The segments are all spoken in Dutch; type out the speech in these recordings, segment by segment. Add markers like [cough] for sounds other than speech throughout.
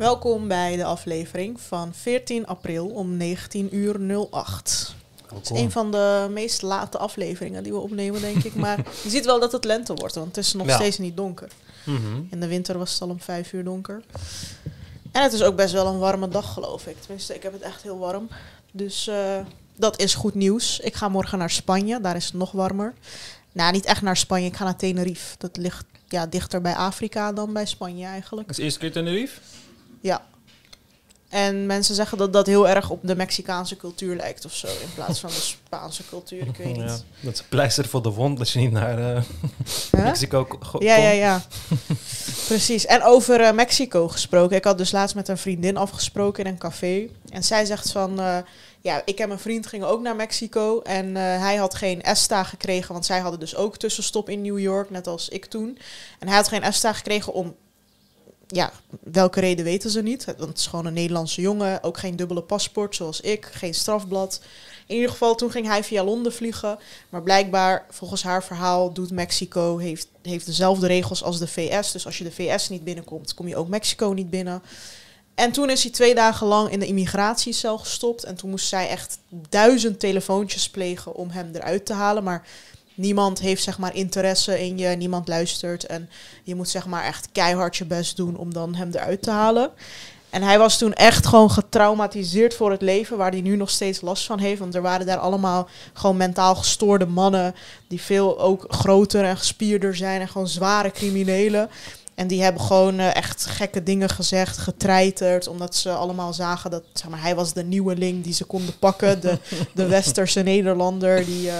Welkom bij de aflevering van 14 april om 19 uur 08. Het is een van de meest late afleveringen die we opnemen, denk ik. Maar [laughs] je ziet wel dat het lente wordt, want het is nog Ja. steeds niet donker. Mhm. In de winter was het al om 5 uur donker. En het is ook best wel een warme dag, geloof ik. Tenminste, ik heb het echt heel warm. Dus eh, dat is goed nieuws. Ik ga morgen naar Spanje, daar is het nog warmer. Nou, niet echt naar Spanje, ik ga naar Tenerife. Dat ligt ja, dichter bij Afrika dan bij Spanje eigenlijk. Is eerste keer Tenerife? Ja. En mensen zeggen dat dat heel erg op de Mexicaanse cultuur lijkt of zo. In plaats van de Spaanse cultuur, ik weet Ja, niet. dat is pleister voor de wond als je niet naar eh, Huh? Mexico ko- go- Ja, ja, komt. ja. Precies. En over eh, Mexico gesproken. Ik had dus laatst met een vriendin afgesproken in een café. En zij zegt van... eh, ja, ik en mijn vriend gingen ook naar Mexico. En eh, hij had geen ESTA gekregen. Want zij hadden dus ook tussenstop in New York. Net als ik toen. En hij had geen ESTA gekregen om... Ja, welke reden weten ze niet. Want het is gewoon een Nederlandse jongen. Ook geen dubbele paspoort zoals ik. Geen strafblad. In ieder geval, toen ging hij via Londen vliegen. Maar blijkbaar, volgens haar verhaal, doet Mexico heeft, heeft dezelfde regels als de VS. Dus als je de VS niet binnenkomt, kom je ook Mexico niet binnen. En toen is hij twee dagen lang in de immigratiecel gestopt. En toen moest zij echt duizend telefoontjes plegen om hem eruit te halen. Maar niemand heeft zeg maar interesse in je, niemand luistert. En je moet zeg maar echt keihard je best doen om dan hem eruit te halen. En hij was toen echt gewoon getraumatiseerd voor het leven, waar hij nu nog steeds last van heeft. Want er waren daar allemaal gewoon mentaal gestoorde mannen, die veel ook groter en gespierder zijn en gewoon zware criminelen. En die hebben gewoon eh, echt gekke dingen gezegd, getreiterd, omdat ze allemaal zagen dat zeg maar, hij was de nieuweling die ze konden pakken. De, de [laughs] westerse Nederlander die eh,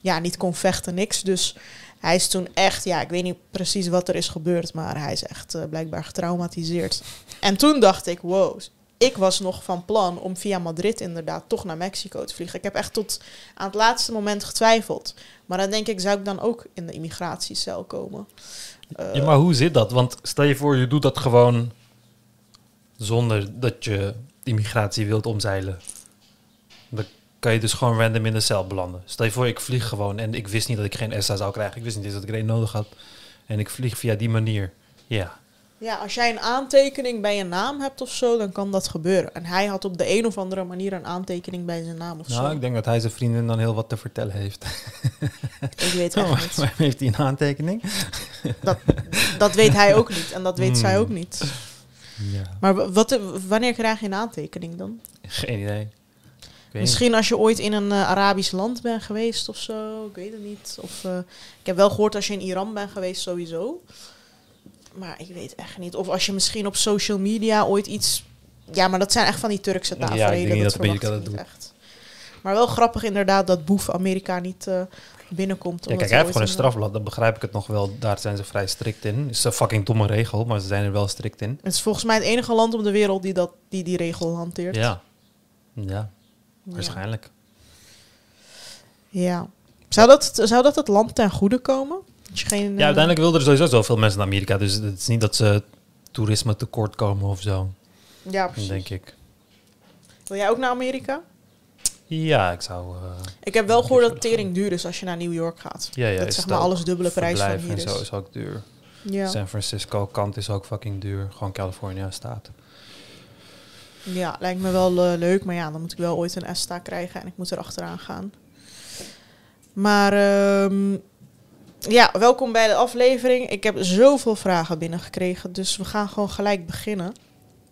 ja, niet kon vechten, niks. Dus hij is toen echt, ja, ik weet niet precies wat er is gebeurd, maar hij is echt eh, blijkbaar getraumatiseerd. En toen dacht ik, wow, ik was nog van plan om via Madrid inderdaad toch naar Mexico te vliegen. Ik heb echt tot aan het laatste moment getwijfeld. Maar dan denk ik, zou ik dan ook in de immigratiecel komen? Eh, Ja, maar hoe zit dat? Want stel je voor, je doet dat gewoon zonder dat je immigratie wilt omzeilen. Kan je dus gewoon random in de cel belanden. Stel je voor, ik vlieg gewoon en ik wist niet dat ik geen ESTA zou krijgen. Ik wist niet eens dat ik er een nodig had. En ik vlieg via die manier. Ja. Ja, als jij een aantekening bij je naam hebt of zo, dan kan dat gebeuren. En hij had op de een of andere manier een aantekening bij zijn naam of Nou, zo. ik denk dat hij zijn vriendin dan heel wat te vertellen heeft. [laughs] Ik weet [laughs] echt niet. Waarom heeft hij een aantekening? [laughs] Dat, dat weet hij ook niet en dat weet zij Hmm. ook niet. Ja. Maar wat, wanneer krijg je een aantekening dan? Geen idee. Misschien als je ooit in een eh, Arabisch land bent geweest of zo, ik weet het niet. Of, eh, ik heb wel gehoord als je in Iran bent geweest sowieso. Maar ik weet echt niet. Of als je misschien op social media ooit iets... Ja, maar dat zijn echt van die Turkse Ja, ik denk tafereelen. dat verwacht Amerika ik dat niet echt. Maar wel grappig inderdaad dat boef Amerika niet eh, binnenkomt. Ja, kijk, hij heeft gewoon een strafblad, dan begrijp ik het nog wel. Daar zijn ze vrij strikt in. Het is een fucking domme regel, maar ze zijn er wel strikt in. Het is volgens mij het enige land op de wereld die dat, die, die regel hanteert. Ja, Ja. Waarschijnlijk. Ja. Zou dat, zou dat het land ten goede komen? Dat je geen, Ja, eh, uiteindelijk wilden er sowieso zoveel mensen naar Amerika. Dus het is niet dat ze toerisme tekort komen of zo, Ja, precies. denk ik. Wil jij ook naar Amerika? Ja, ik zou... eh, Ik heb wel gehoord dat het tering duur is als je naar New York gaat. ja, ja, dat is zeg maar alles dubbele prijs van hier en zo is. is ook duur. Ja. San Francisco kant is ook fucking duur. Gewoon California staat. Ja, lijkt me wel eh, leuk. Maar ja, dan moet ik wel ooit een ESTA krijgen en ik moet er achteraan gaan. Maar ehm, ja, welkom bij de aflevering. Ik heb zoveel vragen binnengekregen, dus we gaan gewoon gelijk beginnen.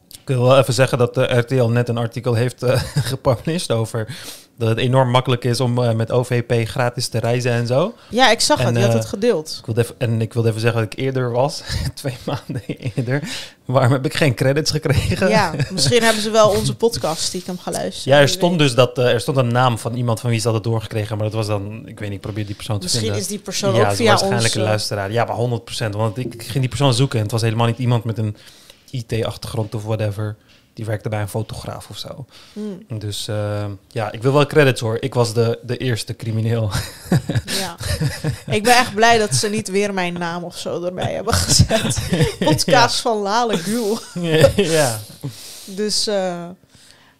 Ik wil wel even zeggen dat de RTL net een artikel heeft eh [laughs] gepubliceerd over dat het enorm makkelijk is om eh, met OVP gratis te reizen en zo. Ja, ik zag En, het. Je had eh, het gedeeld. Ik wilde even, en ik wilde even zeggen dat ik eerder was, [laughs] twee maanden eerder. Waarom heb ik geen credits gekregen? Ja, [laughs] misschien hebben ze wel onze podcast stiekem geluisterd. Ja, er stond dus dat eh, er stond een naam van iemand van wie ze hadden doorgekregen, maar dat was dan, ik weet niet, ik probeer die persoon te Misschien vinden. is die persoon ja, ook via waarschijnlijk een luisteraar. Ja, maar 100% Want ik ging die persoon zoeken en het was helemaal niet iemand met een IT-achtergrond of whatever. Die werkte bij een fotograaf of zo. hmm, Dus eh, ja, ik wil wel credits hoor. Ik was de, de eerste crimineel. [laughs] Ja. ik ben echt blij dat ze niet weer mijn naam of zo erbij hebben gezet. [laughs] Podcast van Lale Gul. [laughs] ja. Dus, eh,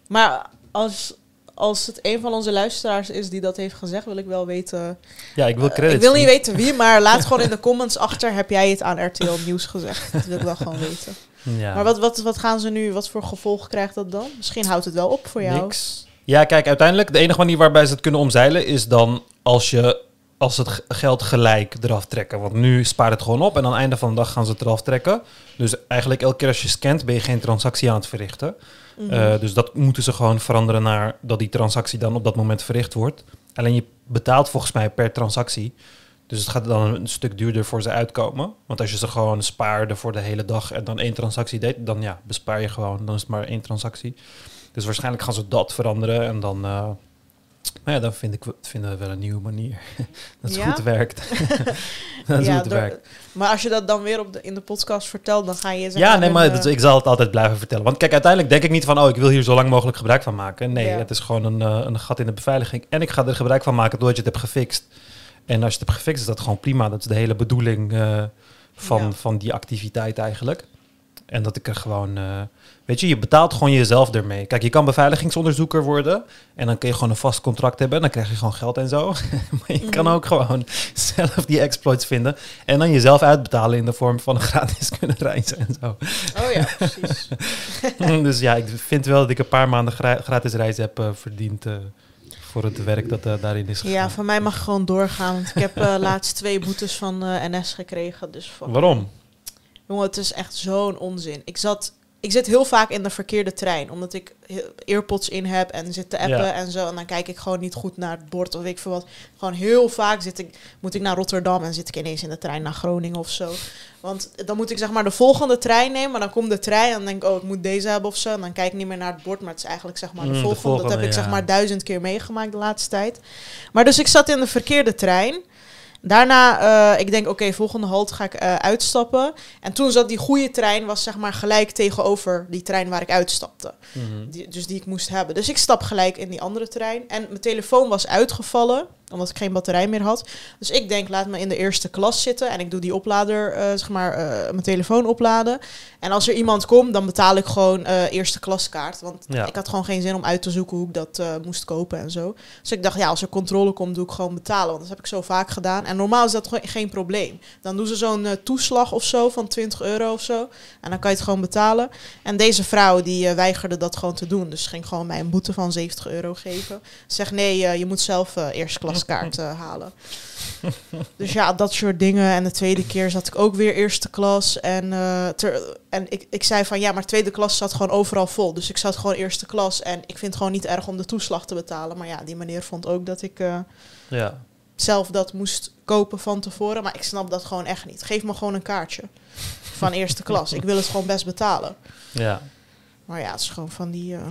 maar als, als het een van onze luisteraars is die dat heeft gezegd, wil ik wel weten. Ja, ik wil Eh, credits. ik wil niet weten wie, maar laat gewoon in de comments achter. Heb jij het aan RTL Nieuws gezegd? Dat wil ik wel gewoon weten. Ja. Maar wat, wat, wat gaan ze nu, wat voor gevolg krijgt dat dan? Misschien houdt het wel op voor jou. Niks. Ja, kijk, uiteindelijk de enige manier waarbij ze het kunnen omzeilen is dan als je als het geld gelijk eraf trekken. Want nu spaart het gewoon op en aan het einde van de dag gaan ze het eraf trekken. Dus eigenlijk elke keer als je scant ben je geen transactie aan het verrichten. Mhm. Eh, dus dat moeten ze gewoon veranderen naar dat die transactie dan op dat moment verricht wordt. Alleen je betaalt volgens mij per transactie. Dus het gaat dan een stuk duurder voor ze uitkomen. Want als je ze gewoon spaarde voor de hele dag en dan één transactie deed, dan ja, bespaar je gewoon. Dan is het maar één transactie. Dus waarschijnlijk gaan ze dat veranderen en dan, eh, nou ja, dan vind ik, vinden we wel een nieuwe manier. [laughs] dat het Ja? goed werkt. [laughs] [laughs] dat is Ja, werkt. Maar als je dat dan weer op de, in de podcast vertelt, dan ga je zeg Ja, nee, maar eh, dat- ik zal het altijd blijven vertellen. Want kijk, uiteindelijk denk ik niet van, oh, ik wil hier zo lang mogelijk gebruik van maken. Nee, Ja. het is gewoon een, eh, een gat in de beveiliging. En ik ga er gebruik van maken doordat je het hebt gefixt. En als je het hebt gefixt, is dat gewoon prima. Dat is de hele bedoeling eh, van, Ja. van die activiteit eigenlijk. En dat ik er gewoon, eh, weet je, je betaalt gewoon jezelf ermee. Kijk, je kan beveiligingsonderzoeker worden. En dan kun je gewoon een vast contract hebben. En dan krijg je gewoon geld en zo. [laughs] maar je kan Mhm. ook gewoon zelf die exploits vinden. En dan jezelf uitbetalen in de vorm van een gratis [laughs] kunnen reizen en zo. Oh ja, [laughs] precies. dus ja, ik vind wel dat ik een paar maanden gra- gratis reizen heb eh, verdiend voor het werk dat eh, daarin is gegaan. ja, van mij mag gewoon doorgaan. Want ik heb eh, [laughs] laatst twee boetes van eh, NS gekregen. Dus Waarom? Jongen, het is echt zo'n onzin. Ik zat... Ik zit heel vaak in de verkeerde trein, omdat ik earpods in heb en zit te appen Ja. en zo. En dan kijk ik gewoon niet goed naar het bord of ik veel wat. Gewoon heel vaak zit ik, moet ik naar Rotterdam en zit ik ineens in de trein naar Groningen of zo. Want dan moet ik zeg maar de volgende trein nemen, maar dan komt de trein en dan denk ik, oh, ik moet deze hebben of zo. En dan kijk ik niet meer naar het bord, maar het is eigenlijk zeg maar de Mm, de volgende. Dat heb ik zeg maar duizend keer meegemaakt de laatste tijd. Maar dus ik zat in de verkeerde trein. Daarna, eh, ik denk, oké, volgende halt ga ik eh, uitstappen. En toen zat die goede trein, was zeg maar gelijk tegenover die trein waar ik uitstapte. Mhm. Die, dus die ik moest hebben. Dus ik stap gelijk in die andere trein. En mijn telefoon was uitgevallen, omdat ik geen batterij meer had. Dus ik denk, laat me in de eerste klas zitten. En ik doe die oplader, eh, zeg maar, eh, mijn telefoon opladen. En als er iemand komt, dan betaal ik gewoon eh, eerste klaskaart. Want Ja. ik had gewoon geen zin om uit te zoeken hoe ik dat moest kopen en zo. Dus ik dacht, ja, als er controle komt, doe ik gewoon betalen. Want dat heb ik zo vaak gedaan. En normaal is dat gewoon geen probleem. Dan doen ze zo'n toeslag of zo van 20 euro of zo. En dan kan je het gewoon betalen. En deze vrouw, die weigerde dat gewoon te doen. Dus ging gewoon mij een boete van 70 euro geven. Zeg, nee, je moet zelf eerste eh, halen. dus ja, dat soort dingen. En de tweede keer zat ik ook weer eerste klas. En, eh, ter, en ik, ik zei van, ja, maar tweede klas zat gewoon overal vol. Dus ik zat gewoon eerste klas. En ik vind het gewoon niet erg om de toeslag te betalen. Maar ja, die meneer vond ook dat ik... eh, Ja. zelf dat moest kopen van tevoren. Maar ik snap dat gewoon echt niet. Geef me gewoon een kaartje van eerste klas. Ik wil het gewoon best betalen. ja. Maar ja, het is gewoon van die eh,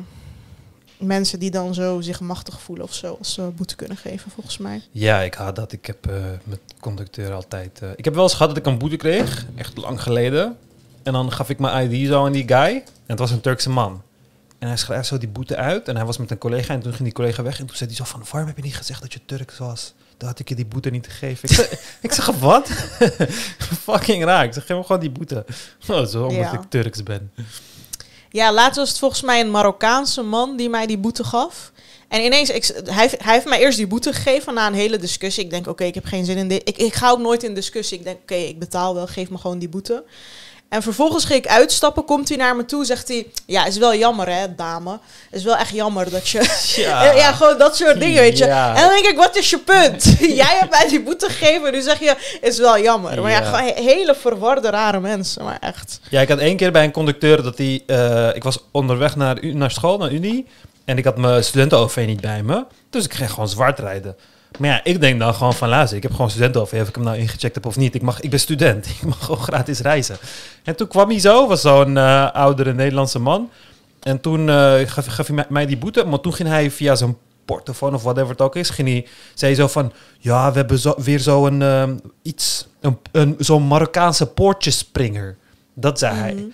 mensen die dan zo zich machtig voelen of zo. Als ze boete kunnen geven, volgens mij. Ja, ik haat dat. Ik heb eh, met conducteur altijd... eh, ik heb wel eens gehad dat ik een boete kreeg. Echt lang geleden. En dan gaf ik mijn ID zo aan die guy. En het was een Turkse man. En hij schreef zo die boete uit. En hij was met een collega. En toen ging die collega weg. En toen zei hij zo van... Waarom heb je niet gezegd dat je Turks was? Dan had ik je die boete niet gegeven. Ik zeg, [laughs] ik zeg wat? [laughs] Fucking raar. Ik zeg, geef me gewoon die boete. [laughs] Oh, zo, omdat Ja. ik Turks ben. Ja, laatst was het volgens mij een Marokkaanse man die mij die boete gaf. En ineens, hij, hij heeft mij eerst die boete gegeven na een hele discussie. Ik denk, oké, ik heb geen zin in dit. Ik, ik ga ook nooit in discussie. Ik denk, oké, ik betaal wel, geef me gewoon die boete. En vervolgens ging ik uitstappen, komt hij naar me toe, zegt hij... Ja, is wel jammer hè, dame. Is wel echt jammer dat je... [laughs] Ja, [laughs] ja gewoon dat soort dingen, weet je. Ja. En dan denk ik, wat is je punt? [laughs] Jij hebt mij die boete gegeven, nu zeg je, is wel jammer. Maar ja, Ja. gewoon he- hele verwarde, rare mensen, maar echt. Ja, ik had één keer bij een conducteur dat hij... eh, ik was onderweg naar, naar school, naar Unie. En ik had mijn studenten-OV niet bij me. Dus ik ging gewoon zwart rijden. Maar ja, ik denk dan gewoon van luister, ik heb gewoon studenten-OV. Of ik hem nou ingecheckt heb of niet. Ik, mag, ik ben student. [laughs] Ik mag gewoon gratis reizen. En toen kwam hij zo, was zo'n eh, oudere Nederlandse man. En toen eh, gaf, gaf hij mij, die boete. Maar toen ging hij via zijn portofoon of whatever het ook is, ging hij, zei hij zo van, ja, we hebben zo, weer zo'n ehm, iets, een, een, zo'n Marokkaanse poortjespringer. Dat zei hij. Mhm.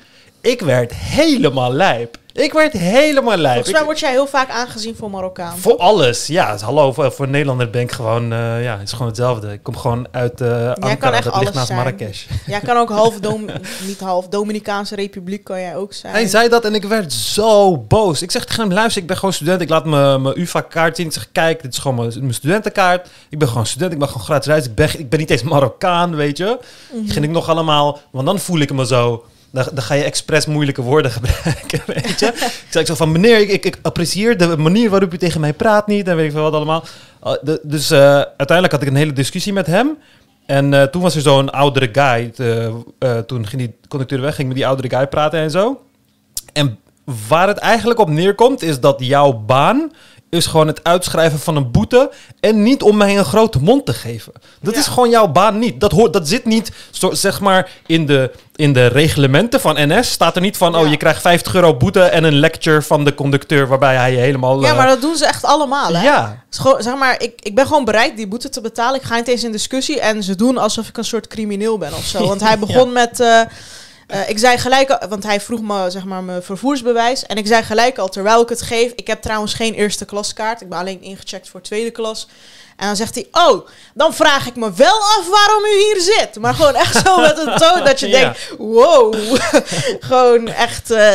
Ik werd helemaal lijp. Ik werd helemaal lijp. Volgens mij word jij heel vaak aangezien voor Marokkaan. voor alles, ja. Hallo, voor, voor Nederlander ben ik gewoon, eh, ja, het is gewoon hetzelfde. Ik kom gewoon uit eh Ankara, kan echt dat ligt naast zijn. Marrakesh. Jij kan ook half, [laughs] Dom niet half, Dominicaanse Republiek kan jij ook zijn. Hij zei dat en ik werd zo boos. Ik zeg tegen hem, luister, ik ben gewoon student. Ik laat mijn mijn UvA-kaart zien. Ik zeg, kijk, dit is gewoon mijn, mijn studentenkaart. Ik ben gewoon student, ik ben gewoon gratis reizen. Ik ben, ik ben niet eens Marokkaan, weet je. Mhm. Ging ik nog allemaal, want dan voel ik me zo... Dan, ga je expres moeilijke woorden [laughs] gebruiken, weet je. ik zei zo van, meneer, ik, ik, apprecieer de manier waarop u tegen mij praat niet. En weet ik veel wat allemaal. De- dus eh, uiteindelijk had ik een hele discussie met hem. En eh, toen was er zo'n oudere guy. eh, eh, toen ging die conducteur weg, ging met die oudere guy praten en zo. En waar het eigenlijk op neerkomt, is dat jouw baan is gewoon het uitschrijven van een boete en niet om mij een grote mond te geven. Dat Ja. is gewoon jouw baan niet. Dat, hoort, dat zit niet, zo, zeg maar, in de, in de reglementen van NS. Staat er niet van, oh, je krijgt 50 euro boete en een lecture van de conducteur waarbij hij je helemaal... Ja, eh, maar dat doen ze echt allemaal, hè? ja. Gewoon, zeg maar, ik, ik ben gewoon bereid die boete te betalen. Ik ga niet eens in discussie. En ze doen alsof ik een soort crimineel ben of zo. [laughs] Want hij begon met... eh, eh, ik zei gelijk, al- want hij vroeg me zeg maar mijn vervoersbewijs. En ik zei gelijk al, terwijl ik het geef... Ik heb trouwens geen eerste klaskaart. Ik ben alleen ingecheckt voor tweede klas. En dan zegt hij, oh, dan vraag ik me wel af waarom u hier zit. Maar gewoon echt zo met een toon dat je [laughs] Ja. denkt, wow. [laughs] gewoon echt, eh,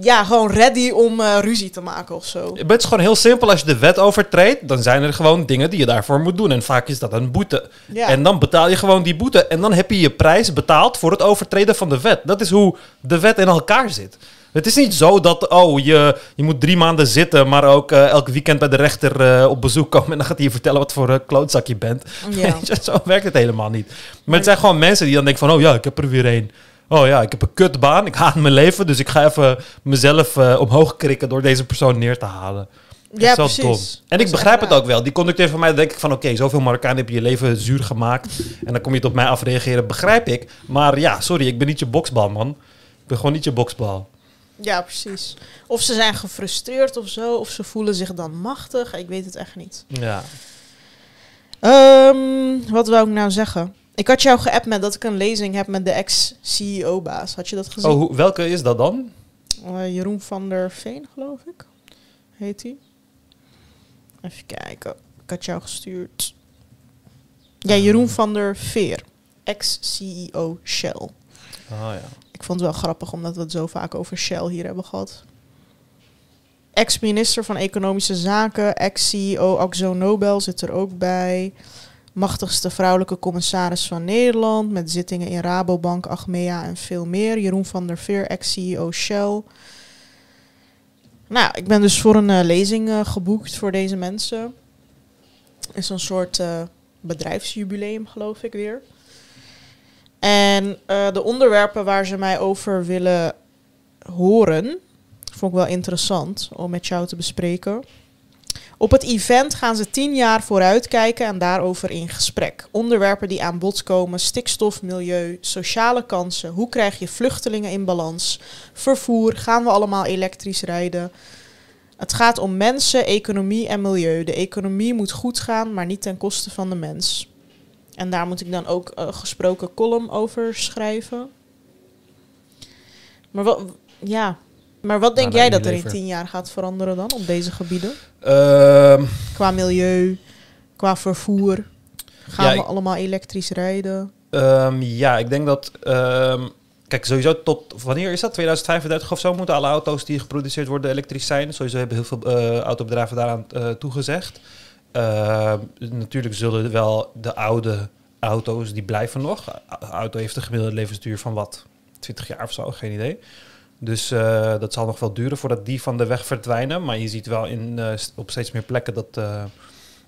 ja, gewoon ready om eh, ruzie te maken of zo. Het is gewoon heel simpel. Als je de wet overtreedt, dan zijn er gewoon dingen die je daarvoor moet doen. En vaak is dat een boete. Ja. En dan betaal je gewoon die boete. En dan heb je je prijs betaald voor het overtreden van de wet. Dat is hoe de wet in elkaar zit. Het is niet zo dat, oh, je, je moet drie maanden zitten, maar ook eh, elk weekend bij de rechter eh, op bezoek komen. En dan gaat hij je vertellen wat voor een klootzak je bent. Ja. [laughs] Zo werkt het helemaal niet. Maar het zijn gewoon mensen die dan denken van, oh ja, ik heb er weer één. Oh ja, ik heb een kutbaan, ik haat mijn leven, dus ik ga even mezelf eh, omhoog krikken door deze persoon neer te halen. Ja, precies. dom. En ik begrijp het ook wel. Die conducteur van mij denk ik van... oké, zoveel Marokkaan heb je je leven zuur gemaakt... en dan kom je het op mij afreageren, begrijp ik. Maar ja, sorry, ik ben niet je boksbal, man. Ik ben gewoon niet je boksbal. Ja, precies. Of ze zijn gefrustreerd of zo, of ze voelen zich dan machtig. Ik weet het echt niet. Ja. Ehm, wat wou ik nou zeggen? Ik had jou geappt met dat ik een lezing heb met de ex-CEO-baas. Had je dat gezien? Oh, welke is dat dan? Eh, Jeroen van der Veen, geloof ik. Heet hij? Even kijken. Ik had jou gestuurd. Ja, Jeroen van der Veer. Ex-CEO Shell. Oh ja. Ik vond het wel grappig omdat we het zo vaak over Shell hier hebben gehad. Ex-minister van Economische Zaken, ex-CEO Axo Nobel zit er ook bij. Machtigste vrouwelijke commissaris van Nederland met zittingen in Rabobank, Achmea en veel meer. Jeroen van der Veer, ex-CEO Shell. Nou, ik ben dus voor een eh, lezing eh, geboekt voor deze mensen. Is een soort eh, bedrijfsjubileum, geloof ik weer. En de onderwerpen waar ze mij over willen horen, vond ik wel interessant om met jou te bespreken. Op het event gaan ze tien jaar vooruit kijken en daarover in gesprek. Onderwerpen die aan bod komen: stikstof, milieu, sociale kansen. Hoe krijg je vluchtelingen in balans? Vervoer, gaan we allemaal elektrisch rijden? Het gaat om mensen, economie en milieu. De economie moet goed gaan, maar niet ten koste van de mens. En daar moet ik dan ook een gesproken column over schrijven. Maar wat, ja. Maar wat denk Nou, jij dat er in tien jaar gaat veranderen dan op deze gebieden? Ehm, Qua milieu, qua vervoer. Gaan Ja, we allemaal elektrisch rijden? ehm, ja, ik denk dat... ehm, kijk, sowieso tot... Wanneer is dat? 2035 of zo moeten alle auto's die geproduceerd worden elektrisch zijn. Sowieso hebben heel veel eh, autobedrijven daaraan eh, toegezegd. Natuurlijk zullen wel de oude auto's, die blijven nog. Auto heeft een gemiddelde levensduur van wat? 20 jaar of zo, geen idee. Dus eh, dat zal nog wel duren voordat die van de weg verdwijnen. Maar je ziet wel in, eh, op steeds meer plekken dat eh,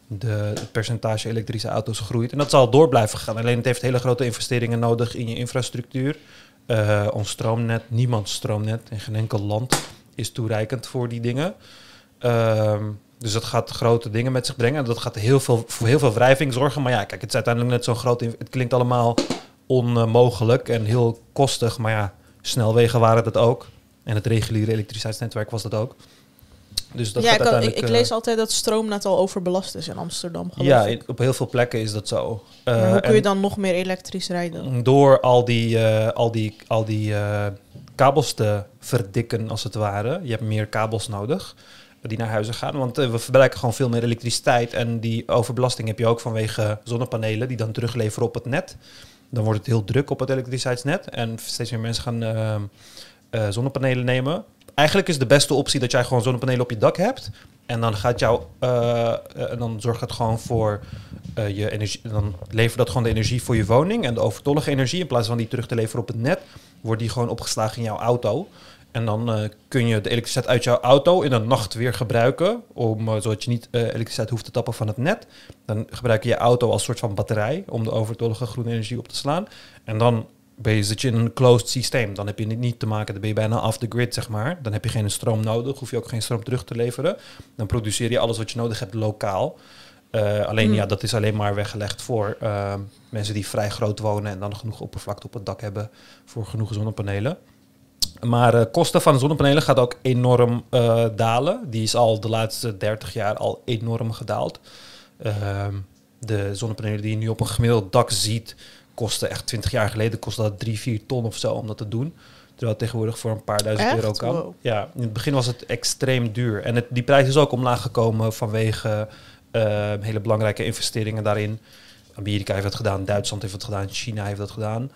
de, het percentage elektrische auto's groeit. En dat zal door blijven gaan. Alleen het heeft hele grote investeringen nodig in je infrastructuur. Ons stroomnet, niemands stroomnet in geen enkel land is toereikend voor die dingen. Ehm, dus dat gaat grote dingen met zich brengen. En dat gaat heel veel, voor heel veel wrijving zorgen. Maar ja, kijk, het is uiteindelijk net zo'n groot... Het klinkt allemaal onmogelijk en heel kostig. Maar ja, snelwegen waren dat ook. En het reguliere elektriciteitsnetwerk was dat ook. Dus dat ja, ik, ik, ik eh, lees altijd dat stroomnet al overbelast is in Amsterdam. ja, in- op heel veel plekken is dat zo. maar Eh, hoe kun je dan nog meer elektrisch rijden? Door al die, eh, al die, al die eh, kabels te verdikken, als het ware. Je hebt meer kabels nodig die naar huizen gaan. Want eh, we verbruiken gewoon veel meer elektriciteit. En die overbelasting heb je ook vanwege zonnepanelen die dan terugleveren op het net. Dan wordt het heel druk op het elektriciteitsnet. En steeds meer mensen gaan eh, eh, zonnepanelen nemen. Eigenlijk is de beste optie dat jij gewoon zonnepanelen op je dak hebt. En dan gaat jou, eh, eh, en dan zorgt het gewoon voor je energie. Dan levert dat gewoon de energie voor je woning. En de overtollige energie, in plaats van die terug te leveren op het net, wordt die gewoon opgeslagen in jouw auto. En dan eh, kun je de elektriciteit uit jouw auto in de nacht weer gebruiken. Om, eh, zodat je niet eh, elektriciteit hoeft te tappen van het net. Dan gebruik je je auto als soort van batterij om de overtollige groene energie op te slaan. En dan ben je, zit je in een closed systeem. Dan heb je niet, te maken, dan ben je bijna off the grid, zeg maar. Dan heb je geen stroom nodig, hoef je ook geen stroom terug te leveren. Dan produceer je alles wat je nodig hebt lokaal. Alleen Hmm. ja, dat is alleen maar weggelegd voor mensen die vrij groot wonen en dan genoeg oppervlakte op het dak hebben voor genoeg zonnepanelen. Maar de kosten van zonnepanelen gaat ook enorm eh, dalen. Die is al de laatste 30 jaar al enorm gedaald. Ehm, de zonnepanelen die je nu op een gemiddeld dak ziet, kosten echt 20 jaar geleden kostte dat 3, 4 ton of zo om dat te doen. Terwijl het tegenwoordig voor een paar duizend Echt? euro kan. Wow. Ja, in het begin was het extreem duur. En het, die prijs is ook omlaag gekomen vanwege eh, hele belangrijke investeringen daarin. Amerika heeft dat gedaan, Duitsland heeft dat gedaan, China heeft dat gedaan.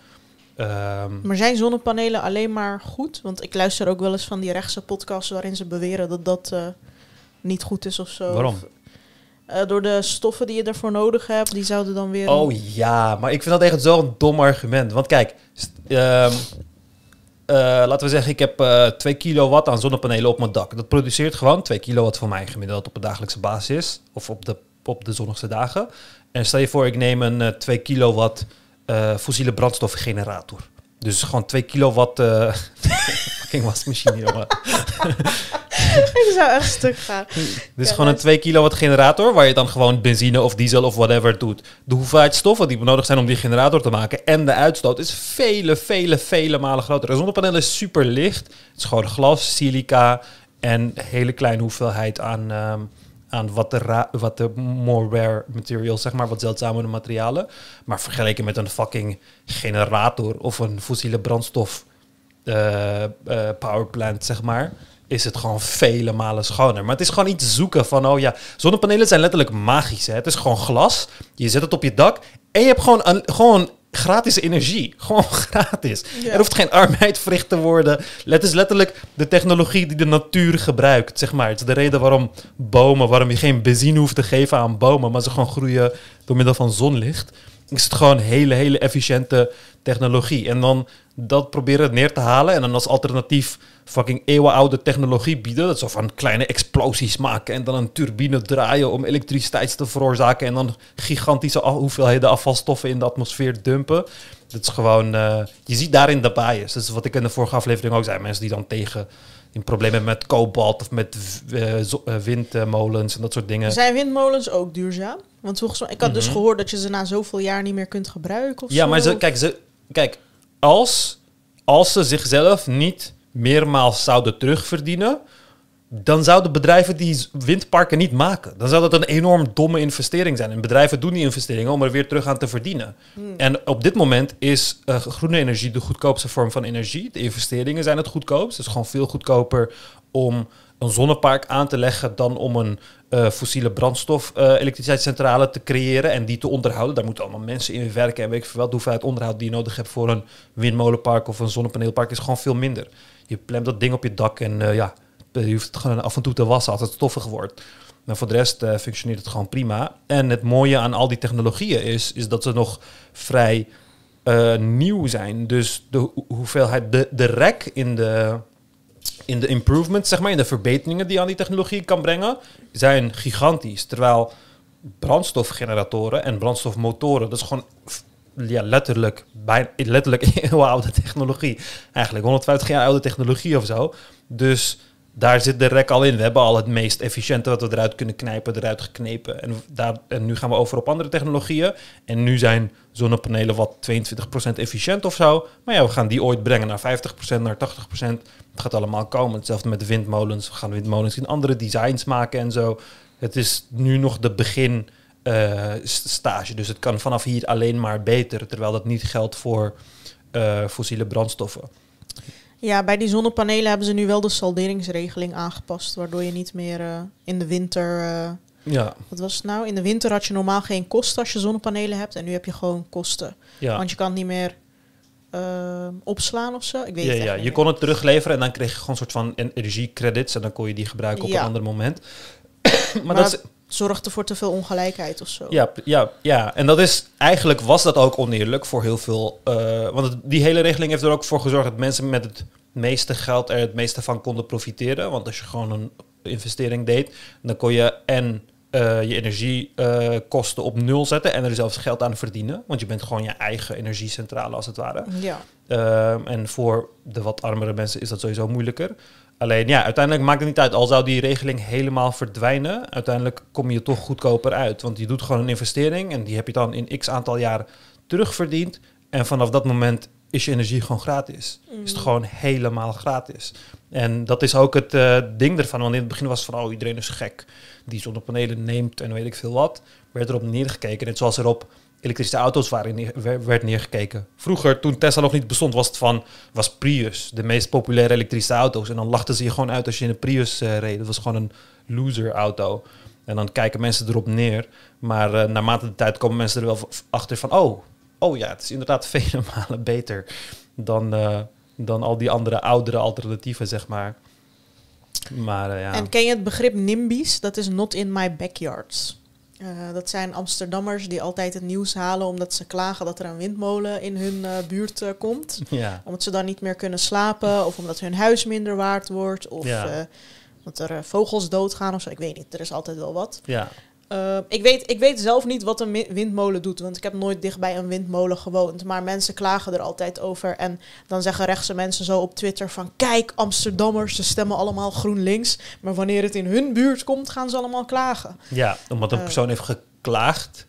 Ehm, Maar zijn zonnepanelen alleen maar goed? Want ik luister ook wel eens van die rechtse podcasts waarin ze beweren dat dat eh, niet goed is of zo. Waarom? Of, eh, door de stoffen die je ervoor nodig hebt, die zouden dan weer... Oh ja, maar ik vind dat echt zo'n dom argument. Want kijk, ehm, eh, laten we zeggen, ik heb eh 2 kilowatt aan zonnepanelen op mijn dak. Dat produceert gewoon 2 kilowatt voor mij gemiddeld op een dagelijkse basis. Of op de, op de zonnigste dagen. En stel je voor, ik neem een eh 2 kilowatt eh, fossiele brandstofgenerator. Dus gewoon 2 kilowatt... eh [laughs] fucking wasmachine, jongen. [laughs] ik zou echt stuk gaan. [laughs] Dit is Ja, gewoon een dat- 2 kilowatt generator waar je dan gewoon benzine of diesel of whatever doet. De hoeveelheid stoffen die benodigd zijn om die generator te maken en de uitstoot is vele, vele, vele malen groter. Een zonnepaneel is super licht. Het is gewoon glas, silica en een hele kleine hoeveelheid aan, ehm, aan wat de, wat de more rare materials, zeg maar, wat zeldzamere materialen. Maar vergeleken met een fucking generator of een fossiele brandstof eh, eh, powerplant, zeg maar, is het gewoon vele malen schoner. Maar het is gewoon iets zoeken van, oh ja, zonnepanelen zijn letterlijk magisch. Hè? Het is gewoon glas, je zet het op je dak en je hebt gewoon, gewoon gratis energie. [laughs] Gewoon gratis. Ja. Er hoeft geen arbeid verricht te worden. Het is letterlijk de technologie die de natuur gebruikt, zeg maar. Het is de reden waarom bomen, waarom je geen benzine hoeft te geven aan bomen, maar ze gewoon groeien door middel van zonlicht. Is het gewoon hele, hele efficiënte technologie. En dan dat proberen neer te halen en dan als alternatief fucking eeuwenoude technologie bieden. Dat zo van kleine explosies maken en dan een turbine draaien om elektriciteit te veroorzaken en dan gigantische hoeveelheden afvalstoffen in de atmosfeer dumpen. Dat is gewoon, eh, je ziet daarin de bias. Dat is wat ik in de vorige aflevering ook zei. Mensen die dan tegen hebben met kobalt of met eh, eh, windmolens en dat soort dingen. Zijn windmolens ook duurzaam? Want volgens mij, ik had dus Mhm. gehoord dat je ze na zoveel jaar niet meer kunt gebruiken of Ja, zo. maar ze, kijk, ze, kijk als, als ze zichzelf niet meermaals zouden terugverdienen, dan zouden bedrijven die windparken niet maken. Dan zou dat een enorm domme investering zijn. En bedrijven doen die investeringen om er weer terug aan te verdienen. Hmm. En op dit moment is eh, groene energie de goedkoopste vorm van energie. De investeringen zijn het goedkoopst. Het is gewoon veel goedkoper om een zonnepark aan te leggen dan om een eh, fossiele brandstof eh, elektriciteitscentrale te creëren en die te onderhouden. Daar moeten allemaal mensen in werken en weet ik veel wat. De hoeveelheid onderhoud die je nodig hebt voor een windmolenpark of een zonnepaneelpark is gewoon veel minder. Je plemt dat ding op je dak en eh, ja, je hoeft het gewoon af en toe te wassen als het stoffig wordt. Maar voor de rest functioneert het gewoon prima. En het mooie aan al die technologieën is, is dat ze nog vrij nieuw zijn. Dus de ho- hoeveelheid, de, de rek in de, in de improvements, zeg maar, in de verbeteringen die aan die technologie kan brengen, zijn gigantisch. Terwijl brandstofgeneratoren en brandstofmotoren, dat is gewoon ja, letterlijk, bijna, letterlijk [laughs] eeuwenoude technologie. Eigenlijk 150 jaar oude technologie of zo. Dus daar zit de rek al in. We hebben al het meest efficiënte wat we eruit kunnen knijpen, eruit geknepen. En, daar, en nu gaan we over op andere technologieën. En nu zijn zonnepanelen wat 22% efficiënt of zo. Maar ja, we gaan die ooit brengen naar 50%, naar 80%. Het gaat allemaal komen. Hetzelfde met de windmolens. We gaan windmolens in andere designs maken en zo. Het is nu nog de begin eh, st- stage. Dus het kan vanaf hier alleen maar beter. Terwijl dat niet geldt voor eh, fossiele brandstoffen. Ja, bij die zonnepanelen hebben ze nu wel de salderingsregeling aangepast. Waardoor je niet meer eh, in de winter. eh, Ja, wat was het nou? In de winter had je normaal geen kosten als je zonnepanelen hebt. En nu heb je gewoon kosten. ja. Want je kan het niet meer eh, opslaan of zo. Ik weet Ja, het ja, je meer. kon het terugleveren en dan kreeg je gewoon een soort van energiecredits en dan kon je die gebruiken op Ja. een ander moment. [clears throat] maar, Maar, dat is, zorgt ervoor te veel ongelijkheid of zo. ja, ja, ja, en dat is eigenlijk was dat ook oneerlijk voor heel veel. eh, want het- die hele regeling heeft er ook voor gezorgd dat mensen met het meeste geld er het meeste van konden profiteren. Want als je gewoon een investering deed, dan kon je en eh, je energiekosten op nul zetten en er zelfs geld aan verdienen. Want je bent gewoon je eigen energiecentrale als het ware. Ja. Ehm, en voor de wat armere mensen is dat sowieso moeilijker. Alleen ja, uiteindelijk maakt het niet uit. Al zou die regeling helemaal verdwijnen, uiteindelijk kom je toch goedkoper uit. Want je doet gewoon een investering en die heb je dan in x aantal jaar terugverdiend. En vanaf dat moment is je energie gewoon gratis. Is het gewoon helemaal gratis. En dat is ook het eh, ding ervan. Want in het begin was het van, oh, iedereen is gek. Die zonnepanelen neemt en weet ik veel wat. Werd erop neergekeken. Net zoals er op elektrische auto's waren werd neergekeken. Vroeger, toen Tesla nog niet bestond, was het van... was Prius de meest populaire elektrische auto's. En dan lachten ze je gewoon uit als je in een Prius eh, reed. Dat was gewoon een loser auto. En dan kijken mensen erop neer. Maar eh, naarmate de tijd komen mensen er wel achter van... oh, oh ja, het is inderdaad [laughs] vele malen beter dan, eh, dan al die andere oudere alternatieven, zeg maar. Maar ja. En ken je het begrip NIMBY's? Dat is not in my backyards. Eh, dat zijn Amsterdammers die altijd het nieuws halen omdat ze klagen dat er een windmolen in hun eh, buurt eh, komt. [laughs] ja. Omdat ze dan niet meer kunnen slapen of omdat hun huis minder waard wordt of Ja. dat er vogels doodgaan of zo. Ik weet niet, er is altijd wel wat. Ja. Eh, ik, weet, ik weet zelf niet wat een wi- windmolen doet, want ik heb nooit dichtbij een windmolen gewoond. Maar mensen klagen er altijd over. En dan zeggen rechtse mensen zo op Twitter van... Kijk, Amsterdammers, ze stemmen allemaal GroenLinks. Maar wanneer het in hun buurt komt, gaan ze allemaal klagen. ja, omdat een Eh. persoon heeft geklaagd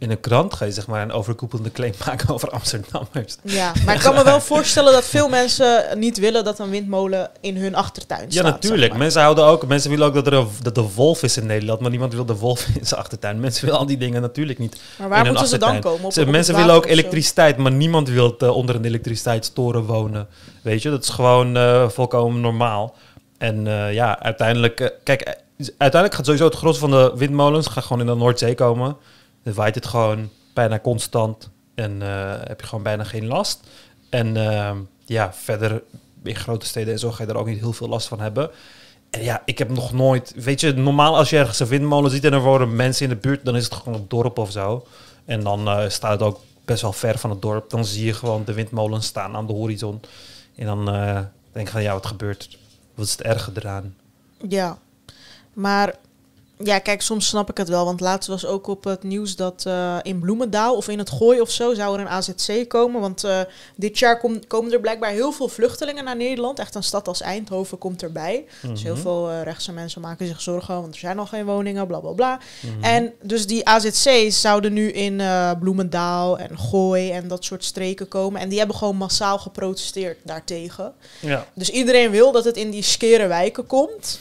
in een krant, ga je zeg maar een overkoepelende claim [laughs] maken over Amsterdammers. Ja, [laughs] maar ik kan me wel voorstellen dat veel mensen niet willen dat een windmolen in hun achtertuin Ja, staat. natuurlijk. zeg maar. Mensen houden ook, mensen willen ook dat er een, dat de wolf is in Nederland, maar niemand wil de wolf [laughs] in zijn achtertuin. Mensen willen al die dingen natuurlijk niet. Maar waar moeten ze dan komen? Op, op mensen willen ook elektriciteit, maar niemand wil eh, onder een elektriciteitstoren wonen. Weet je, dat is gewoon eh, volkomen normaal. En eh, ja, uiteindelijk, kijk, uiteindelijk gaat sowieso het gros van de windmolens gaat gewoon in de Noordzee komen. Dan waait het gewoon bijna constant en eh, heb je gewoon bijna geen last. En eh, ja, verder in grote steden en zo ga je er ook niet heel veel last van hebben. En ja, ik heb nog nooit, weet je, normaal als je ergens een windmolen ziet en er wonen mensen in de buurt, dan is het gewoon een dorp of zo. En dan eh, staat het ook best wel ver van het dorp. Dan zie je gewoon de windmolen staan aan de horizon. En dan eh, denk ik van, ja, wat gebeurt? Wat is het erge eraan? Ja, maar ja, kijk, soms snap ik het wel. Want laatst was ook op het nieuws dat eh, in Bloemendaal of in het Gooi of zo zou er een AZC komen. Want eh, dit jaar kom- komen er blijkbaar heel veel vluchtelingen naar Nederland. Echt een stad als Eindhoven komt erbij. Dus heel Mhm. veel eh, rechtse mensen maken zich zorgen, want er zijn al geen woningen, bla bla bla. Mhm. En dus die AZC's zouden nu in Bloemendaal en Gooi en dat soort streken komen. En die hebben gewoon massaal geprotesteerd daartegen. Ja, Dus iedereen wil dat het in die skere wijken komt.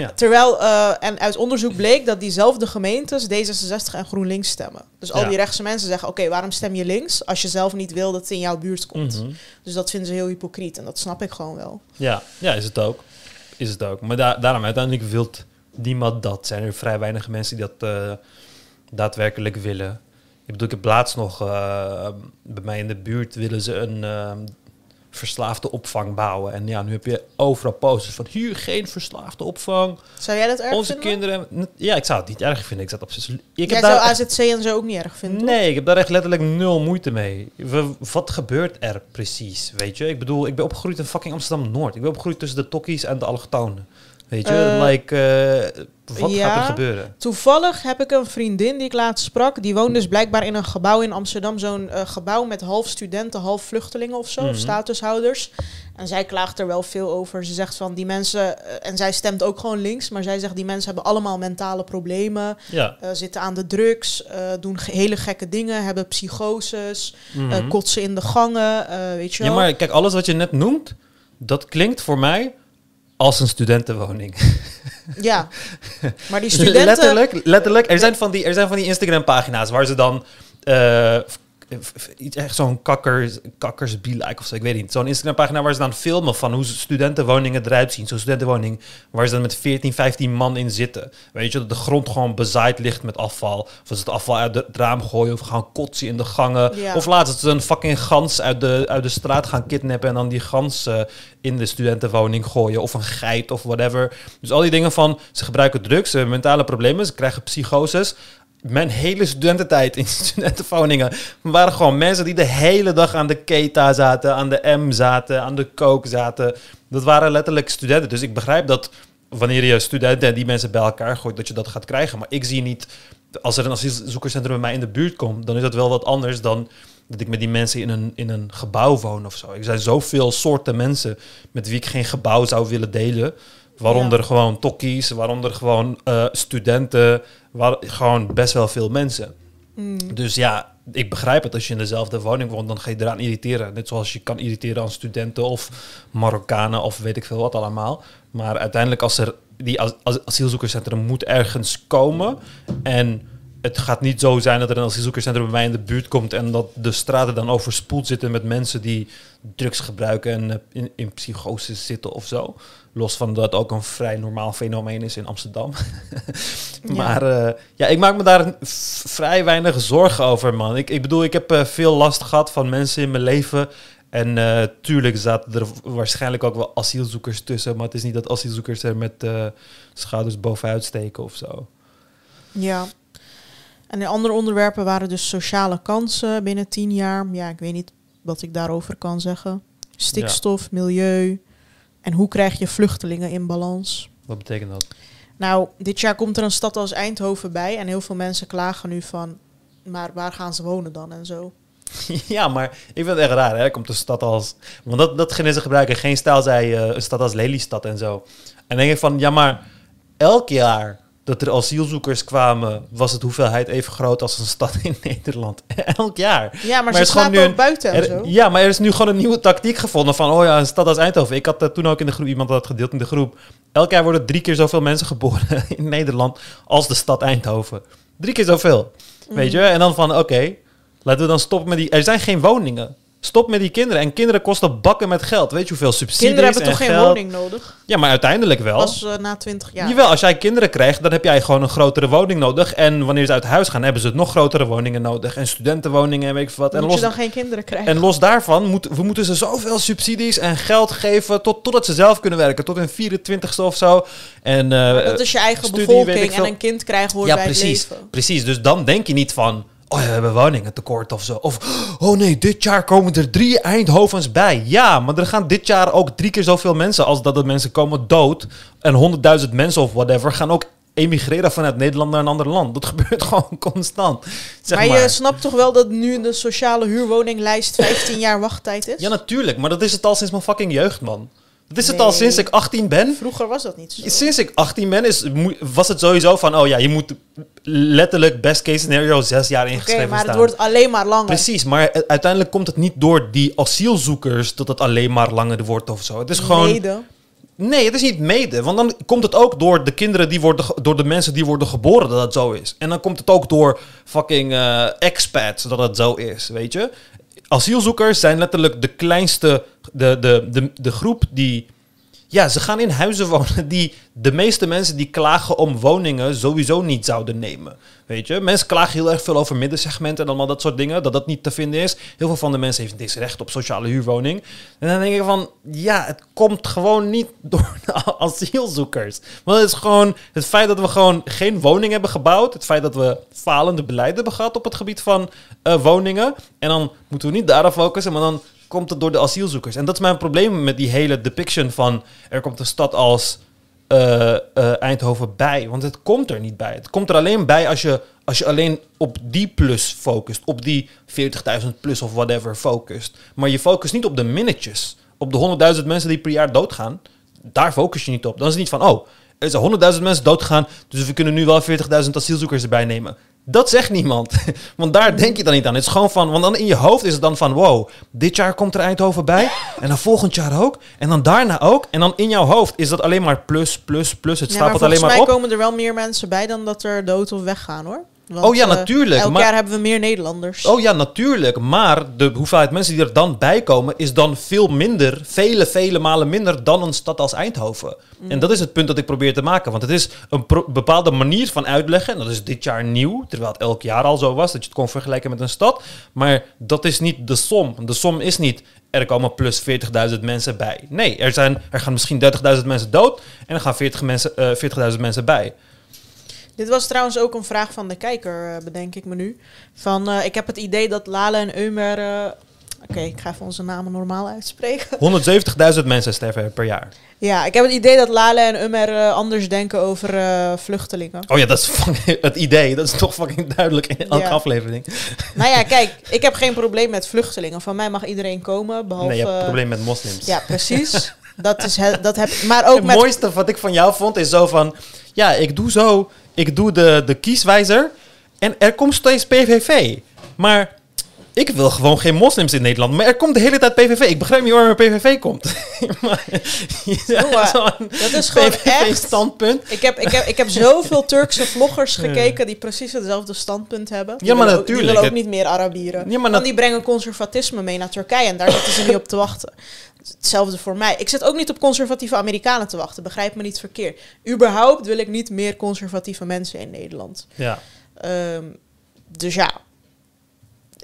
Ja. Terwijl, eh, en uit onderzoek bleek dat diezelfde gemeentes D66 en GroenLinks stemmen. Dus al Ja. die rechtse mensen zeggen, oké, waarom stem je links als je zelf niet wil dat het in jouw buurt komt? Mhm. Dus dat vinden ze heel hypocriet en dat snap ik gewoon wel. ja, ja, is het ook. Is het ook. Maar da- daarom, uiteindelijk wil niemand dat. Zijn er vrij weinig mensen die dat eh, daadwerkelijk willen. Ik bedoel, ik heb laatst nog eh, bij mij in de buurt willen ze een verslaafde opvang bouwen. En ja, nu heb je overal posters van hier geen verslaafde opvang. Zou jij dat erg Onze vinden? kinderen. Ja, ik zou het niet erg vinden. Ik zat op Ik Jij heb zou echt- AZC en zo ook niet erg vinden, toch? Nee, ik heb daar echt letterlijk nul moeite mee. We- wat gebeurt er precies, weet je? Ik bedoel, ik ben opgegroeid in fucking Amsterdam-Noord. Ik ben opgegroeid tussen de Tokkies en de allochtonen. Weet je, Eh, like, eh, wat ja. gaat er gebeuren? Toevallig heb ik een vriendin die ik laatst sprak. Die woont dus blijkbaar in een gebouw in Amsterdam. Zo'n eh, gebouw met half studenten, half vluchtelingen of zo. Mhm. Of statushouders. En zij klaagt er wel veel over. Ze zegt van die mensen... eh, en zij stemt ook gewoon links. Maar zij zegt die mensen hebben allemaal mentale problemen. Ja. eh, zitten aan de drugs. doen ge- hele gekke dingen. Hebben psychoses. mhm. kotsen in de gangen. weet je ja, wel. maar kijk, alles wat je net noemt, dat klinkt voor mij als een studentenwoning. [laughs] Ja. Maar die studenten... letterlijk, letterlijk. Er zijn van die, er zijn van die Instagram-pagina's waar ze dan eh, iets echt zo'n kakker, kakkers be like of zo, ik weet niet. Zo'n Instagram pagina waar ze dan filmen van hoe studentenwoningen eruit zien. Zo'n studentenwoning waar ze dan met 14, 15 man in zitten. Weet je, dat de grond gewoon bezaaid ligt met afval. Of ze het afval uit het raam gooien of gaan kotsen in de gangen. Ja. Of laatst ze een fucking gans uit de, uit de straat gaan kidnappen en dan die gans in de studentenwoning gooien. Of een geit of whatever. Dus al die dingen van, ze gebruiken drugs, ze hebben mentale problemen, ze krijgen psychoses. Mijn hele studententijd in [laughs] studentenwoningen waren gewoon mensen die de hele dag aan de keta zaten, aan de M zaten, aan de coke zaten. Dat waren letterlijk studenten. Dus ik begrijp dat wanneer je studenten en die mensen bij elkaar gooit, dat je dat gaat krijgen. Maar ik zie niet, als er een asielzoekerscentrum bij mij in de buurt komt, dan is dat wel wat anders dan dat ik met die mensen in een, in een gebouw woon of zo. Er zijn zoveel soorten mensen met wie ik geen gebouw zou willen delen. Waaronder Ja. gewoon tokkies, waaronder gewoon eh, studenten, waar, gewoon best wel veel mensen. Mm. Dus ja, ik begrijp het. Als je in dezelfde woning woont, dan ga je eraan irriteren. Net zoals je kan irriteren aan studenten of Marokkanen of weet ik veel wat allemaal. Maar uiteindelijk als er die as- asielzoekerscentrum moet ergens komen en het gaat niet zo zijn dat er een asielzoekerscentrum bij mij in de buurt komt en dat de straten dan overspoeld zitten met mensen die drugs gebruiken en eh, in, in psychose zitten of zo. Los van dat het ook een vrij normaal fenomeen is in Amsterdam. [laughs] Ja. Maar eh, ja, ik maak me daar vrij weinig zorgen over, man. Ik, ik bedoel, ik heb eh, veel last gehad van mensen in mijn leven. En eh, tuurlijk zaten er waarschijnlijk ook wel asielzoekers tussen. Maar het is niet dat asielzoekers er met schouders bovenuit steken of zo. Ja. En de andere onderwerpen waren dus sociale kansen binnen tien jaar. Ja, ik weet niet wat ik daarover kan zeggen. Stikstof, milieu. En hoe krijg je vluchtelingen in balans? Wat betekent dat? Nou, dit jaar komt er een stad als Eindhoven bij. En heel veel mensen klagen nu van... Maar waar gaan ze wonen dan en zo? [laughs] ja, maar ik vind het echt raar, hè? Er komt een stad als... Want dat, dat gingen ze gebruiken. Geen stijl zei eh, een stad als Lelystad en zo. En dan denk ik van, ja, maar elk jaar dat er asielzoekers kwamen... was het hoeveelheid even groot als een stad in [laughs] Nederland. elk jaar. Ja, maar, Maar ze slapen nu ook een- buiten en zo. ja, maar er is nu gewoon een nieuwe tactiek gevonden van, oh ja, een stad als Eindhoven. Ik had eh, toen ook in de groep, iemand had het gedeeld in de groep. Elk jaar worden drie keer zoveel mensen geboren [laughs] in Nederland als de stad Eindhoven. Drie keer zoveel, weet je? En dan van, oké, laten we dan stoppen met die... Er zijn geen woningen. Stop met die kinderen. En kinderen kosten bakken met geld. Weet je hoeveel subsidies Kinderen hebben toch en geen woning nodig? Ja, maar uiteindelijk wel. Pas eh, na twintig jaar. Jawel, als jij kinderen krijgt, dan heb jij gewoon een grotere woning nodig. En wanneer ze uit huis gaan, hebben ze het nog grotere woningen nodig. En studentenwoningen en weet ik veel wat. En los je dan geen kinderen krijgen? en los daarvan, moet, we moeten ze zoveel subsidies en geld geven tot, totdat ze zelf kunnen werken. Tot hun 24ste of zo. En, eh, dat is je eigen studie, bevolking en een kind krijgen hoort ja, bij precies, het leven. precies. Dus dan denk je niet van... Oh, ja, we hebben woningen tekort of zo. Of, oh nee, dit jaar komen er drie Eindhovens bij. Ja, maar er gaan dit jaar ook drie keer zoveel mensen... als dat er mensen komen dood. En honderdduizend mensen of whatever... gaan ook emigreren vanuit Nederland naar een ander land. Dat [laughs] gebeurt gewoon constant. Zeg maar, maar, je snapt toch wel dat nu de sociale huurwoninglijst 15 jaar wachttijd is? Ja, natuurlijk. Maar dat is het al sinds mijn fucking jeugd, man. Dat is het al sinds ik 18 ben. Vroeger was dat niet zo. Sinds ik 18 ben, is, was het sowieso van... oh ja, je moet letterlijk best case scenario zes jaar ingeschreven maar het staan. wordt alleen maar langer. Precies, maar uiteindelijk komt het niet door die asielzoekers... dat het alleen maar langer wordt of zo. Het is gewoon... Mede. Nee, het is niet mede. Want dan komt het ook door de kinderen die worden... door de mensen die worden geboren dat het zo is. En dan komt het ook door fucking eh, expats dat het zo is, weet je? Asielzoekers zijn letterlijk de kleinste... de, de, de, de groep die... Ja, ze gaan in huizen wonen die de meeste mensen die klagen om woningen sowieso niet zouden nemen. Weet je, mensen klagen heel erg veel over middensegmenten en allemaal dat soort dingen, dat dat niet te vinden is. Heel veel van de mensen heeft dit recht op sociale huurwoning. En dan denk ik van, ja, het komt gewoon niet [laughs] door de asielzoekers. Want het is gewoon het feit dat we gewoon geen woning hebben gebouwd, het feit dat we falende beleid hebben gehad op het gebied van eh, woningen. En dan moeten we niet daarop focussen, maar dan komt het door de asielzoekers. En dat is mijn probleem met die hele depiction van er komt een stad als eh, eh, Eindhoven bij. Want het komt er niet bij. Het komt er alleen bij als je, als je alleen op die plus focust. Op die 40.000 plus of whatever focust. Maar je focust niet op de minnetjes. Op de 100.000 mensen die per jaar doodgaan. Daar focus je niet op. Dan is het niet van, oh, er zijn 100.000 mensen doodgegaan. Dus we kunnen nu wel 40.000 asielzoekers erbij nemen. Dat zegt niemand. [laughs] Want daar denk je dan niet aan. Het is gewoon van, want dan in je hoofd is het dan van, wow, dit jaar komt er Eindhoven bij. En dan volgend jaar ook. En dan daarna ook. En dan in jouw hoofd is dat alleen maar plus, plus, plus. Het Ja, stapelt alleen volgens maar mij op. komen er wel meer mensen bij dan dat er dood of weggaan hoor. Want, Oh ja, eh, natuurlijk, elk maar- jaar hebben we meer Nederlanders. Oh ja, natuurlijk. Maar de hoeveelheid mensen die er dan bij komen is dan veel minder, vele, vele malen minder dan een stad als Eindhoven. En dat is het punt dat ik probeer te maken. Want het is een bepaalde manier van uitleggen. En dat is dit jaar nieuw, terwijl het elk jaar al zo was, dat je het kon vergelijken met een stad. Maar dat is niet de som. De som is niet, er komen plus 40.000 mensen bij. Nee, er, zijn, er gaan misschien 30.000 mensen dood en er gaan 40 mensen, eh, 40.000 mensen bij. Dit was trouwens ook een vraag van de kijker, eh, bedenk ik me nu. Van, eh, ik heb het idee dat Lale en Eumer... eh, Oké, ik ga even onze namen normaal uitspreken. [laughs] 170.000 mensen sterven per jaar. Ja, ik heb het idee dat Lale en Eumer eh, anders denken over vluchtelingen. Oh ja, dat is fucking [laughs] het idee. Dat is toch fucking duidelijk in elke Ja. aflevering. Nou ja, [laughs] kijk, ik heb geen probleem met vluchtelingen. Van mij mag iedereen komen, behalve... nee, je hebt een probleem met moslims. Ja, precies. Dat is het, dat heb, maar ook het met... mooiste wat ik van jou vond is zo van... Ja, ik doe zo... Ik doe de, de kieswijzer en er komt steeds PVV. Maar ik wil gewoon geen moslims in Nederland. Maar er komt de hele tijd PVV. Ik begrijp niet waarom er PVV komt. [laughs] maar, dat is gewoon echt- PVV-standpunt. Ik heb, ik, heb, ik heb zoveel Turkse vloggers [laughs] gekeken die precies hetzelfde standpunt hebben. Die Ja, maar willen ook- natuurlijk. Die willen ook niet meer Arabieren. Ja, maar Want die brengen conservatisme mee naar Turkije en daar zitten ze niet op te wachten. Hetzelfde voor mij. Ik zit ook niet op conservatieve Amerikanen te wachten. Begrijp me niet verkeerd. Überhaupt wil ik niet meer conservatieve mensen in Nederland. Ja. Ehm, dus ja.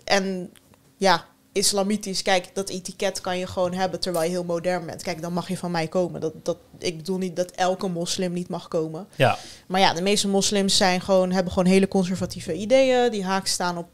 En ja, islamitisch, kijk, dat etiket kan je gewoon hebben terwijl je heel modern bent. Kijk, dan mag je van mij komen. Dat, dat, ik bedoel niet dat elke moslim niet mag komen. ja. Maar ja, de meeste moslims zijn gewoon, hebben gewoon hele conservatieve ideeën. Die haak staan op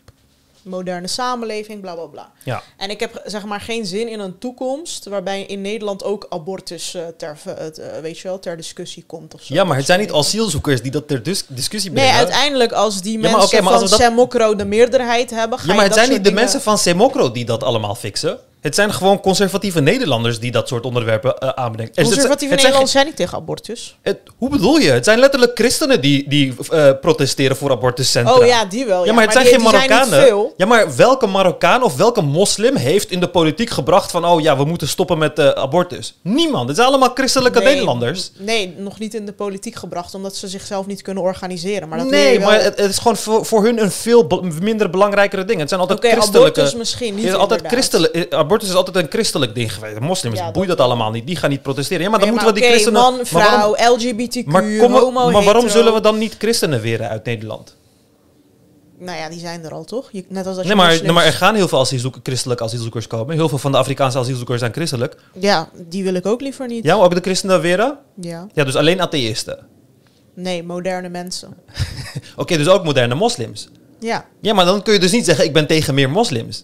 moderne samenleving, bla bla bla. Ja. En ik heb zeg maar geen zin in een toekomst waarbij in Nederland ook abortus eh, ter, het, eh, weet je wel, ter discussie komt of zo. ja, maar het zijn niet asielzoekers die dat ter dis- discussie Nee, brengen. uiteindelijk als die mensen als van dat- Semokro de meerderheid hebben, ga Ja, maar het zijn niet de mensen van Semokro die dat allemaal fixen. Het zijn gewoon conservatieve Nederlanders die dat soort onderwerpen eh, aanbrengen. Er- Conservatieve het Nederlanders zijn niet tegen abortus. het- hoe bedoel je? Het zijn letterlijk christenen die, die eh, protesteren voor abortuscentra. Oh ja, die wel. Ja, maar het zijn die, geen Marokkanen. ja, maar welke Marokkaan of welke moslim heeft in de politiek gebracht van... oh ja, we moeten stoppen met eh, abortus? Niemand. Het zijn allemaal christelijke Nee, Nederlanders. Nee, nog niet in de politiek gebracht, omdat ze zichzelf niet kunnen organiseren. Maar dat nee, wel- maar het, het is gewoon voor, voor hun een veel be- minder belangrijkere ding. Het zijn altijd Oké, christelijke... abortus misschien niet altijd inderdaad. Abortus is altijd een christelijk ding geweest. Moslims Ja, boeit dat allemaal niet. Die gaan niet protesteren. Ja, maar dan Nee, moeten we die christenen... man, maar waarom- vrouw, LGBTQ, Maar, kom- homo, maar waarom hetero. zullen we dan niet christenen weren uit Nederland? Nou ja, die zijn er al, toch? Je, net als dat Nee je maar, nee, maar er gaan heel veel asielzoekers, christelijke asielzoekers komen. Heel veel van de Afrikaanse asielzoekers zijn christelijk. Ja, die wil ik ook liever niet. Ja, maar ook de christenen weren? Ja. Ja, dus alleen atheïsten. Nee, moderne mensen. [laughs] Oké, dus ook moderne moslims. Ja, Ja, maar dan kun je dus niet zeggen, ik ben tegen meer moslims.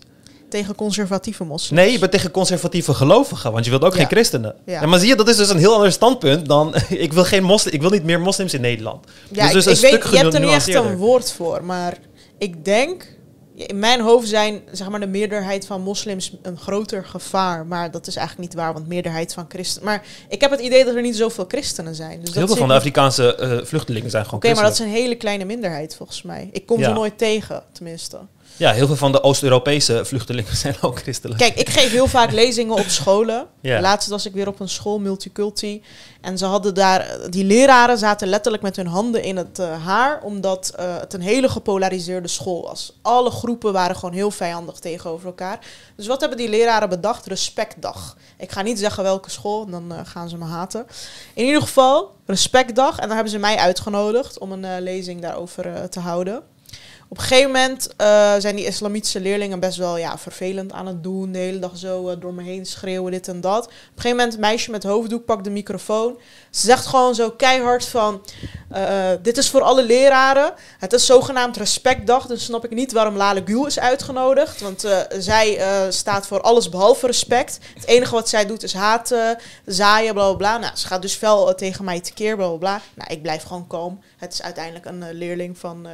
Tegen conservatieve moslims. Nee, je bent tegen conservatieve gelovigen, want je wilt ook Ja. geen christenen. Ja. Maar zie je, dat is dus een heel ander standpunt dan... [laughs] ik, wil geen moslim, ik wil niet meer moslims in Nederland. Ja, dus dus ik, een ik weet, je hebt er niet echt een woord voor, maar ik denk... In mijn hoofd zijn zeg maar, de meerderheid van moslims een groter gevaar. Maar dat is eigenlijk niet waar, want meerderheid van christenen... Maar ik heb het idee dat er niet zoveel christenen zijn. Dus Heel veel van de Afrikaanse eh, vluchtelingen zijn gewoon Oké, maar dat is een hele kleine minderheid volgens mij. Ik kom ze nooit tegen, tenminste. Ja, heel veel van de Oost-Europese vluchtelingen [laughs] zijn ook christelijk. Kijk, ik geef heel vaak lezingen op scholen. Ja. Laatst was ik weer op een school, multiculti. En ze hadden daar, die leraren zaten letterlijk met hun handen in het eh, haar, omdat eh, het een hele gepolariseerde school was. Alle groepen waren gewoon heel vijandig tegenover elkaar. Dus wat hebben die leraren bedacht? Respectdag. Ik ga niet zeggen welke school, dan eh, gaan ze me haten. In ieder geval, respectdag. En dan hebben ze mij uitgenodigd om een lezing daarover te houden. Op een gegeven moment eh, zijn die islamitische leerlingen best wel ja, vervelend aan het doen. De hele dag zo eh, door me heen schreeuwen, dit en dat. Op een gegeven moment, een meisje met hoofddoek pakt de microfoon. Ze zegt gewoon zo keihard van... eh, dit is voor alle leraren. Het is zogenaamd respectdag. Dus snap ik niet waarom Lale Gül is uitgenodigd. Want zij staat voor alles behalve respect. Het enige wat zij doet is haten, zaaien, bla bla bla. Nou, ze gaat dus fel tegen mij tekeer, bla bla bla. Nou, ik blijf gewoon kalm. Het is uiteindelijk een leerling van...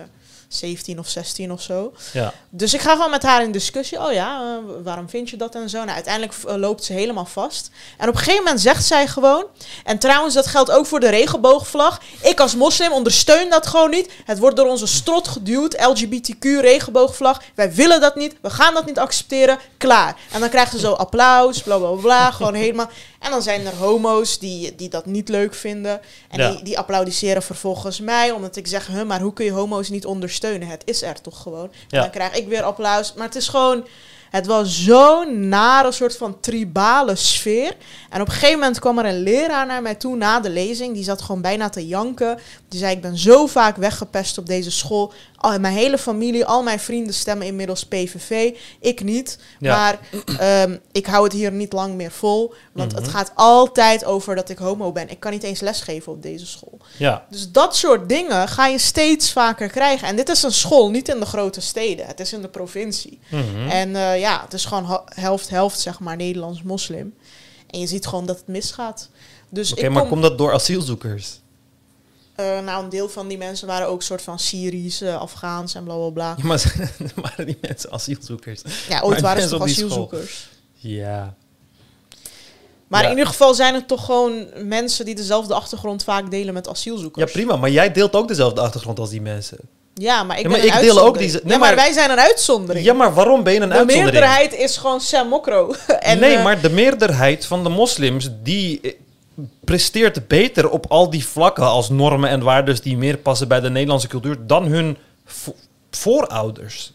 eh, 17 of 16 of zo. Ja. Dus ik ga gewoon met haar in discussie. Oh ja, eh, waarom vind je dat en zo? Nou, uiteindelijk eh, loopt ze helemaal vast. En op een gegeven moment zegt zij gewoon... En trouwens, dat geldt ook voor de regenboogvlag. Ik als moslim ondersteun dat gewoon niet. Het wordt door onze strot geduwd. LGBTQ, regenboogvlag. Wij willen dat niet. We gaan dat niet accepteren. Klaar. En dan krijgen ze zo applaus, bla bla bla. gewoon helemaal... En dan zijn er homo's die, die dat niet leuk vinden. En Ja. die, die applaudisseren vervolgens mij. Omdat ik zeg, huh, maar hoe kun je homo's niet ondersteunen? Steunen. Het is er toch gewoon. En Ja. dan krijg ik weer applaus. Maar het is gewoon... Het was zo'n nare soort van tribale sfeer. En op een gegeven moment kwam er een leraar naar mij toe na de lezing. Die zat gewoon bijna te janken. Die zei, ik ben zo vaak weggepest op deze school. Al, mijn hele familie, al mijn vrienden stemmen inmiddels PVV. Ik niet. Ja. Maar ehm, ik hou het hier niet lang meer vol. Want Mhm. het gaat altijd over dat ik homo ben. Ik kan niet eens lesgeven op deze school. Ja. Dus dat soort dingen ga je steeds vaker krijgen. En dit is een school, niet in de grote steden. Het is in de provincie. Mhm. En eh, ja, het is gewoon helft-helft, zeg maar, Nederlands-moslim. En je ziet gewoon dat het misgaat. Dus Oké, maar kom, komt dat door asielzoekers? Eh, nou, een deel van die mensen waren ook soort van Syrisch, eh, Afghaans en bla bla bla. Ja, maar [laughs] waren die mensen asielzoekers? Ja, ooit Maar waren ze toch school. asielzoekers. Ja. Maar Ja. in ieder geval zijn het toch gewoon mensen die dezelfde achtergrond vaak delen met ja, asielzoekers. prima. Maar jij deelt ook dezelfde achtergrond als die mensen. Ja, maar ik Ja, maar ik deel ook die- Ja, nee, maar, maar- wij zijn een uitzondering. Ja, maar waarom ben je een de uitzondering? meerderheid is gewoon Sam Mokro. [laughs] en, nee, eh, maar de meerderheid van de moslims die presteert beter op al die vlakken als normen en waarden die meer passen bij de Nederlandse cultuur dan hun vo- voorouders.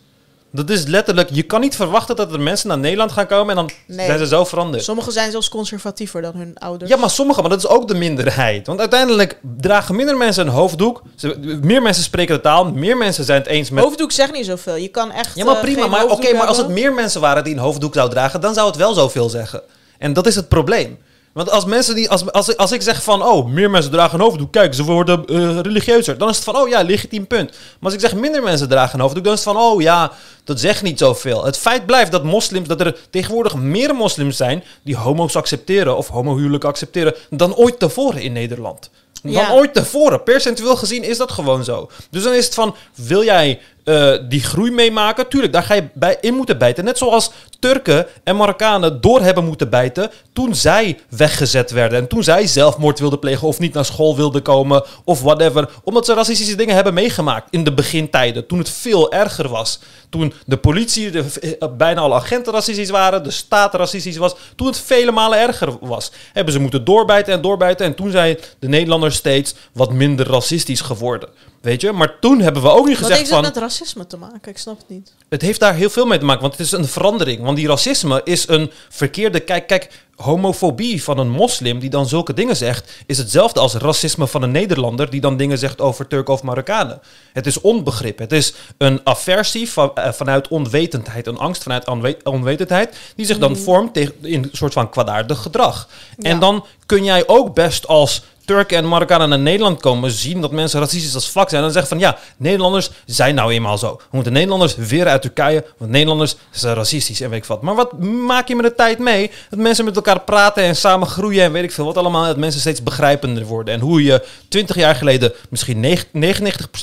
Dat is letterlijk, je kan niet verwachten dat er mensen naar Nederland gaan komen en dan Nee. zijn ze zo veranderd. Sommigen zijn zelfs conservatiever dan hun ouders. Ja, maar sommigen, maar dat is ook de minderheid. Want uiteindelijk dragen minder mensen een hoofddoek. Ze, meer mensen spreken de taal. Meer mensen zijn het eens met... Hoofddoek zegt niet zoveel. Je kan echt. Ja, maar eh, prima. Maar, oké, maar als het meer mensen waren die een hoofddoek zouden dragen, dan zou het wel zoveel zeggen. En dat is het probleem. Want als mensen die, als, als, als ik zeg van, oh, meer mensen dragen een hoofddoek, kijk, ze worden eh, religieuzer, dan is het van, oh ja, legitiem punt. Maar als ik zeg minder mensen dragen een hoofddoek, dan is het van, oh ja, dat zegt niet zoveel. Het feit blijft dat moslims, dat er tegenwoordig meer moslims zijn die homo's accepteren of homohuwelijken accepteren dan ooit tevoren in Nederland. Dan Ja. ooit tevoren. Percentueel gezien is dat gewoon zo. Dus dan is het van, wil jij eh, die groei meemaken? Tuurlijk, daar ga je bij in moeten bijten. Net zoals Turken en Marokkanen door hebben moeten bijten toen zij weggezet werden. En toen zij zelfmoord wilden plegen of niet naar school wilden komen of whatever. Omdat ze racistische dingen hebben meegemaakt in de begintijden. Toen het veel erger was. Toen de politie, de, eh, bijna alle agenten racistisch waren, de staat racistisch was. Toen het vele malen erger was. Hebben ze moeten doorbijten en doorbijten. En toen zijn de Nederlanders steeds wat minder racistisch geworden. Weet je? Maar toen hebben we ook niet Wat gezegd heeft van... het met racisme te maken? Ik snap het niet. Het heeft daar heel veel mee te maken, want het is een verandering. Want die racisme is een verkeerde... Kijk, kijk, homofobie van een moslim die dan zulke dingen zegt... is hetzelfde als racisme van een Nederlander... die dan dingen zegt over Turken of Marokkanen. Het is onbegrip. Het is een aversie van, eh, vanuit onwetendheid. Een angst vanuit onwe- onwetendheid... die zich dan vormt tegen, in een soort van kwaadaardig gedrag. Ja. En dan kun jij ook best als... Turken en Marokkanen naar Nederland komen, zien dat mensen racistisch als vlak zijn. En dan zeggen van ja, Nederlanders zijn nou eenmaal zo. We moeten Nederlanders weer uit Turkije, want Nederlanders zijn racistisch en weet ik wat. Maar wat maak je met de tijd mee? Dat mensen met elkaar praten en samen groeien en weet ik veel wat allemaal. Dat mensen steeds begrijpender worden. En hoe je 20 jaar geleden misschien 99%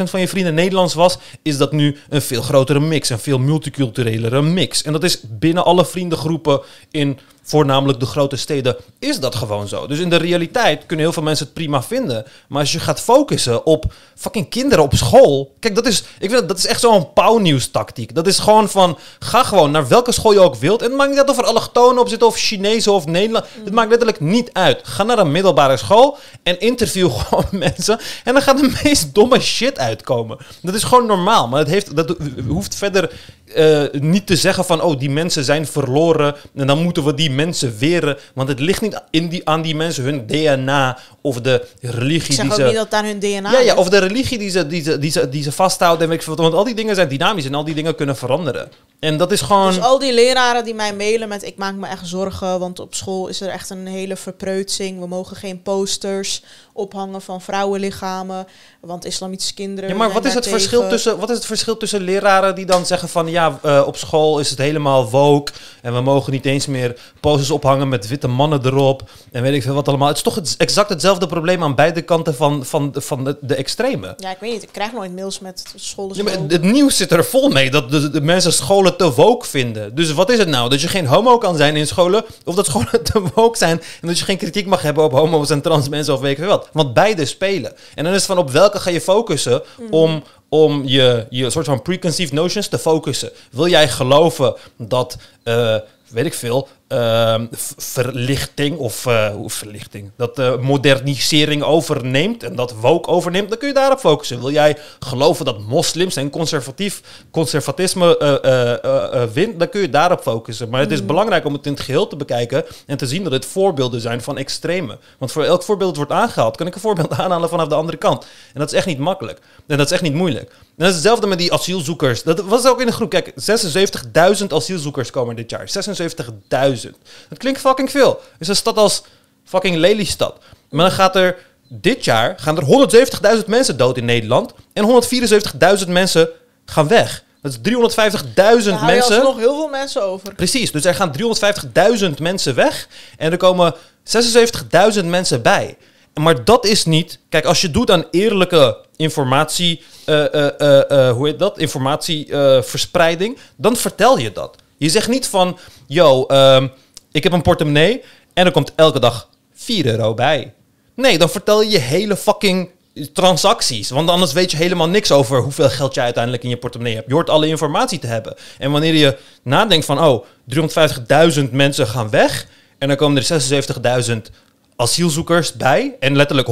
van je vrienden Nederlands was, is dat nu een veel grotere mix. Een veel multiculturelere mix. En dat is binnen alle vriendengroepen in voornamelijk de grote steden, is dat gewoon zo. Dus in de realiteit kunnen heel veel mensen het prima vinden. Maar als je gaat focussen op fucking kinderen op school. Kijk, dat is, ik vind, dat is echt zo'n pauwnieuws tactiek. Dat is gewoon van, ga gewoon naar welke school je ook wilt. En het maakt niet uit of er allochtonen op zitten of Chinezen of Nederland. Het maakt letterlijk niet uit. Ga naar een middelbare school en interview [laughs] gewoon mensen. En dan gaat de meest domme shit uitkomen. Dat is gewoon normaal. Maar het heeft, dat hoeft verder eh, niet te zeggen van, oh, die mensen zijn verloren en dan moeten we die mensen weren. Want het ligt niet in die, aan die mensen hun DNA of de religie Ik zeg die ook ze... niet dat aan hun DNA ja, ja, of de religie die ze, die ze, die ze, die ze vasthouden. En weet ik. Want al die dingen zijn dynamisch en al die dingen kunnen veranderen. En dat is gewoon... Dus al die leraren die mij mailen met ik maak me echt zorgen, want op school is er echt een hele verpreutsing. We mogen geen posters ophangen van vrouwenlichamen, want islamitische kinderen. Ja, maar wat is, het verschil tussen, wat is het verschil tussen leraren die dan zeggen van ja, eh, op school is het helemaal woke en we mogen niet eens meer posters ophangen met witte mannen erop en weet ik veel wat allemaal. Het is toch exact hetzelfde probleem aan beide kanten van, van, de, van de, de extreme. Ja, ik weet niet. Ik krijg nooit mails met scholen. Ja, maar het nieuws zit er vol mee dat de, de mensen scholen te woke vinden. Dus wat is het nou? Dat je geen homo kan zijn in scholen? Of dat scholen [laughs] te woke zijn en dat je geen kritiek mag hebben op homo's en trans mensen of weet ik wat? Want beide spelen. En dan is het van op welke ga je focussen om, om je, je soort van preconceived notions te focussen. Wil jij geloven dat, eh, weet ik veel, ehm, verlichting of eh, verlichting, dat de modernisering overneemt en dat woke overneemt, dan kun je daarop focussen. Wil jij geloven dat moslims en conservatief conservatisme eh, eh, wint, dan kun je daarop focussen. Maar het is belangrijk om het in het geheel te bekijken en te zien dat het voorbeelden zijn van extreme. Want voor elk voorbeeld dat wordt aangehaald, kan ik een voorbeeld [laughs] aanhalen vanaf de andere kant. En dat is echt niet makkelijk. En dat is echt niet moeilijk. En dat is hetzelfde met die asielzoekers. Dat was ook in de groep. Kijk, 76.000 asielzoekers komen dit jaar. 76.000. Dat klinkt fucking veel. is een stad als fucking Lelystad. Maar dan gaat er dit jaar gaan er 170.000 mensen dood in Nederland. En 174.000 mensen gaan weg. Dat is 350.000 Dan hou je mensen. alsnog heel veel mensen over. Precies, dus er gaan 350.000 mensen weg en er komen 76.000 mensen bij. Maar dat is niet. Kijk, als je doet aan eerlijke informatie, eh, eh, eh, hoe heet dat? Informatieverspreiding, dan vertel je dat. Je zegt niet van, yo, ehm, ik heb een portemonnee en er komt elke dag 4 euro bij. Nee, dan vertel je je hele fucking transacties. Want anders weet je helemaal niks over hoeveel geld je uiteindelijk in je portemonnee hebt. Je hoort alle informatie te hebben. En wanneer je nadenkt van, oh, 350.000 mensen gaan weg. En dan komen er 76.000 asielzoekers bij. En letterlijk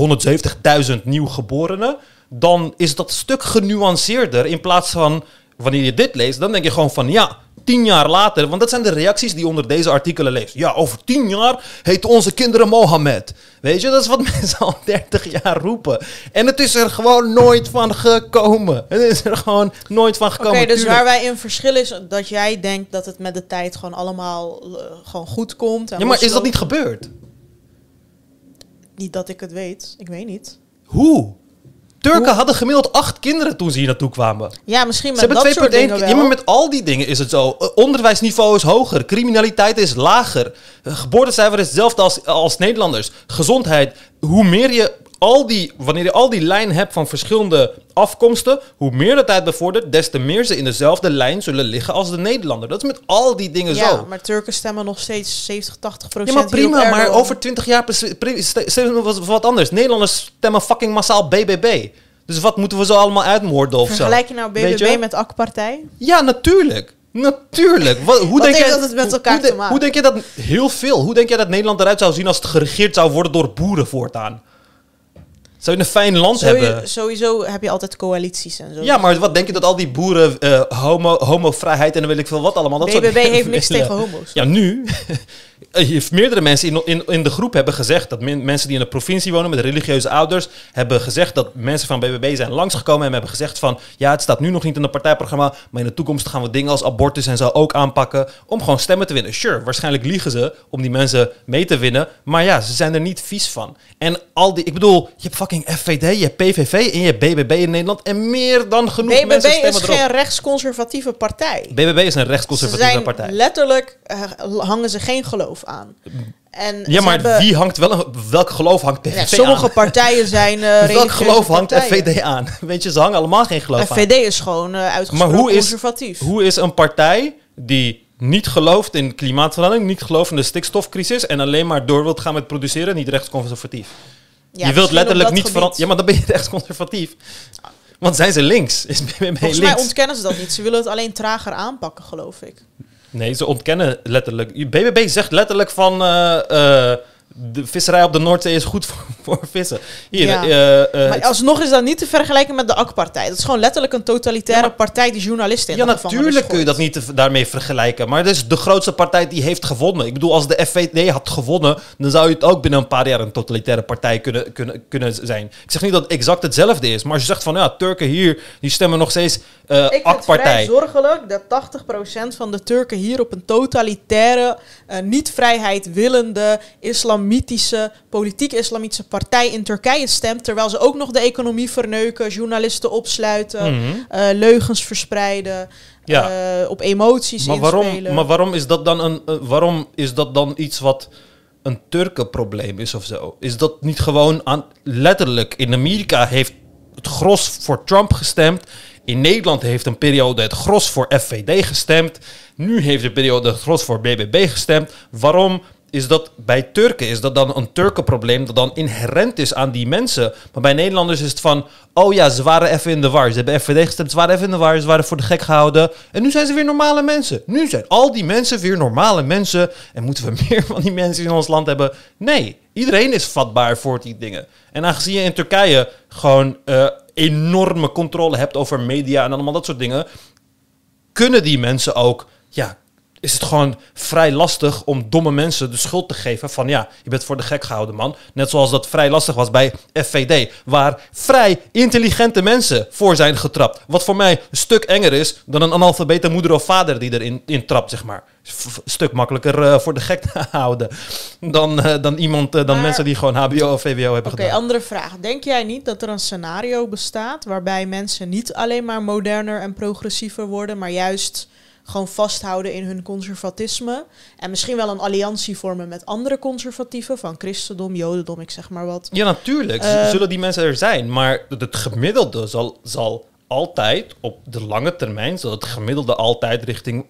170.000 nieuwgeborenen. Dan is dat stuk genuanceerder in plaats van wanneer je dit leest, dan denk je gewoon van ja, tien jaar later, want dat zijn de reacties die onder deze artikelen leest. Ja, over tien jaar heten onze kinderen Mohammed. Weet je, dat is wat [laughs] mensen al 30 jaar roepen. En het is er gewoon nooit van gekomen. Het is er gewoon nooit van Oké, gekomen. dus Tuurlijk. waar wij in verschillen is dat jij denkt dat het met de tijd gewoon allemaal eh, gewoon goed komt. En Ja, maar is dat niet gebeurd? Niet dat ik het weet. Ik weet niet. Hoe? Turken Hoe? hadden gemiddeld acht kinderen toen ze hier naartoe kwamen. Ja, misschien Ze met hebben dat soort 2,1 dingen wel. Ja, maar met al die dingen is het zo. Eh, Onderwijsniveau is hoger. Criminaliteit is lager. Eh, Geboortecijfer is hetzelfde als, als Nederlanders. Gezondheid. Hoe meer je al die, wanneer je al die lijn hebt van verschillende afkomsten, hoe meer de tijd bevordert, des te meer ze in dezelfde lijn zullen liggen als de Nederlander. Dat is met al die dingen ja, zo. maar Turken stemmen nog steeds 70, 80 Ja, procent maar prima, maar over 20 jaar we wat- anders. Nederlanders stemmen fucking massaal BBB. Dus wat moeten we zo allemaal uitmoorden of zo? Vergelijk je nou BBB je? met AK-partij? Ja, natuurlijk. Natuurlijk. Wat, hoe Wat denk jij, dat het met hoe- elkaar hoe, te maken? Hoe denk je dat heel veel? Hoe denk jij dat Nederland eruit zou zien als het geregeerd zou worden door boeren voortaan? Zou je een fijn land hebben? sowieso heb je altijd coalities en zo. Ja, maar wat denk je dat al die boeren eh homo, homovrijheid en dan weet ik veel wat allemaal. Dat soort BBB dingen heeft niks willen? tegen homo's. Ja, nu. [laughs] Eh, heeft meerdere mensen in, in, in de groep hebben gezegd dat men- mensen die in de provincie wonen met religieuze ouders hebben gezegd dat mensen van BBB zijn langsgekomen en hebben gezegd van ja, het staat nu nog niet in het partijprogramma, maar in de toekomst gaan we dingen als abortus en zo ook aanpakken om gewoon stemmen te winnen. Sure, waarschijnlijk liegen ze om die mensen mee te winnen, maar ja, ze zijn er niet vies van. En al die, ik bedoel, je hebt fucking FVD, je hebt PVV en je hebt BBB in Nederland en meer dan genoeg BBB mensen is stemmen erop. geen rechtsconservatieve partij. BBB is een rechtsconservatieve partij. letterlijk, eh, hangen ze geen geloof aan. En Ja, maar hebben- wie hangt wel een, welk geloof hangt PVV ja, sommige aan? partijen zijn eh [laughs] Welk geloof hangt partijen. FVD aan? [laughs] Weet je, ze hangen allemaal geen geloof aan. FVD is gewoon uitgesproken Maar hoe is- conservatief. Hoe is een partij die niet gelooft in klimaatverandering, niet gelooft in de stikstofcrisis en alleen maar door wilt gaan met produceren, niet rechtsconservatief? Ja, je wilt letterlijk niet veranderen. Ja, maar dan ben je [laughs] rechtsconservatief. Want zijn ze links? Is BBB Volgens mij ontkennen ze dat niet. Ze willen het alleen trager aanpakken, geloof ik. Nee, ze ontkennen letterlijk. BBB zegt letterlijk van eh, eh, de visserij op de Noordzee is goed voor, [laughs] voor vissen. Hier, Ja. eh, Maar alsnog is dat niet te vergelijken met de AK-partij. Dat is gewoon letterlijk een totalitaire Ja, maar- partij die journalisten in Ja, natuurlijk kun je dat niet te- daarmee vergelijken. Maar het is de grootste partij die heeft gewonnen. Ik bedoel, als de FVD had gewonnen, dan zou je het ook binnen een paar jaar een totalitaire partij kunnen, kunnen, kunnen zijn. Ik zeg niet dat het exact hetzelfde is, maar als je zegt van ja, Turken hier, die stemmen nog steeds eh Ik vind het vrij zorgelijk dat 80% van de Turken hier op een totalitaire, eh, niet-vrijheid willende, islamitische, politiek-islamitische partij in Turkije stemt. Terwijl ze ook nog de economie verneuken, journalisten opsluiten, Mhm. eh, leugens verspreiden, Ja. op emoties Maar waarom, inspelen. maar waarom is dat dan een, waarom is dat dan iets wat een Turkenprobleem is of zo? Is dat niet gewoon aan letterlijk in Amerika heeft het gros voor Trump gestemd. In Nederland heeft een periode het gros voor FVD gestemd. Nu heeft de periode het gros voor BBB gestemd. Waarom is dat bij Turken is dat dan een Turkenprobleem dat dan inherent is aan die mensen. Maar bij Nederlanders is het van, oh ja, ze waren even in de war. Ze hebben FVD gestemd, ze waren even in de war, ze waren voor de gek gehouden. En nu zijn ze weer normale mensen. Nu zijn al die mensen weer normale mensen. En moeten we [laughs] meer van die mensen in ons land hebben? Nee, iedereen is vatbaar voor die dingen. En aangezien je in Turkije gewoon eh, enorme controle hebt over media en allemaal dat soort dingen, kunnen die mensen ook, ja, is het gewoon vrij lastig om domme mensen de schuld te geven van ja, je bent voor de gek gehouden man. Net zoals dat vrij lastig was bij FVD, waar vrij intelligente mensen voor zijn getrapt. Wat voor mij een stuk enger is dan een analfabete moeder of vader die erin in trapt, zeg maar. Een stuk makkelijker uh, voor de gek te [laughs] houden dan, uh, dan iemand, uh, dan Maar, mensen die gewoon HBO of VWO hebben Oké, gedaan. andere vraag. Denk jij niet dat er een scenario bestaat waarbij mensen niet alleen maar moderner en progressiever worden, maar juist gewoon vasthouden in hun conservatisme en misschien wel een alliantie vormen met andere conservatieven van christendom, jodendom, ik zeg maar wat. Ja, natuurlijk. Ehm. zullen die mensen er zijn. Maar het gemiddelde zal, zal altijd, op de lange termijn, zal het gemiddelde altijd richting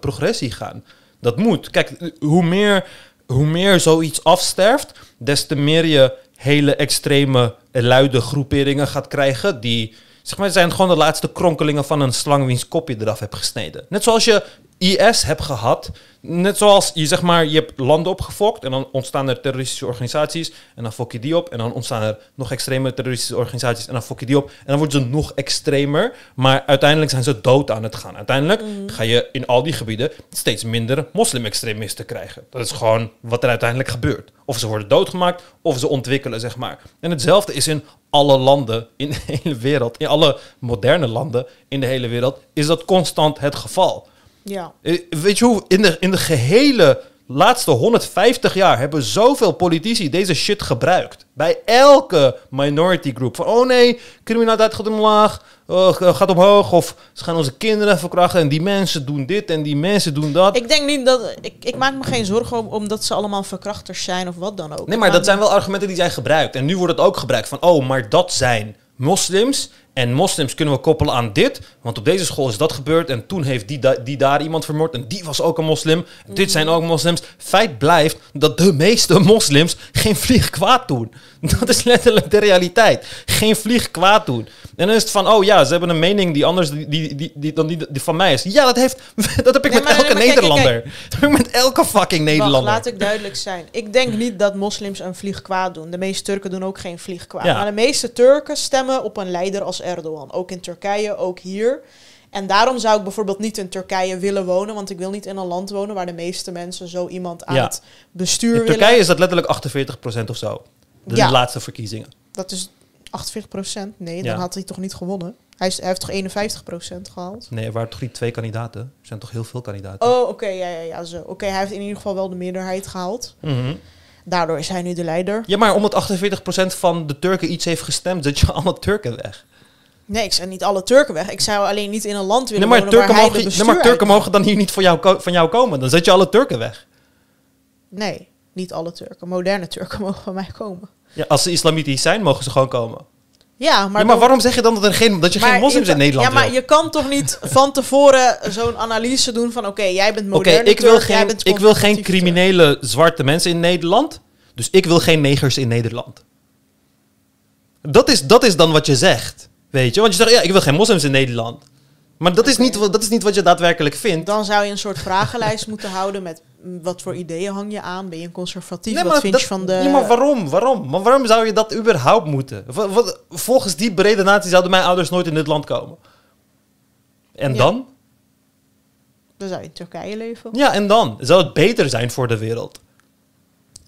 progressie gaan. Dat moet. Kijk, hoe meer, hoe meer zoiets afsterft, des te meer je hele extreme, luide groeperingen gaat krijgen. Die, zeg maar, zijn gewoon de laatste kronkelingen van een slang wiens kop je eraf hebt gesneden. Net zoals je IS hebt gehad. Net zoals je zeg maar, je hebt landen opgefokt en dan ontstaan er terroristische organisaties en dan fok je die op en dan ontstaan er nog extreme terroristische organisaties en dan fok je die op en dan worden ze nog extremer, maar uiteindelijk zijn ze dood aan het gaan. Uiteindelijk ga je in al die gebieden steeds minder moslim-extremisten krijgen. Dat is gewoon wat er uiteindelijk gebeurt. Of ze worden doodgemaakt of ze ontwikkelen, zeg maar. En hetzelfde is in alle landen in de hele wereld, in alle moderne landen in de hele wereld, is dat constant het geval. Ja. Eh, Weet je hoe, in de, in de gehele laatste 150 jaar hebben zoveel politici deze shit gebruikt. Bij elke minority group. Van, oh nee, criminaliteit gaat omlaag, eh, gaat omhoog. Of ze gaan onze kinderen verkrachten en die mensen doen dit en die mensen doen dat. Ik denk niet dat. Ik, ik maak me geen zorgen om, omdat ze allemaal verkrachters zijn of wat dan ook. Nee, maar dat zijn wel argumenten die zijn gebruikt. En nu wordt het ook gebruikt van, oh, maar dat zijn moslims. En moslims kunnen we koppelen aan dit. Want op deze school is dat gebeurd. En toen heeft die, da- die daar iemand vermoord. En die was ook een moslim. Dit zijn ook moslims. Feit blijft dat de meeste moslims geen vlieg kwaad doen. [laughs] Dat is letterlijk de realiteit. Geen vlieg kwaad doen. En dan is het van, oh ja, ze hebben een mening die anders die, die, die, die- dan die, die van mij is. Ja, dat, heeft, [laughs] dat heb ik Nee, met elke nee, maar kijk, kijk, Nederlander. Dat heb ik met elke fucking Wacht, Nederlander. laat ik duidelijk zijn. Ik denk niet dat moslims een vlieg kwaad doen. De meeste Turken doen ook geen vlieg kwaad. Ja. Maar de meeste Turken stemmen op een leider als Erdogan. Ook in Turkije, ook hier. En daarom zou ik bijvoorbeeld niet in Turkije willen wonen. Want ik wil niet in een land wonen waar de meeste mensen zo iemand aan Ja. het bestuur In willen. Turkije is dat letterlijk 48% of zo. De Ja. laatste verkiezingen. Dat is 48 procent. Nee, Ja. dan had hij toch niet gewonnen. Hij, is, hij heeft toch 51 procent gehaald? Nee, er waren toch niet twee kandidaten? Er zijn toch heel veel kandidaten? Oh, oké, ja, ja, ja, zo. Oké, hij heeft in ieder geval wel de meerderheid gehaald. Mhm. Daardoor is hij nu de leider. Ja, maar omdat 48% van de Turken iets heeft gestemd, zet je [laughs] alle Turken weg. Nee, ik zei niet alle Turken weg. Ik zou alleen niet in een land willen Nee, maar Turken, waar mogen, nee, maar Turken mogen dan hier niet voor jou van jou komen. Dan zet je alle Turken weg. Nee, niet alle Turken. Moderne Turken [laughs] mogen van mij komen. Ja, als ze islamitisch zijn, mogen ze gewoon komen. Ja, maar, Maar, maar dan- waarom zeg je dan dat, er geen, dat je geen moslims je in Nederland Ja, maar wil? je kan toch niet van tevoren zo'n analyse doen van... Oké, jij bent moderne ik, wil Turk, jij geen, bent ik wil geen Turk. criminele zwarte mensen in Nederland. Dus ik wil geen negers in Nederland. Dat is, dat is dan wat je zegt. Weet je? Want je zegt, ja, ik wil geen moslims in Nederland. Maar dat, is, niet, wat- dat is niet wat je daadwerkelijk vindt. Dan zou je een soort vragenlijst [laughs] moeten houden met... mm, Wat voor ideeën hang je aan? Ben je een conservatief? Nee, wat maar vind dat- je van de... Ja, maar waarom? Waarom? Maar waarom zou je dat überhaupt moeten? Wa- wat- volgens die beredenatie zouden mijn ouders nooit in dit land komen. En Ja. dan? Dan zou je in Turkije leven. Ja, en dan? Zou het beter zijn voor de wereld?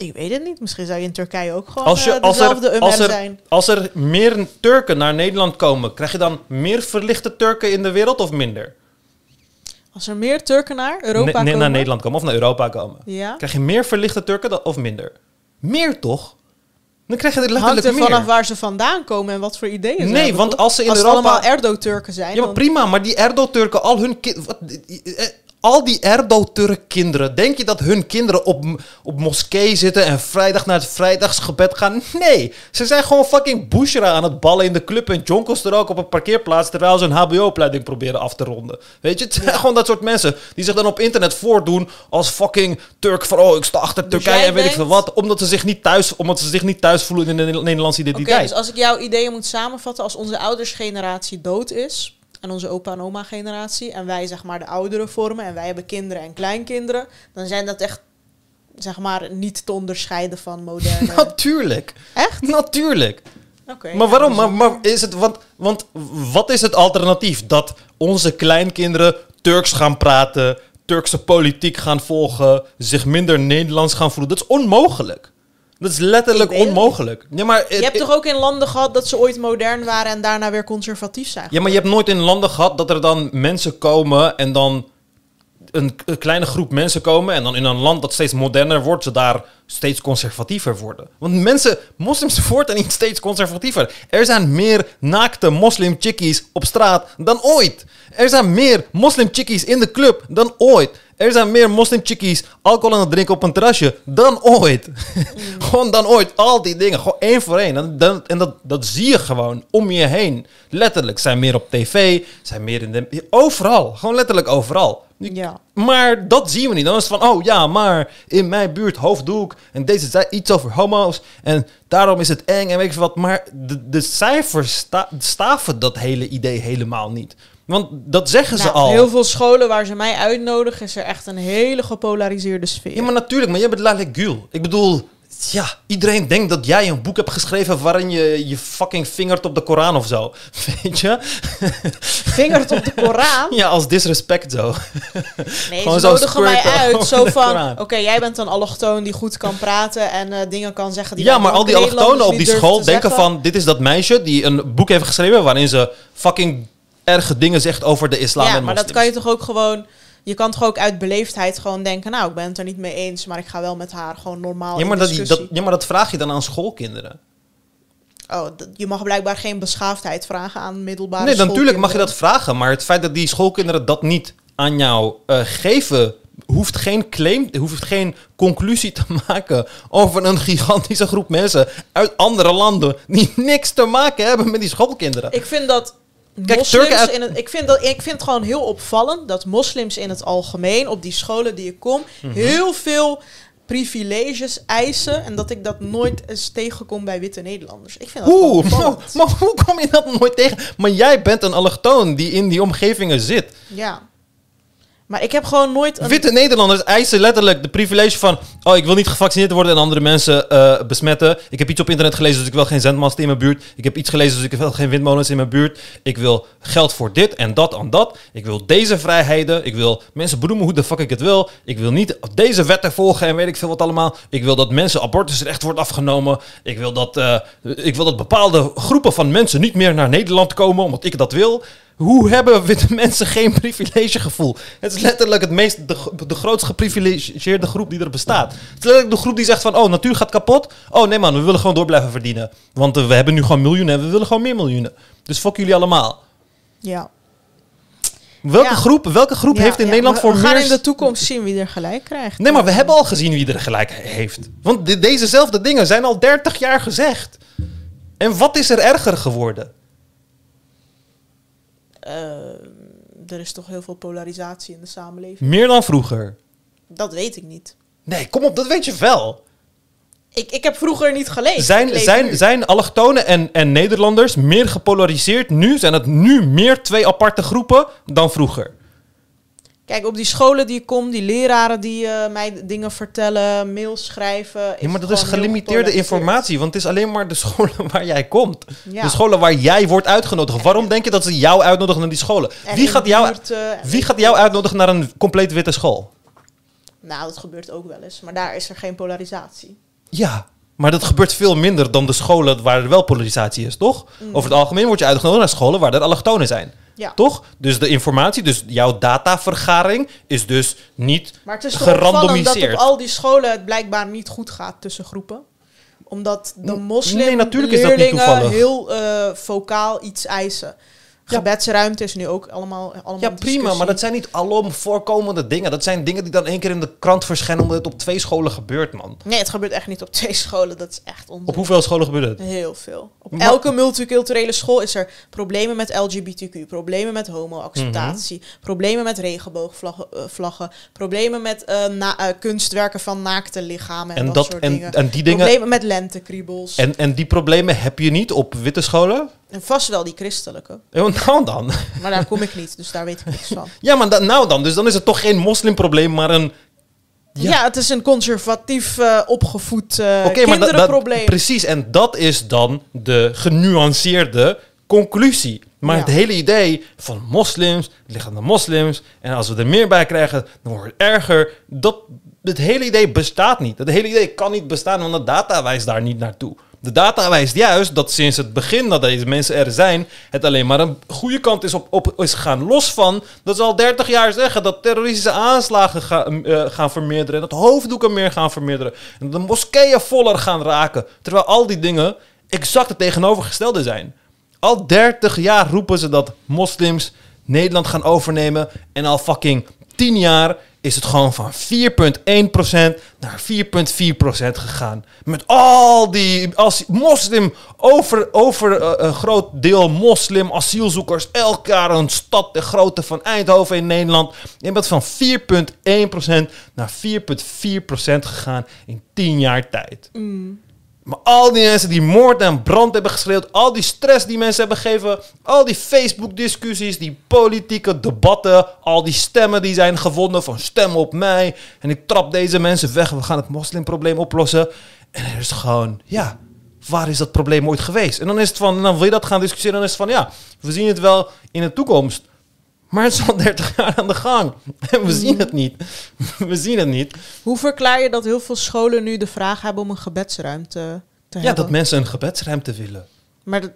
Ik weet het niet. Misschien zou je in Turkije ook gewoon Als, je, eh, als, dezelfde er, als, er, zijn. als er meer Turken naar Nederland komen, krijg je dan meer verlichte Turken in de wereld of minder? Als er meer Turken naar Europa Ne- komen... naar Nederland komen of naar Europa komen. Ja. Krijg je meer verlichte Turken dan- of minder? Meer toch? Dan krijg je er Hangt letterlijk er vanaf waar ze vandaan komen en wat voor ideeën ze Nee, want als ze in als Europa- allemaal Erdo-Turken zijn... Ja, maar dan- prima, maar die Erdo-Turken, al hun wat, eh, Al die Erdo-Turk-kinderen, denk je dat hun kinderen op, op moskee zitten en vrijdag naar het vrijdagsgebed gaan? Nee, ze zijn gewoon fucking bushra aan het ballen in de club en jonkels er ook op een parkeerplaats terwijl ze een HBO-opleiding proberen af te ronden. Weet je, het zijn gewoon dat soort mensen die zich dan op internet voordoen als fucking Turk van oh, ik sta achter Dus Turkije en weet ik veel wat, omdat ze zich niet thuis, omdat ze zich niet thuis voelen in de Nederlandse Oké, identiteit. dus als ik jouw ideeën moet samenvatten, als onze oudersgeneratie dood is en onze opa en oma generatie en wij zeg maar de oudere vormen en wij hebben kinderen en kleinkinderen, dan zijn dat echt zeg maar niet te onderscheiden van moderne. [laughs] Natuurlijk. Echt? Natuurlijk. Oké. Maar waarom? Maar, bijzonder. maar is het, want, want wat is het alternatief? Dat onze kleinkinderen Turks gaan praten, Turkse politiek gaan volgen, zich minder Nederlands gaan voelen? Dat is onmogelijk. Dat is letterlijk onmogelijk. Ja maar, Je hebt toch ook in landen gehad dat ze ooit modern waren en daarna weer conservatief zijn? ja, maar je hebt nooit in landen gehad dat er dan mensen komen en dan een, een kleine groep mensen komen en dan in een land dat steeds moderner wordt, ze daar steeds conservatiever worden. Want mensen, moslims [laughs] worden niet steeds conservatiever. Er zijn meer naakte moslim chickies op straat dan ooit. Er zijn meer moslim chickies in de club dan ooit. Er zijn meer moslim chickies alcohol aan het drinken op een terrasje dan ooit. [laughs] gewoon dan ooit. Al die dingen. Gewoon één voor één. En, dan, en dat, dat zie je gewoon om je heen. Letterlijk. Zijn meer op tv. Zijn meer in de... Overal. Gewoon letterlijk overal. Ja. Maar dat zien we niet. Dan is het van, oh ja, maar in mijn buurt hoofddoek. En deze zei iets over homo's. En daarom is het eng en weet ik veel wat. Maar de, de cijfers sta- staven dat hele idee helemaal niet. Want dat zeggen ze Nou, al. Heel veel scholen waar ze mij uitnodigen is er echt een hele gepolariseerde sfeer. Ja, maar natuurlijk, maar jij bent Lale Gül. Ik bedoel, ja, iedereen denkt dat jij een boek hebt geschreven waarin je je fucking vingert op de Koran of zo. [laughs] Weet je? Vingert op de Koran. Ja, als disrespect zo. Nee, Gewoon ze zo nodigen mij uit. Zo [laughs] van, oké, jij bent een allochtoon die goed kan praten en eh, dingen kan zeggen die Ja, maar al die allochtonen op niet die school denken zeggen. van... Dit is dat meisje die een boek heeft geschreven waarin ze fucking erge dingen zegt over de islam Ja, en maar dat kan je toch ook gewoon... Je kan toch ook uit beleefdheid gewoon denken... Nou, ik ben het er niet mee eens, maar ik ga wel met haar gewoon normaal ja, maar dat, dat, ja, maar dat vraag je dan aan schoolkinderen. Oh, je mag blijkbaar geen beschaafdheid vragen aan middelbare Nee, natuurlijk mag je dat vragen. Maar het feit dat die schoolkinderen dat niet aan jou eh, geven... hoeft geen claim, hoeft geen conclusie te [laughs] maken... over een gigantische groep mensen uit andere landen... die [laughs] niks te maken hebben met die schoolkinderen. Ik vind dat Kijk, moslims uit- in het, ik, vind dat, ik vind het gewoon heel opvallend dat moslims in het algemeen op die scholen die ik kom Mhm. heel veel privileges eisen en dat ik dat nooit eens tegenkom bij witte Nederlanders. Ik vind dat Hoe? [laughs] Maar, opvallend. maar hoe kom je dat nooit tegen? Maar jij bent een allochtoon die in die omgevingen zit. Ja. Maar ik heb gewoon nooit een... Witte Nederlanders eisen letterlijk de privilege van... oh, ik wil niet gevaccineerd worden en andere mensen eh, besmetten. Ik heb iets op internet gelezen, dus ik wil geen zendmasten in mijn buurt. Ik heb iets gelezen, dus ik wil geen windmolens in mijn buurt. Ik wil geld voor dit en dat en dat. Ik wil deze vrijheden. Ik wil mensen benoemen hoe de fuck ik het wil. Ik wil niet deze wetten volgen en weet ik veel wat allemaal. Ik wil dat mensen abortusrecht wordt afgenomen. Ik wil dat, eh, ik wil dat bepaalde groepen van mensen niet meer naar Nederland komen, omdat ik dat wil. Hoe hebben [laughs] witte mensen geen privilegegevoel? Het is letterlijk het meest, de, de grootst geprivilegeerde groep die er bestaat. Het is letterlijk de groep die zegt van, oh, natuur gaat kapot. Oh, nee man, we willen gewoon door blijven verdienen. Want eh, we hebben nu gewoon miljoenen en we willen gewoon meer miljoenen. Dus fuck jullie allemaal. Ja. Welke Ja. groep, welke groep Ja, heeft in ja, Nederland we, voor we gaan meer... in de toekomst zien wie er gelijk krijgt. Nee, maar we hebben al gezien wie er gelijk heeft. Want de- dezezelfde dingen zijn al 30 jaar gezegd. En wat is er erger geworden? Eh, er is toch heel veel polarisatie in de samenleving. Meer dan vroeger. Dat weet ik niet. Nee, kom op, dat weet je wel. Ik, ik heb vroeger niet gelezen. Zijn, zijn, nu. zijn allochtonen en, en Nederlanders meer gepolariseerd nu? Zijn het nu meer twee aparte groepen dan vroeger? Kijk, op die scholen die ik kom, die leraren die eh, mij dingen vertellen, mails schrijven. Ja, maar dat is gelimiteerde informatie, want het is alleen maar de [laughs] scholen waar jij komt. Ja. De scholen waar jij wordt uitgenodigd. Waarom denk je dat ze jou uitnodigen naar die scholen? En Wie gaat, jou, en wie gaat jou uitnodigen naar een compleet witte school? Nou, dat gebeurt ook wel eens. Maar daar is er geen polarisatie. Ja, maar dat gebeurt veel minder dan de scholen waar er wel polarisatie is, toch? Mm. Over het algemeen word je uitgenodigd naar scholen waar er allochtonen zijn. Ja. Toch? Dus de informatie, dus jouw datavergaring is dus niet Maar het is opvallend dat gerandomiseerd. op al die scholen het blijkbaar niet goed gaat tussen groepen. Omdat de N- moslim nee, natuurlijk is dat niet leerlingen toevallig. heel eh vocaal iets eisen. Gebedsruimte is nu ook allemaal, allemaal Ja, prima, maar dat zijn niet alom voorkomende dingen. Dat zijn dingen die dan één keer in de krant verschijnen omdat het op twee scholen gebeurt, man. Nee, het gebeurt echt niet op twee [laughs] scholen. Dat is echt onzin. Op hoeveel scholen gebeurt het? Heel veel. Op Maar- elke multiculturele school is er problemen met LGBTQ, problemen met homo-acceptatie, Mhm. problemen met regenboogvlaggen, eh, vlaggen, problemen met eh, na- eh, kunstwerken van naakte lichamen en, En, dat, dat, soort en, dingen. en die dingen. Problemen met lentekriebels. En, En, en die problemen heb je niet op witte scholen? Vast wel die christelijke. [laughs] Eh, Nou dan. Maar daar kom ik niet, dus daar weet ik niks van. Ja, maar da- nou dan. Dus dan is het toch geen moslimprobleem, maar een. Ja, het is een conservatief eh, opgevoed eh dat- dat, kinderenprobleem. precies. En dat is dan de genuanceerde conclusie. Maar Ja. het hele idee van moslims, ligt aan de moslims. En als we er meer bij krijgen, dan wordt het erger. Dat, het hele idee bestaat niet. Het hele idee kan niet bestaan, want de data wijst daar niet naartoe. De data wijst juist dat sinds het begin dat deze mensen er zijn, het alleen maar een goede kant is, op, is gegaan. Los van dat ze al 30 jaar zeggen dat terroristische aanslagen gaan, eh, gaan vermeerderen. En dat hoofddoeken meer gaan vermeerderen. En dat de moskeeën voller gaan raken. Terwijl al die dingen exact het tegenovergestelde zijn. Al 30 jaar roepen ze dat moslims Nederland gaan overnemen. En al fucking 10 jaar is het gewoon van 4,1% naar 4,4% gegaan. Met al die als moslim, over, over eh, een groot deel moslim asielzoekers. Elk jaar een stad de grootte van Eindhoven in Nederland. Je bent van 4,1% naar 4,4% gegaan in 10 jaar tijd. Maar al die mensen die moord en brand hebben geschreeuwd, al die stress die mensen hebben gegeven, al die Facebook-discussies, die politieke debatten, al die stemmen die zijn gevonden van stem op mij en ik trap deze mensen weg, we gaan het moslimprobleem oplossen. En er is gewoon, ja, waar is dat probleem ooit geweest? En dan is het van, dan wil je dat gaan discussiëren, dan is het van, ja, we zien het wel in de toekomst. Maar het is al 30 jaar aan de gang. En [laughs] we zien het niet. [laughs] We zien het niet. Hoe verklaar je dat heel veel scholen nu de vraag hebben om een gebedsruimte te Ja, hebben? dat mensen een gebedsruimte willen. Maar dat,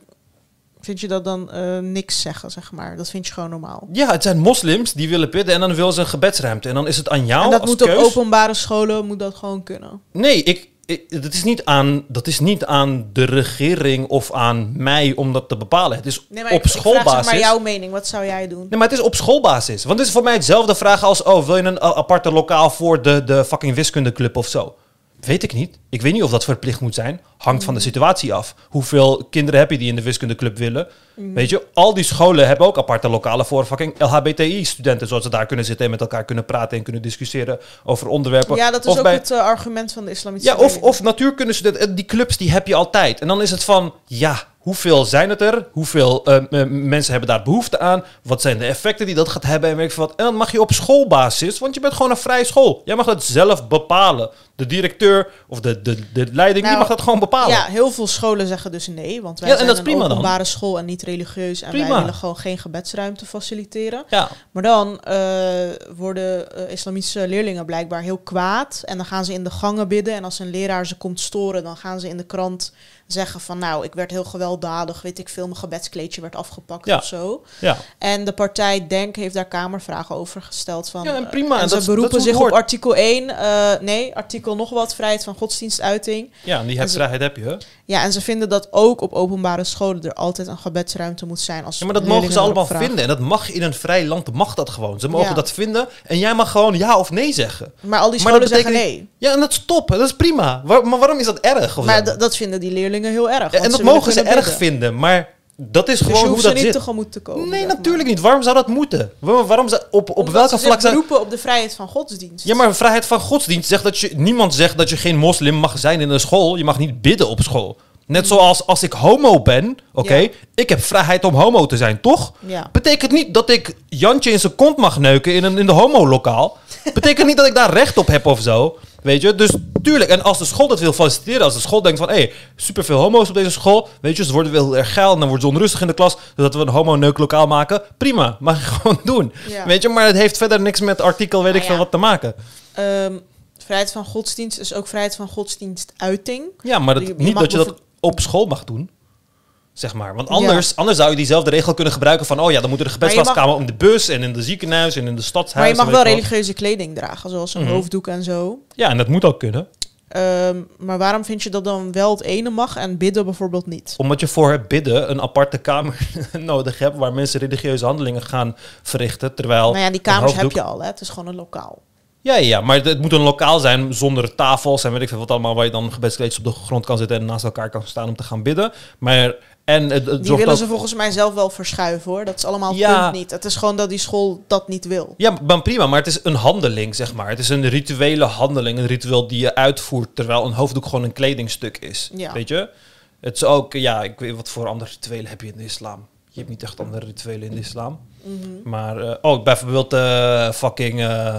vind je dat dan eh, niks zeggen, zeg maar? Dat vind je gewoon normaal. Ja, het zijn moslims die willen bidden en dan willen ze een gebedsruimte. En dan is het aan jou en dat als moet op keus. openbare scholen moet dat gewoon kunnen. Nee, ik, ik, dat, is niet aan, dat is niet aan de regering of aan mij om dat te bepalen. Het is Nee, maar op ik, ik vraag schoolbasis. maar jouw mening. Wat zou jij doen? Nee, maar het is op schoolbasis. Want het is voor mij hetzelfde vraag als... Oh, wil je een a- aparte lokaal voor de, de fucking wiskundeclub of zo? Weet ik niet. Ik weet niet of dat verplicht moet zijn. Hangt van de situatie af. Hoeveel kinderen heb je die in de wiskundeclub willen? Weet je, al die scholen hebben ook aparte lokalen voor fucking LHBTI-studenten. Zodat ze daar kunnen zitten en met elkaar kunnen praten en kunnen discussiëren over onderwerpen. Ja, dat is Of ook bij- het eh, argument van de islamitische ja, of, of natuurkundestudenten. Die clubs die heb je altijd. En dan is het van, ja, hoeveel zijn het er? Hoeveel eh, mensen hebben daar behoefte aan? Wat zijn de effecten die dat gaat hebben? En weet ik wat. En dan mag je op schoolbasis, want je bent gewoon een vrije school. Jij mag dat zelf bepalen. De directeur of de, de, de leiding, die Nou, mag dat gewoon bepalen. Ja, heel veel scholen zeggen dus nee. Want wij Ja, en zijn dat is een prima dan. openbare school en niet religieus. En wij willen gewoon geen gebedsruimte faciliteren. Ja. Maar dan eh, worden eh, islamitische leerlingen blijkbaar heel kwaad. En dan gaan ze in de gangen bidden. En als een leraar ze komt storen, dan gaan ze in de krant zeggen van... nou, ik werd heel gewelddadig, weet ik veel, mijn gebedskleedje werd afgepakt Ja. of zo. ja. En de partij Denk heeft daar kamervragen over gesteld. Van, Ja, en eh, prima, En en ze dat beroepen dat zich het op artikel 1. eh, nee, artikel nog wat, vrijheid van godsdienstuiting. Ja, en die ze- vrijheid heb je. hè? Ja, en ze vinden dat ook op openbare scholen er altijd een gebedsruimte moet zijn. Als Ja, maar dat mogen ze allemaal vragen. vinden. En dat mag in een vrij land, mag dat gewoon. Ze mogen Ja. dat vinden. En jij mag gewoon ja of nee zeggen. Maar al die scholen zeggen nee. Ja, en dat is top. Dat is prima. Waar- maar waarom is dat erg? Of Maar dat vinden die leerlingen heel erg. En dat mogen ze erg bidden. vinden, maar dat is Dus gewoon hoe ze dat niet zit. tegemoet te komen. Nee, maar. natuurlijk niet. Waarom zou dat moeten? Waar- Waarom zou, op, op Omdat welke ze vlak zou... beroepen op de vrijheid van godsdienst. Ja, maar vrijheid van godsdienst zegt dat je... Niemand zegt dat je geen moslim mag zijn in een school. Je mag niet bidden op school. Net zoals als ik homo ben, oké? Ja. Ik heb vrijheid om homo te zijn, toch? Ja. Betekent niet dat ik Jantje in zijn kont mag neuken in, een, in de homolokaal. Betekent niet dat ik daar recht op heb of zo. Weet je? Dus tuurlijk. En als de school dat wil faciliteren, als de school denkt van... hé, hey, superveel homo's op deze school. Weet je, ze worden wel heel erg geil en dan wordt ze onrustig in de klas. Zodat we een homo-neuklokaal maken. Prima, mag je [laughs] gewoon doen. Ja. Weet je, maar het heeft verder niks met artikel weet ik Nou veel ja. wat te maken. Ehm, vrijheid van godsdienst is ook vrijheid van godsdienstuiting. Ja, maar dat, niet dat je dat op school mag doen. Zeg maar. Want anders, anders zou je diezelfde regel kunnen gebruiken van... oh ja, dan moet er een gebedsplaatskamer in de bus... en in de ziekenhuis en in de stadshuis. Maar je mag wel wat. religieuze kleding dragen, zoals een Mhm. hoofddoek en zo. Ja, en dat moet ook kunnen. Ehm, maar waarom vind je dat dan wel het ene mag en bidden bijvoorbeeld niet? Omdat je voor het bidden een aparte kamer [laughs] nodig hebt waar mensen religieuze handelingen gaan verrichten. Terwijl Nou ja, die kamers heb je al, hè? Het is gewoon een lokaal. Ja, ja, maar het, het moet een lokaal zijn zonder tafels en weet ik veel wat allemaal, waar je dan gebedskleedjes op de grond kan zitten en naast elkaar kan staan om te gaan bidden. Maar en het, het Die willen ook- ze volgens mij zelf wel verschuiven, hoor. Dat is allemaal Ja. punt niet. Het is gewoon dat die school dat niet wil. Ja, maar prima, maar het is een handeling, zeg maar. Het is een rituele handeling, een ritueel die je uitvoert, terwijl een hoofddoek gewoon een kledingstuk is. Ja. Weet je? Het is ook, ja, ik weet wat voor andere rituelen heb je in de islam. Je hebt niet echt andere rituelen in de islam. Mhm. Maar, eh, oh, bijvoorbeeld eh fucking, eh,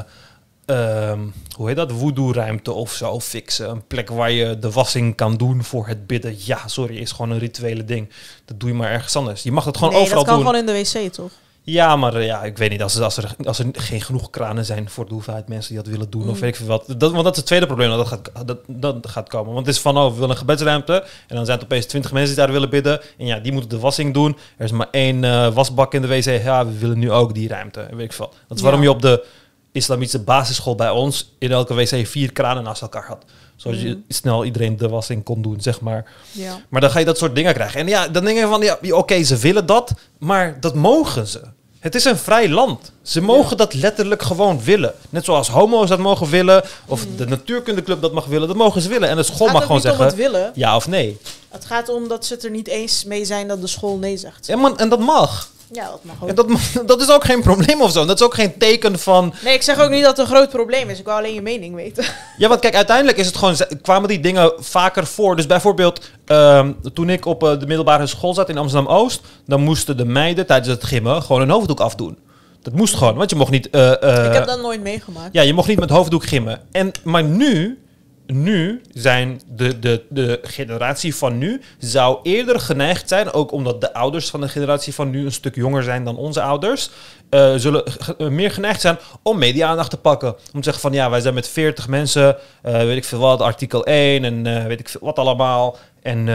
ehm, hoe heet dat? Voodoo-ruimte of zo fixen. Een plek waar je de wassing kan doen voor het bidden. Ja, sorry, is gewoon een rituele ding. Dat doe je maar ergens anders. Je mag het gewoon nee, overal dat kan doen. gewoon in de wc, toch? Ja, maar eh, ja, ik weet niet. Als er, als, er, als er geen genoeg kranen zijn voor de hoeveelheid mensen die dat willen doen, of Mm. weet ik veel wat. Dat, want dat is het tweede probleem dat, gaat, dat, dat gaat komen. Want het is van, oh, we willen een gebedsruimte. En dan zijn het opeens twintig mensen die daar willen bidden. En ja, die moeten de wassing doen. Er is maar één eh, wasbak in de wc. Ja, we willen nu ook die ruimte. Weet ik veel. Dat is waarom je op de islamitische basisschool bij ons in elke wc vier kranen naast elkaar had. Zodat je Mm. snel iedereen de wassing kon doen, zeg maar. Ja. Maar dan ga je dat soort dingen krijgen. En ja, dan denk je van, ja, oké, ze willen dat, maar dat mogen ze. Het is een vrij land. Ze mogen dat letterlijk gewoon willen. Net zoals homo's dat mogen willen, of de natuurkundeclub dat mag willen, dat mogen ze willen. En de school mag gewoon zeggen ja of nee. Het gaat om dat ze het er niet eens mee zijn dat de school nee zegt. Ja, man, en dat mag. Ja, dat mag ook. En dat, [laughs] dat is ook geen probleem of zo. Dat is ook geen teken van... Nee, ik zeg ook niet dat het een groot probleem is. Ik wil alleen je mening weten. [laughs] Ja, want kijk, uiteindelijk is het gewoon, kwamen die dingen vaker voor. Dus bijvoorbeeld, ehm, toen ik op eh, de middelbare school zat in Amsterdam-Oost... dan moesten de meiden tijdens het gimmen gewoon een hoofddoek afdoen. Dat moest gewoon, want je mocht niet... eh, eh, ik heb dat nooit meegemaakt. Ja, je mocht niet met hoofddoek gimmen. En, maar nu, nu zijn de, de, de generatie van nu zou eerder geneigd zijn, ook omdat de ouders van de generatie van nu een stuk jonger zijn dan onze ouders, eh, zullen eh, meer geneigd zijn om media-aandacht te pakken. Om te zeggen van ja, wij zijn met 40 mensen, eh, weet ik veel wat, artikel 1 en weet ik veel wat allemaal. En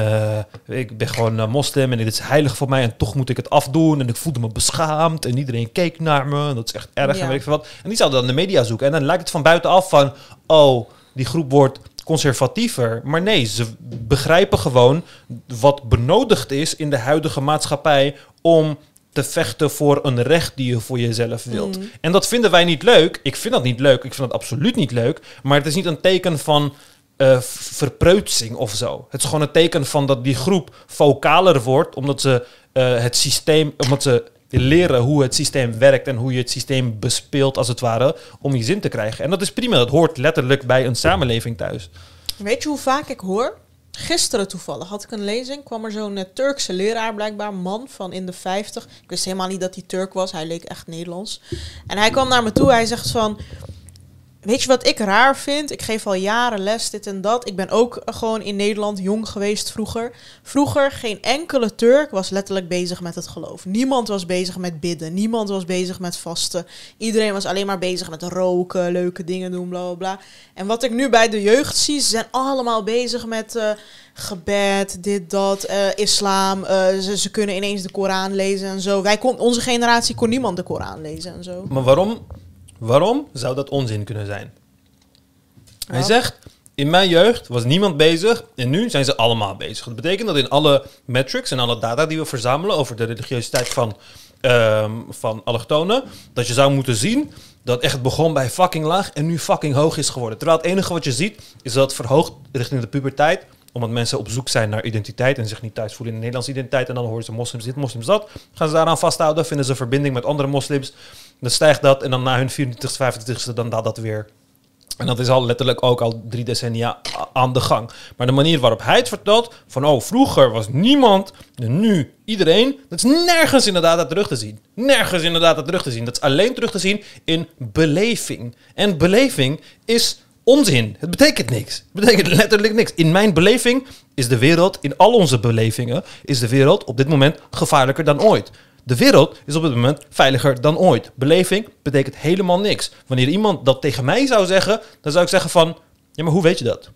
ik ben gewoon moslim en dit is heilig voor mij en toch moet ik het afdoen. En ik voelde me beschaamd en iedereen keek naar me. En dat is echt erg Ja. en weet ik veel wat. En die zouden dan de media zoeken. En dan lijkt het van buitenaf van, oh, die groep wordt conservatiever. Maar nee, ze begrijpen gewoon wat benodigd is in de huidige maatschappij om te vechten voor een recht die je voor jezelf wilt. Mm. En dat vinden wij niet leuk. Ik vind dat niet leuk. Ik vind dat absoluut niet leuk. Maar het is niet een teken van v- verpreutsing of zo. Het is gewoon een teken van dat die groep vocaler wordt, omdat ze eh, het systeem, omdat ze leren hoe het systeem werkt en hoe je het systeem bespeelt als het ware, om je zin te krijgen. En dat is prima. Dat hoort letterlijk bij een samenleving thuis. Weet je hoe vaak ik hoor? Gisteren toevallig had ik een lezing. kwam er zo'n eh, Turkse leraar, blijkbaar man van in de 50. Ik wist helemaal niet dat hij Turk was. Hij leek echt Nederlands. En hij kwam naar me toe. Hij zegt van. Weet je wat ik raar vind? Ik geef al jaren les, dit en dat. Ik ben ook gewoon in Nederland jong geweest vroeger. Vroeger, geen enkele Turk was letterlijk bezig met het geloof. Niemand was bezig met bidden. Niemand was bezig met vasten. Iedereen was alleen maar bezig met roken, leuke dingen doen, bla bla bla. En wat ik nu bij de jeugd zie, ze zijn allemaal bezig met eh, gebed, dit, dat, eh, islam. Eh, ze, ze kunnen ineens de Koran lezen en zo. Wij kon, onze generatie kon niemand de Koran lezen en zo. Maar waarom, waarom zou dat onzin kunnen zijn? Hij Ja. zegt, in mijn jeugd was niemand bezig en nu zijn ze allemaal bezig. Dat betekent dat in alle metrics en alle data die we verzamelen over de religiositeit van, ehm, van allochtonen, dat je zou moeten zien dat echt begon bij fucking laag en nu fucking hoog is geworden. Terwijl het enige wat je ziet is dat het verhoogt richting de puberteit omdat mensen op zoek zijn naar identiteit en zich niet thuis voelen in de Nederlandse identiteit. En dan horen ze moslims dit, moslims dat. Gaan ze daaraan vasthouden, vinden ze verbinding met andere moslims. Dan stijgt dat en dan na hun 24ste, 25ste, dan daalt dat weer. En dat is al letterlijk ook al drie decennia aan de gang. Maar de manier waarop hij het vertelt, van oh, vroeger was niemand, en nu iedereen, dat is nergens in de data terug te zien. Nergens in de data terug te zien. Dat is alleen terug te zien in beleving. En beleving is onzin. Het betekent niks. Het betekent letterlijk niks. In mijn beleving is de wereld, in al onze belevingen, is de wereld op dit moment gevaarlijker dan ooit. De wereld is op dit moment veiliger dan ooit. Beleving betekent helemaal niks. Wanneer iemand dat tegen mij zou zeggen, dan zou ik zeggen van, ja, maar hoe weet je dat?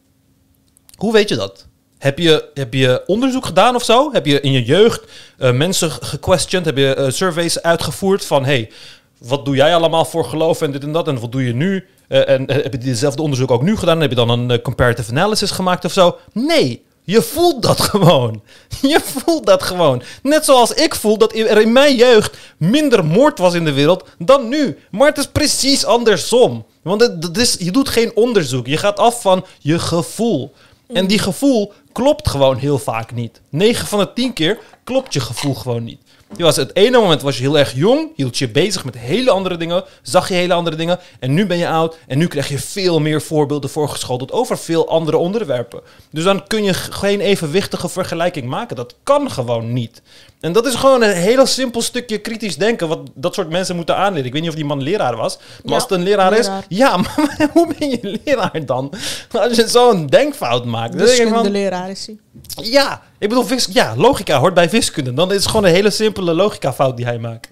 Hoe weet je dat? Heb je, heb je onderzoek gedaan of zo? Heb je in je jeugd eh, mensen gequestioned? Heb je eh, surveys uitgevoerd van, hey, wat doe jij allemaal voor geloof en dit en dat? En wat doe je nu? Eh, en heb je dezelfde onderzoek ook nu gedaan? Heb je dan een comparative analysis gemaakt of zo? Nee, je voelt dat gewoon. Je voelt dat gewoon. Net zoals ik voel dat er in mijn jeugd minder moord was in de wereld dan nu. Maar het is precies andersom. Want is, je doet geen onderzoek. Je gaat af van je gevoel. En die gevoel klopt gewoon heel vaak niet. 9 van de 10 keer klopt je gevoel gewoon niet. Je was het ene moment was je heel erg jong, hield je bezig met hele andere dingen, zag je hele andere dingen. En nu ben je oud en nu krijg je veel meer voorbeelden voorgeschoteld over veel andere onderwerpen. Dus dan kun je geen evenwichtige vergelijking maken. Dat kan gewoon niet. En dat is gewoon een heel simpel stukje kritisch denken, wat dat soort mensen moeten aanleren. Ik weet niet of die man leraar was, maar Ja, als het een leraar, leraar. is, ja, [laughs] maar hoe ben je leraar dan? Als je zo'n denkfout maakt. Wiskunde leraar is hij. ja, ik bedoel, ja, logica hoort bij wiskunde. Dan is het gewoon een hele simpele logica-fout die hij maakt.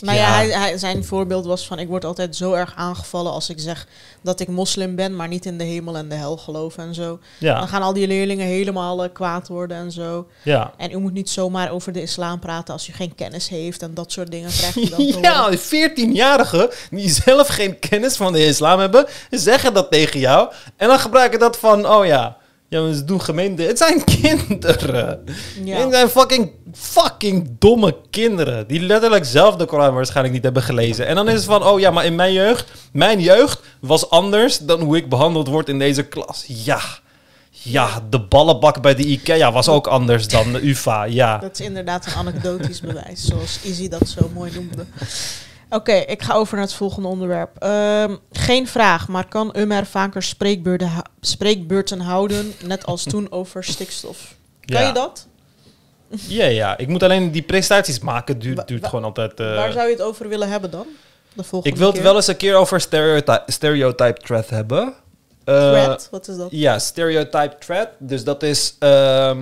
Nou ja, Ja. hij, hij, zijn voorbeeld was van... ik word altijd zo erg aangevallen als ik zeg dat ik moslim ben... maar niet in de hemel en de hel geloof en zo. Dan gaan al die leerlingen helemaal eh, kwaad worden en zo. ja. En u moet niet zomaar over de islam praten als u geen kennis heeft... en dat soort dingen krijg je dan. [laughs] Ja, 14-jarigen die zelf geen kennis van de islam hebben, zeggen dat tegen jou. En dan gebruiken dat van, oh ja, ja maar ze doen gemeente. Het zijn kinderen. Ja. Het zijn fucking, fucking domme kinderen. Die letterlijk zelf de Koran waarschijnlijk niet hebben gelezen. En dan is het van, oh ja, maar in mijn jeugd, mijn jeugd was anders dan hoe ik behandeld word in deze klas. Ja. Ja, de ballenbak bij de IKEA was ook anders dan de UvA, ja. Dat is inderdaad een anekdotisch bewijs, zoals Izzy dat zo mooi noemde. Oké, ik ga over naar het volgende onderwerp. Ehm, geen vraag, maar kan Umer vaker spreekbeurten, spreekbeurten houden, net als toen over stikstof? Kan Ja. je dat? Ja, ja. Ik moet alleen die presentaties maken. Duurt, Wa- duurt wa- gewoon altijd... eh, Waar zou je het over willen hebben dan? De volgende ik wil het keer? wel eens een keer over stereotype, stereotype threat hebben. Eh, Thread? Wat is dat? Ja, stereotype threat. Dus dat is... ehm,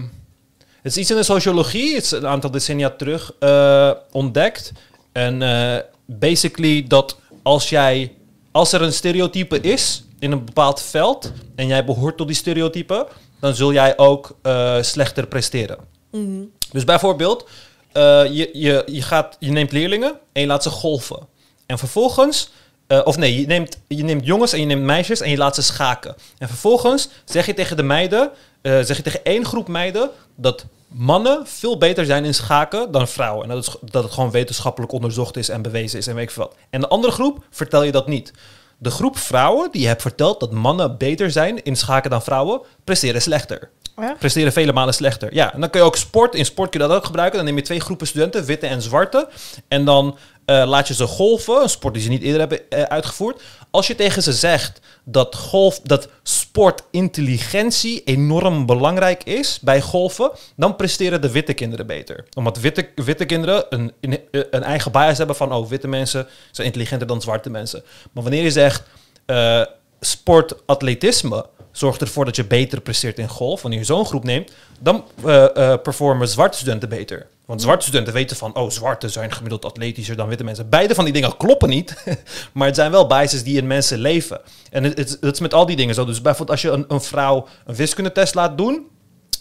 het is iets in de sociologie. Het is een aantal decennia terug eh, ontdekt. En eh, basically dat als jij... Als er een stereotype is in een bepaald veld... en jij behoort tot die stereotype... dan zul jij ook eh, slechter presteren. Mhm. Dus bijvoorbeeld, eh, je, je, je, gaat, je neemt leerlingen en je laat ze golven. En vervolgens, eh, of nee, je neemt, je neemt jongens en je neemt meisjes en je laat ze schaken. En vervolgens zeg je tegen de meiden, zeg je tegen één groep meiden dat mannen veel beter zijn in schaken dan vrouwen. En dat, is, dat het gewoon wetenschappelijk onderzocht is en bewezen is en weet ik veel wat. En de andere groep vertel je dat niet. De groep vrouwen die je hebt verteld dat mannen beter zijn in schaken dan vrouwen, presteren slechter Ja? presteren vele malen slechter. Ja, en dan kun je ook sport. In sport kun je dat ook gebruiken. Dan neem je twee groepen studenten, witte en zwarte. En dan eh, laat je ze golven, een sport die ze niet eerder hebben eh, uitgevoerd. Als je tegen ze zegt dat, golf, dat sportintelligentie enorm belangrijk is bij golven, dan presteren de witte kinderen beter. Omdat witte, witte kinderen een, een, een eigen bias hebben van, oh, witte mensen zijn intelligenter dan zwarte mensen. Maar wanneer je zegt, eh sportatletisme zorgt ervoor dat je beter presteert in golf. Wanneer je zo'n groep neemt, dan eh, eh, performen zwarte studenten beter. Want zwarte studenten weten van, oh, zwarte zijn gemiddeld atletischer dan witte mensen. Beide van die dingen kloppen niet, [laughs] maar het zijn wel biases die in mensen leven. En het, het, het is met al die dingen zo. Dus bijvoorbeeld als je een, een vrouw een wiskundetest laat doen,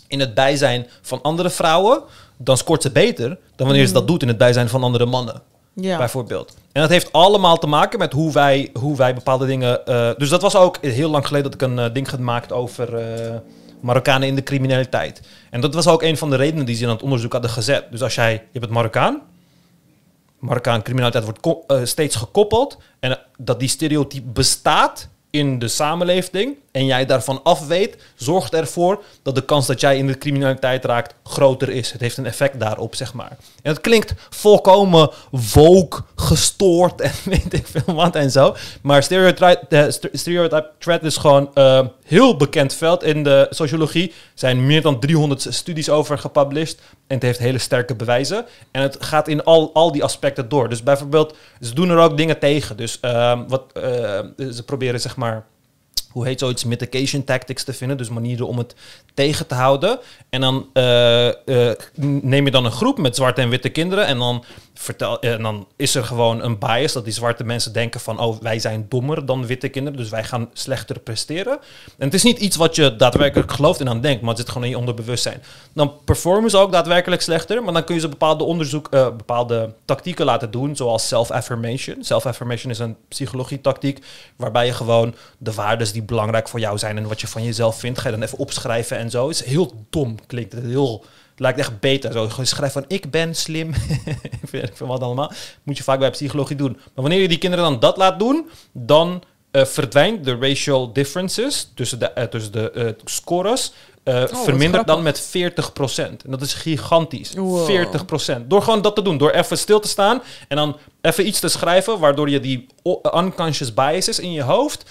in het bijzijn van andere vrouwen, dan scoort ze beter dan wanneer ze dat doet in het bijzijn van andere mannen Ja. bijvoorbeeld. En dat heeft allemaal te maken met hoe wij, hoe wij bepaalde dingen... eh, dus dat was ook heel lang geleden dat ik een eh, ding gemaakt over eh, Marokkanen in de criminaliteit. En dat was ook een van de redenen die ze in het onderzoek hadden gezet. Dus als jij, je bent Marokkaan, Marokkaan criminaliteit wordt eh, steeds gekoppeld. En dat die stereotype bestaat in de samenleving en jij daarvan af weet, zorgt ervoor dat de kans dat jij in de criminaliteit raakt groter is. Het heeft een effect daarop, zeg maar. En het klinkt volkomen woke, gestoord en [laughs] weet ik veel wat en zo. Maar stereotype, eh, st- stereotype threat is gewoon eh, heel bekend veld in de sociologie. Er zijn meer dan 300 studies over gepublished. En het heeft hele sterke bewijzen. En het gaat in al, al die aspecten door. Dus bijvoorbeeld, ze doen er ook dingen tegen. Dus ehm, wat, eh, ze proberen zeg maar hoe heet zoiets, mitigation tactics te vinden. Dus manieren om het tegen te houden. En dan eh, eh, neem je dan een groep met zwarte en witte kinderen. En dan, vertel, en dan is er gewoon een bias dat die zwarte mensen denken van... oh, wij zijn dommer dan witte kinderen, dus wij gaan slechter presteren. En het is niet iets wat je daadwerkelijk gelooft en aan denkt... maar het zit gewoon in je onderbewustzijn. Dan performen ze ook daadwerkelijk slechter... maar dan kun je ze bepaalde onderzoek, eh, bepaalde tactieken laten doen... zoals self-affirmation. Self-affirmation is een psychologietactiek... waarbij je gewoon de waarden die belangrijk voor jou zijn... en wat je van jezelf vindt, ga je dan even opschrijven... En zo. Het is heel dom, klinkt het heel... Het lijkt echt beter. Zo schrijf van ik ben slim. [laughs] ik vind wat allemaal. Moet je vaak bij psychologie doen. Maar wanneer je die kinderen dan dat laat doen, dan uh, verdwijnt de racial differences tussen de, uh, tussen de uh, scores. Uh, oh, vermindert dan met 40%. En dat is gigantisch. Wow. 40%. Door gewoon dat te doen. Door even stil te staan en dan even iets te schrijven, waardoor je die unconscious biases in je hoofd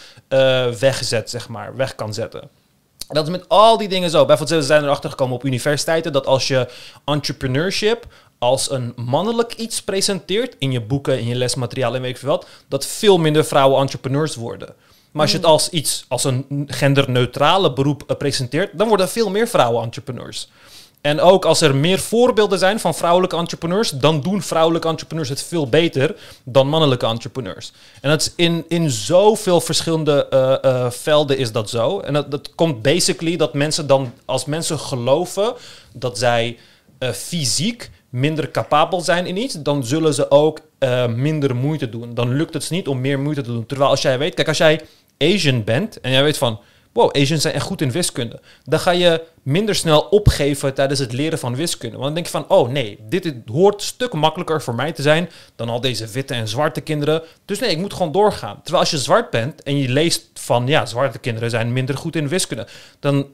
wegzet, zeg maar, weg kan zetten. Dat is met al die dingen zo. Bijvoorbeeld, ze zijn erachter gekomen op universiteiten dat als je entrepreneurship als een mannelijk iets presenteert in je boeken, in je lesmateriaal en weet ik veel wat, dat veel minder vrouwen entrepreneurs worden. Maar als je het mm. als iets, als een genderneutrale beroep eh, presenteert, dan worden veel meer vrouwen entrepreneurs. En ook als er meer voorbeelden zijn van vrouwelijke entrepreneurs, dan doen vrouwelijke entrepreneurs het veel beter dan mannelijke entrepreneurs. En dat is in, in zoveel verschillende uh, uh, velden is dat zo. En dat, dat komt basically dat mensen dan, als mensen geloven dat zij uh, fysiek minder capabel zijn in iets, dan zullen ze ook minder moeite doen. Dan lukt het niet om meer moeite te doen. Terwijl als jij weet, kijk, als jij Asian bent en jij weet van wow, Asians zijn echt goed in wiskunde. Dan ga je minder snel opgeven tijdens het leren van wiskunde. Want dan denk je van, oh nee, dit hoort een stuk makkelijker voor mij te zijn dan al deze witte en zwarte kinderen. Dus nee, ik moet gewoon doorgaan. Terwijl als je zwart bent en je leest van, ja, zwarte kinderen zijn minder goed in wiskunde, dan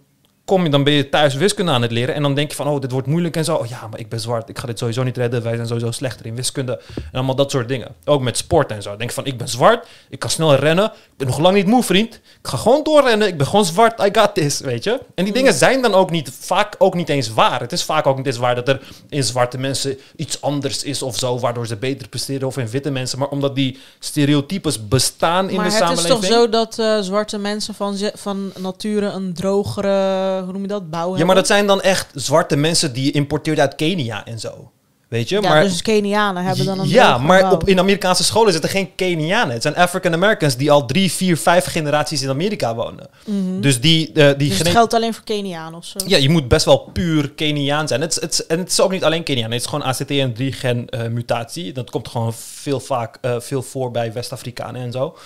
kom je, dan ben je thuis wiskunde aan het leren. En dan denk je van, oh, dit wordt moeilijk en zo. Oh, ja, maar ik ben zwart. Ik ga dit sowieso niet redden. Wij zijn sowieso slechter in wiskunde. En allemaal dat soort dingen. Ook met sport en zo. Denk je van, ik ben zwart. Ik kan snel rennen. Ik ben nog lang niet moe, vriend. Ik ga gewoon doorrennen. Ik ben gewoon zwart. I got this, weet je. En die dingen zijn dan ook niet, vaak ook niet eens waar. Het is vaak ook niet eens waar dat er in zwarte mensen iets anders is of zo. Waardoor ze beter presteren of in witte mensen. Maar omdat die stereotypes bestaan in de samenleving. Maar het is toch zo dat uh, zwarte mensen van, van nature een drogere hoe noem je dat, bouwen. Ja, maar dat zijn dan echt zwarte mensen die je importeert uit Kenia en zo. Weet je? Ja, maar, dus Kenianen hebben dan een Ja, maar op, in Amerikaanse scholen zitten geen Kenianen. Het zijn African Americans die al drie, vier, vijf generaties in Amerika wonen. Mhm. Dus die... Uh, die dus het geldt alleen voor Kenianen of zo? Ja, je moet best wel puur Keniaan zijn. Het, het, en het is ook niet alleen Keniaan. Het is gewoon ACT en 3-gen uh, mutatie. Dat komt gewoon veel, vaak, uh, veel voor bij West-Afrikanen en zo.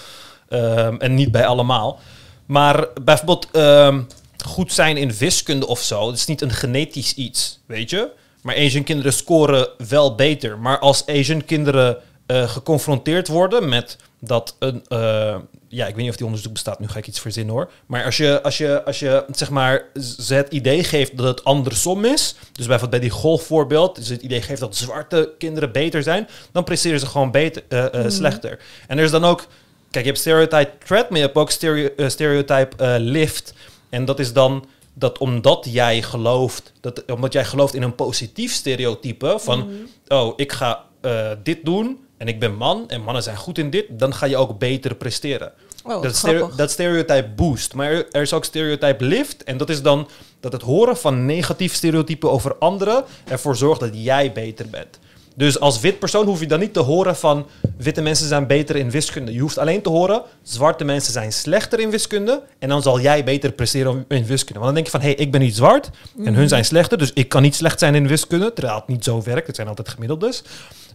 Um, en niet bij allemaal. Maar bijvoorbeeld... Um, goed zijn in wiskunde of zo. Het is niet een genetisch iets, weet je. Maar Asian kinderen scoren wel beter. Maar als Asian kinderen uh, geconfronteerd worden met dat een. Uh, ja, ik weet niet of die onderzoek bestaat, nu ga ik iets verzinnen hoor. Maar als je, als je, als je zeg maar, ze het idee geeft dat het andersom is. Dus bijvoorbeeld bij die golfvoorbeeld, dus het idee geeft dat zwarte kinderen beter zijn, dan presteren ze gewoon beter, uh, mm. slechter. En er is dan ook. Kijk, je hebt stereotype threat, maar je hebt ook stereo, stereotype lift. En dat is dan dat omdat jij gelooft, dat, omdat jij gelooft in een positief stereotype van, mhm. oh, ik ga uh, dit doen en ik ben man en mannen zijn goed in dit, dan ga je ook beter presteren. Oh, dat, stereo, dat stereotype boost. Maar er, er, is ook stereotype lift. En dat is dan dat het horen van negatief stereotypen over anderen ervoor zorgt dat jij beter bent. Dus als wit persoon hoef je dan niet te horen van witte mensen zijn beter in wiskunde. Je hoeft alleen te horen zwarte mensen zijn slechter in wiskunde en dan zal jij beter presteren in wiskunde. Want dan denk je van hé, hey, ik ben niet zwart en hun mhm. zijn slechter, dus ik kan niet slecht zijn in wiskunde, terwijl het niet zo werkt. Het zijn altijd gemiddeldes.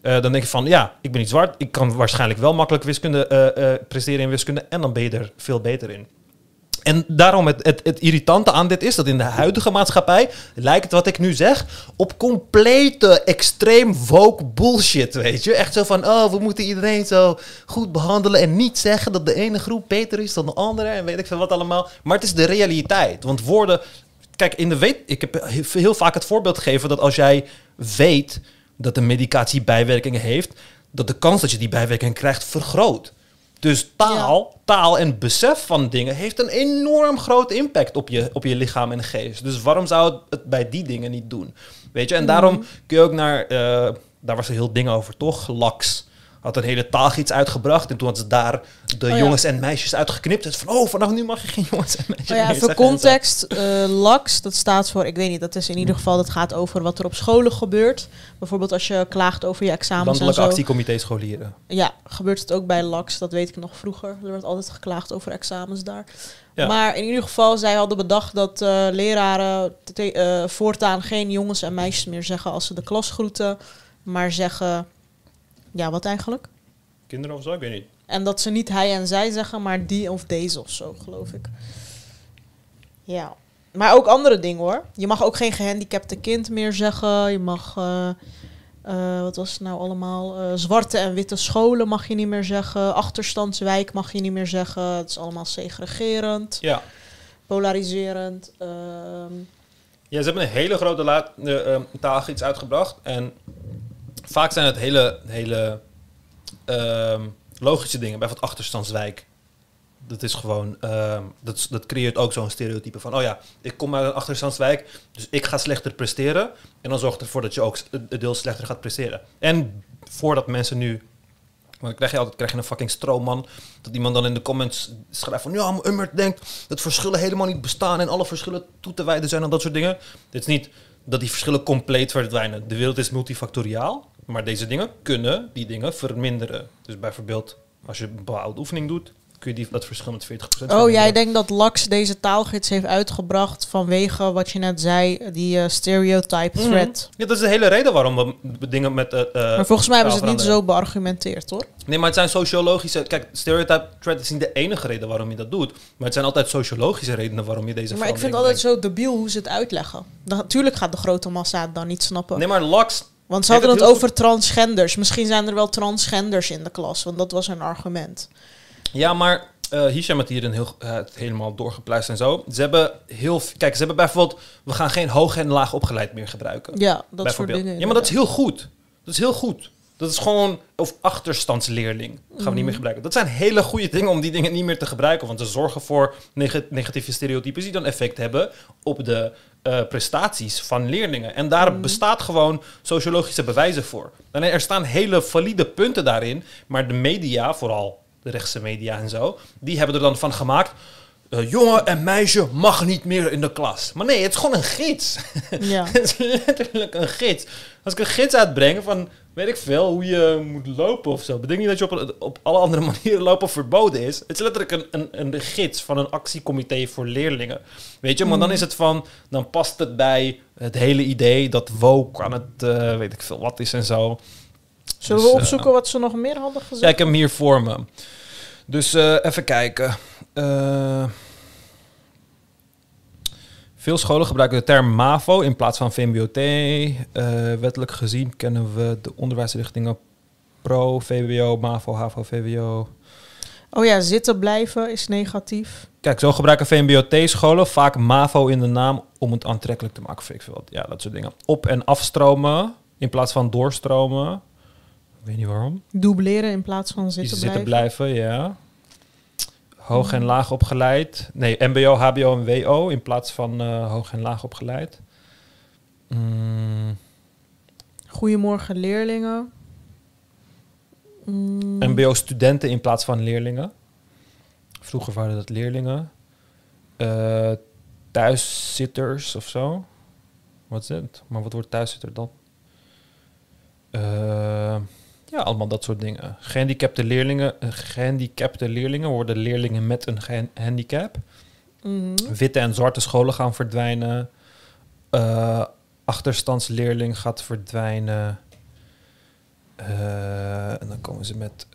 Uh, dan denk je van ja, ik ben niet zwart, ik kan waarschijnlijk wel makkelijk wiskunde uh, uh, presteren in wiskunde en dan ben je er veel beter in. En daarom het, het, irritante aan dit is dat in de huidige maatschappij lijkt wat ik nu zeg op complete extreem woke bullshit, weet je. Echt zo van, oh, we moeten iedereen zo goed behandelen en niet zeggen dat de ene groep beter is dan de andere en weet ik veel wat allemaal. Maar het is de realiteit, want woorden... Kijk, in de weet, ik heb heel vaak het voorbeeld gegeven dat als jij weet dat een medicatie bijwerkingen heeft, dat de kans dat je die bijwerking krijgt vergroot. Dus taal, taal en besef van dingen heeft een enorm groot impact op je, op je lichaam en geest. Dus waarom zou het bij die dingen niet doen? Weet je, en daarom mhm. kun je ook naar, uh, daar was er heel ding over toch, LAX. Had een hele taalgids uitgebracht. En toen had ze daar de ja. jongens en meisjes uitgeknipt. Het van, oh, vanaf nu mag je geen [laughs] jongens en meisjes Oh ja, voor en context, eh, LAX, dat staat voor, ik weet niet, dat is in ieder geval, dat gaat over wat er op scholen gebeurt. Bijvoorbeeld als je klaagt over je examens en Landelijk zo. actiecomité scholieren. Ja, gebeurt het ook bij LAX, dat weet ik nog vroeger. Er werd altijd geklaagd over examens daar. Ja. Maar in ieder geval, zij hadden bedacht dat eh, leraren eh, voortaan geen jongens en meisjes meer zeggen als ze de klas groeten. Maar zeggen, ja, wat eigenlijk? Kinderen of zo, ik weet niet. En dat ze niet hij en zij zeggen, maar die of deze of zo, geloof ik. Ja. Maar ook andere dingen hoor. Je mag ook geen gehandicapte kind meer zeggen. Je mag, eh, eh, wat was het nou allemaal? Eh, zwarte en witte scholen mag je niet meer zeggen. Achterstandswijk mag je niet meer zeggen. Het is allemaal segregerend, Ja. polariserend. ehm, Ja, ze hebben een hele grote la- eh, eh, taalgids uitgebracht. En vaak zijn het hele, hele ehm, logische dingen. Bijvoorbeeld achterstandswijk. Dat is gewoon, ehm, dat, dat creëert ook zo'n stereotype van, oh ja, ik kom uit een achterstandswijk, dus ik ga slechter presteren. En dan zorgt ervoor dat je ook s- een deel slechter gaat presteren. En voordat mensen nu, want dan krijg je altijd krijg je een fucking stroomman, dat iemand dan in de comments schrijft van, ja, maar Ummert denkt dat verschillen helemaal niet bestaan en alle verschillen toe te wijden zijn aan dat soort dingen. Het is niet dat die verschillen compleet verdwijnen. De wereld is multifactoriaal, maar deze dingen kunnen die dingen verminderen. Dus bijvoorbeeld, als je een bepaalde oefening doet, kun je die, dat verschil met 40% Oh, jij verminderen. denkt dat Lax deze taalgids heeft uitgebracht vanwege wat je net zei, die eh, stereotype Mhm. threat. Ja, dat is de hele reden waarom we dingen met... eh, Maar volgens mij hebben ze het niet zo beargumenteerd, hoor. Nee, maar het zijn sociologische... Kijk, stereotype threat is niet de enige reden waarom je dat doet. Maar het zijn altijd sociologische redenen waarom je deze Maar ik vind het altijd zo debiel hoe ze het uitleggen. Natuurlijk gaat de grote massa het dan niet snappen. Nee, maar Lux... want ze hadden het over transgenders. Misschien zijn er wel transgenders in de klas, want dat was hun argument. Ja, maar eh Hisham had hier een heel, het helemaal doorgepluist en zo. Ze hebben heel... Kijk, ze hebben bijvoorbeeld... We gaan geen hoog en laag opgeleid meer gebruiken. Ja, dat soort dingen. Ja, maar dat is heel goed. Dat is heel goed. Dat is gewoon... Of achterstandsleerling gaan we Mhm. niet meer gebruiken. Dat zijn hele goede dingen om die dingen niet meer te gebruiken. Want ze zorgen voor neg- negatieve stereotypes die dan effect hebben op de eh, prestaties van leerlingen. En daar Mhm. bestaat gewoon sociologische bewijzen voor. En er staan hele valide punten daarin. Maar de media, vooral de rechtse media en zo... die hebben er dan van gemaakt... eh, jongen en meisje mag niet meer in de klas. Maar nee, het is gewoon een gids. Ja. [laughs] Het is letterlijk een gids. Als ik een gids uitbreng van, weet ik veel, hoe je moet lopen of zo. Bedenk niet dat je op, op alle andere [laughs] manieren lopen verboden is. Het is letterlijk een, een, een gids van een actiecomité voor leerlingen. Weet je, maar dan is het van, dan past het bij het hele idee dat woke aan het, eh, weet ik veel, wat is en zo. Zullen Dus, we eh, opzoeken wat ze nog meer hadden gezegd? Ja, ik heb hem hier voor me. Dus eh, even kijken. Eh, veel scholen gebruiken de term MAVO in plaats van VMBOT. Eh, wettelijk gezien kennen we de onderwijsrichtingen PRO, VWO, MAVO, HAVO, VWO. Oh ja, zitten blijven is negatief. Kijk, zo gebruiken VMBOT-scholen vaak MAVO in de naam om het aantrekkelijk te maken. Weet ik veel. Ja, dat soort dingen. Op- en afstromen in plaats van doorstromen. Ik weet niet waarom. Dubleren in plaats van zitten, zitten blijven. blijven, ja. Hoog en laag opgeleid. Nee, MBO, HBO en WO in plaats van eh, hoog en laag opgeleid. Mm, Goedemorgen leerlingen. Mm, MBO-studenten in plaats van leerlingen. Vroeger waren dat leerlingen. Eh, thuiszitters of zo. Wat is het? Maar wat wordt thuiszitter dan? Eh, ja, allemaal dat soort dingen. Gehandicapte leerlingen, eh, gehandicapte leerlingen worden leerlingen met een handicap. mhm. Witte en zwarte scholen gaan verdwijnen. Eh, achterstandsleerling gaat verdwijnen. Eh, en dan komen ze met,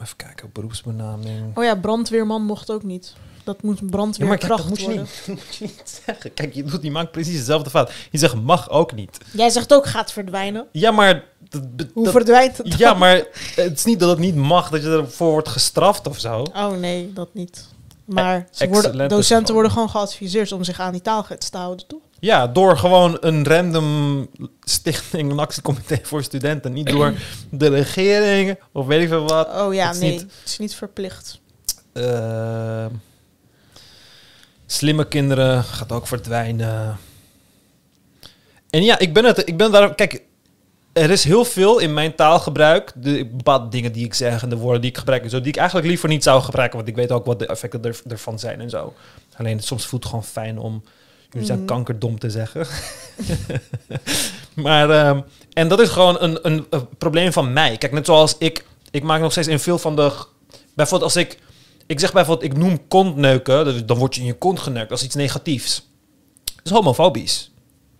even kijken, beroepsbenaming. Oh ja, brandweerman mocht ook niet. Dat moet Ja, maar brandweerkracht kijk, dat moet je, worden. niet, [laughs] moet je niet zeggen. Kijk, je, doet, je maakt precies dezelfde fout. Je zegt mag ook niet. Jij zegt ook gaat verdwijnen. Ja, maar... Dat, Hoe dat- verdwijnt het dan? ja, maar het is niet dat het niet mag, dat je ervoor wordt gestraft of zo. Oh nee, dat niet. Maar ze worden, docenten worden gewoon geadviseerd om zich aan die taalgids te houden, toch? Ja, door gewoon een random stichting, een actiecomité voor studenten. Niet door [clears throat] de regering of weet ik veel wat. Oh ja, Het nee, niet- het is niet verplicht. Eh, slimme kinderen gaat ook verdwijnen. En ja, ik ben het. Ik ben daar. Kijk, er is heel veel in mijn taalgebruik, de bepaalde dingen die ik zeg en de woorden die ik gebruik en zo, die ik eigenlijk liever niet zou gebruiken, want ik weet ook wat de effecten er, ervan zijn en zo. Alleen soms voelt het gewoon fijn om, jullie zijn Mhm. kankerdom te zeggen. [laughs] maar, ehm, en dat is gewoon een, een, een probleem van mij. Kijk, net zoals ik, ik maak nog steeds in veel van de, bijvoorbeeld als ik, ik zeg bijvoorbeeld, ik noem kontneuken, dan word je in je kont geneukt, is iets negatiefs. Dat is homofobisch,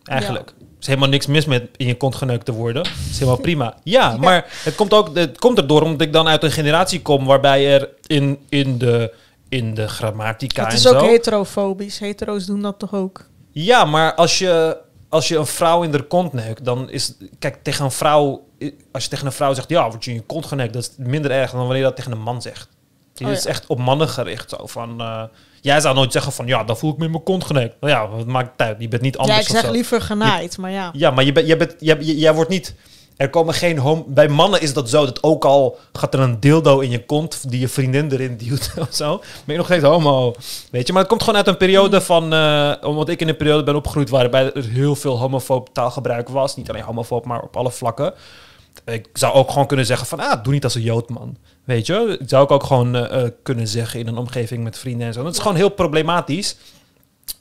eigenlijk. Er is helemaal niks mis met in je kont geneukt te worden. Dat is helemaal prima. [laughs] Ja, maar het komt ook het komt erdoor omdat ik dan uit een generatie kom waarbij er in, in, de, in de grammatica Het en is zo... ook heterofobisch. Hetero's doen dat toch ook? Ja, maar als je, als je een vrouw in de kont neukt, dan is... Kijk, tegen een vrouw... Als je tegen een vrouw zegt, ja, word je in je kont geneukt, dat is minder erg dan wanneer je dat tegen een man zegt. Dit Oh, is ja. echt op mannen gericht. Zo van, eh, jij zou nooit zeggen van, ja, dan voel ik me in mijn kont geneukt. Nou ja, wat maakt het uit? Je bent niet anders ja, ik zeg liever genaaid, maar ja. Ja, maar je bent, jij, bent, jij, jij- jij wordt niet... Er komen geen hom Bij mannen is dat zo, dat ook al gaat er een dildo in je kont die je vriendin erin duwt [laughs] of zo, ben je nog steeds homo. Weet je, maar het komt gewoon uit een periode van... eh, omdat ik in een periode ben opgegroeid waarbij er heel veel homofoob taalgebruik was. Niet alleen homofoob, maar op alle vlakken. Ik zou ook gewoon kunnen zeggen van, ah, doe niet als een jood, man. Weet je, dat zou ik ook gewoon eh, eh, kunnen zeggen in een omgeving met vrienden en zo. Dat is gewoon heel problematisch.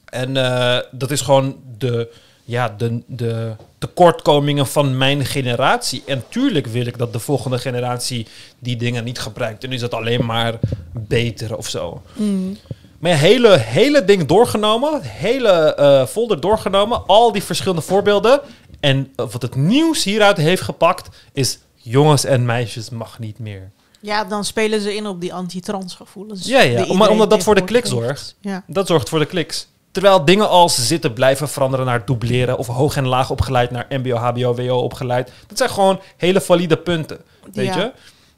En eh, dat is gewoon de, ja, de, de tekortkomingen van mijn generatie. En tuurlijk wil ik dat de volgende generatie die dingen niet gebruikt. En is dat alleen maar beter of zo. Mm. Maar ja, hele, hele ding doorgenomen. Hele folder doorgenomen. Al die verschillende voorbeelden. En wat het nieuws hieruit heeft gepakt is... jongens en meisjes mag niet meer. Ja, dan spelen ze in op die anti-trans gevoelens. Ja, ja, maar omdat dat voor de klik heeft. Ja. Dat zorgt voor de kliks. Terwijl dingen als zitten blijven veranderen naar dubleren... of hoog en laag opgeleid naar mbo, hbo, wo opgeleid... dat zijn gewoon hele valide punten, weet Ja. je?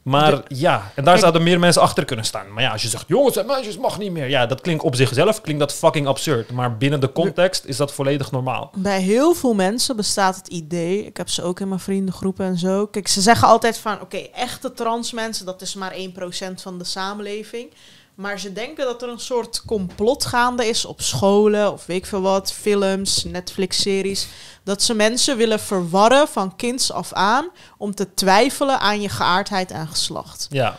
Maar ja, en daar zouden meer mensen achter kunnen staan. Maar ja, als je zegt, jongens en meisjes mag niet meer... ja, dat klinkt op zichzelf klinkt dat fucking absurd. Maar binnen de context is dat volledig normaal. Bij heel veel mensen bestaat het idee, ik heb ze ook in mijn vriendengroepen en zo. Kijk, ze zeggen altijd van, oké, echte trans mensen, dat is maar 1% van de samenleving. Maar ze denken dat er een soort complot gaande is op scholen of weet ik veel wat, films, Netflix-series. Dat ze mensen willen verwarren van kinds af aan om te twijfelen aan je geaardheid en geslacht. Ja.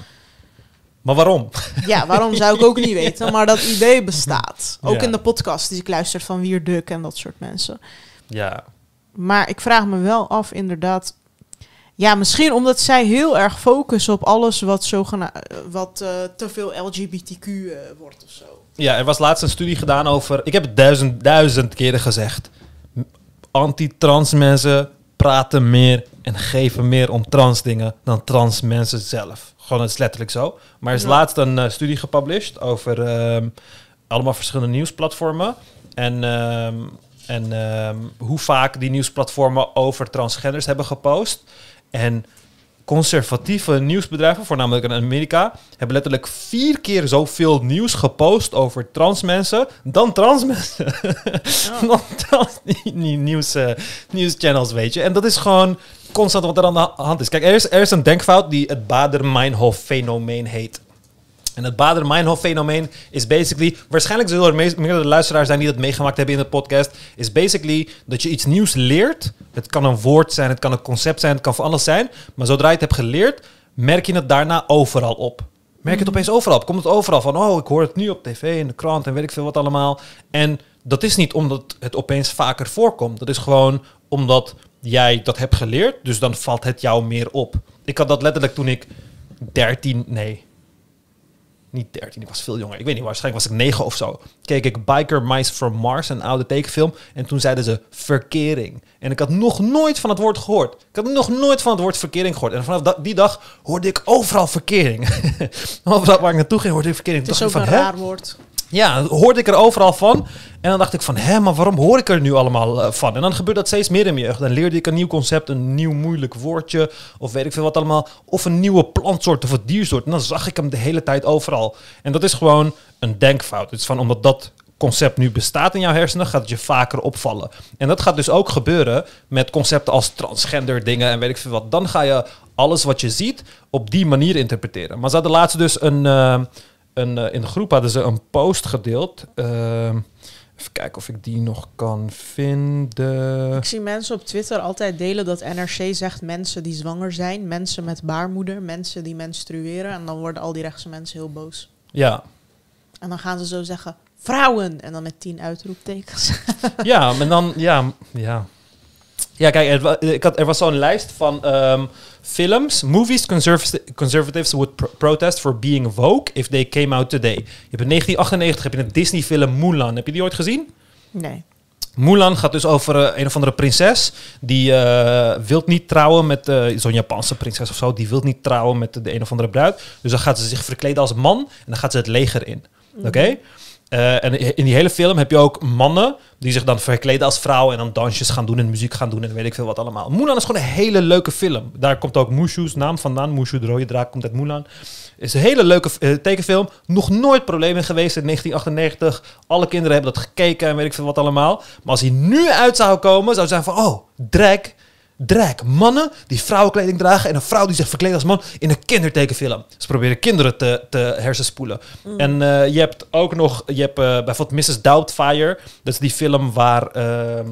Maar waarom? Ja, waarom zou ik ook niet [laughs] weten, maar dat idee bestaat. Ook Ja. in de podcast die ik luister van Wier Duk en dat soort mensen. Ja. Maar ik vraag me wel af, inderdaad. Ja, misschien omdat zij heel erg focussen op alles wat, zogena- eh, wat eh, te veel LGBTQ eh, wordt of zo. Ja, er was laatst een studie gedaan over... Ik heb het duizend, duizend keren gezegd. Anti-trans mensen praten meer en geven meer om trans dingen dan trans mensen zelf. Gewoon, het is letterlijk zo. Maar er is Ja. laatst een studie gepubliceerd over ehm, allemaal verschillende nieuwsplatformen. En, ehm, en ehm, hoe vaak die nieuwsplatformen over transgenders hebben gepost. En conservatieve nieuwsbedrijven, voornamelijk in Amerika, hebben letterlijk vier keer zoveel nieuws gepost over trans mensen dan trans mensen. [laughs] dan trans nie- nieuws, eh, nieuwschannels, weet je. En dat is gewoon constant wat er aan de hand is. Kijk, er is, er is een denkfout die het Bader-Meinhof-fenomeen heet. En het Bader-Meinhof-fenomeen is basically... Waarschijnlijk zullen er meerdere luisteraars zijn die dat meegemaakt hebben in de podcast. Is basically dat je iets nieuws leert. Het kan een woord zijn, het kan een concept zijn, het kan van alles zijn. Maar zodra je het hebt geleerd, merk je het daarna overal op. Merk het opeens overal op. Komt het overal van, oh, ik hoor het nu op tv, in de krant en weet ik veel wat allemaal. En dat is niet omdat het opeens vaker voorkomt. Dat is gewoon omdat jij dat hebt geleerd. Dus dan valt het jou meer op. Ik had dat letterlijk toen ik 13, nee, niet 13, ik was veel jonger. Ik weet niet, waarschijnlijk was ik 9 of zo. Keek ik Biker Mice from Mars, een oude tekenfilm. En toen zeiden ze verkering. En ik had nog nooit van het woord gehoord. Ik had nog nooit van het woord verkering gehoord. En vanaf die dag hoorde ik overal verkering. [laughs] overal waar ik naartoe ging, hoorde ik verkering. Het is ook een van, hè? raar woord. Ja, hoorde ik er overal van. En dan dacht ik van, hè, maar waarom hoor ik er nu allemaal eh, van? En dan gebeurt dat steeds meer in mijn jeugd. Dan leerde ik een nieuw concept, een nieuw moeilijk woordje, of weet ik veel wat allemaal. Of een nieuwe plantsoort of een diersoort. En dan zag ik hem de hele tijd overal. En dat is gewoon een denkfout. Het is van, omdat dat concept nu bestaat in jouw hersenen, gaat het je vaker opvallen. En dat gaat dus ook gebeuren met concepten als transgender dingen en weet ik veel wat. Dan ga je alles wat je ziet op die manier interpreteren. Maar ze hadden laatst dus een... eh, een, eh, in de groep hadden ze een post gedeeld. ehm, Even kijken of ik die nog kan vinden. Ik zie mensen op Twitter altijd delen dat NRC zegt mensen die zwanger zijn, mensen met baarmoeder, mensen die menstrueren. En dan worden al die rechtse mensen heel boos. Ja, En dan gaan ze zo zeggen, vrouwen! En dan met tien uitroeptekens. ja, maar dan, ja, ja. Ja, kijk, er, ik had, er was zo'n lijst van ehm, films, movies conservati- conservatives would pro- protest for being woke if they came out today. Je hebt in 1998 heb je een Disney-film Mulan. Heb je die ooit gezien? Nee. Mulan gaat dus over eh, een of andere prinses. Die eh wilt niet trouwen met eh, zo'n Japanse prinses of zo. Die wil niet trouwen met de, de een of andere bruid. Dus dan gaat ze zich verkleden als man en dan gaat ze het leger in. Oké? Eh, en in die hele film heb je ook mannen die zich dan verkleden als vrouw en dan dansjes gaan doen en muziek gaan doen en weet ik veel wat allemaal. Mulan is gewoon een hele leuke film. Daar komt ook Mushu's naam vandaan. Mushu, de rode draak, komt uit Mulan. is een hele leuke eh, tekenfilm. Nog nooit problemen geweest in 1998. Alle kinderen hebben dat gekeken en weet ik veel wat allemaal. Maar als hij nu uit zou komen, zou zijn van, oh, drag, drag. Mannen die vrouwenkleding dragen en een vrouw die zich verkleedt als man in een kindertekenfilm. Ze proberen kinderen te, te hersenspoelen. En eh, je hebt ook nog, je hebt eh, bijvoorbeeld Mrs. Doubtfire. Dat is die film waar, ehm,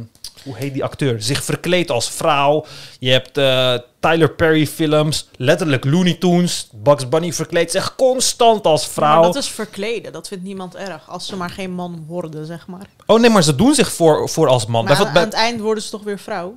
hoe heet die acteur? Zich verkleedt als vrouw. Je hebt eh, Tyler Perry films, letterlijk Looney Tunes. Bugs Bunny verkleedt zich constant als vrouw. Maar dat is verkleden, dat vindt niemand erg. Als ze maar geen man worden, zeg maar. Oh nee, maar ze doen zich voor, voor als man. Maar aan, het eind worden ze toch weer vrouw?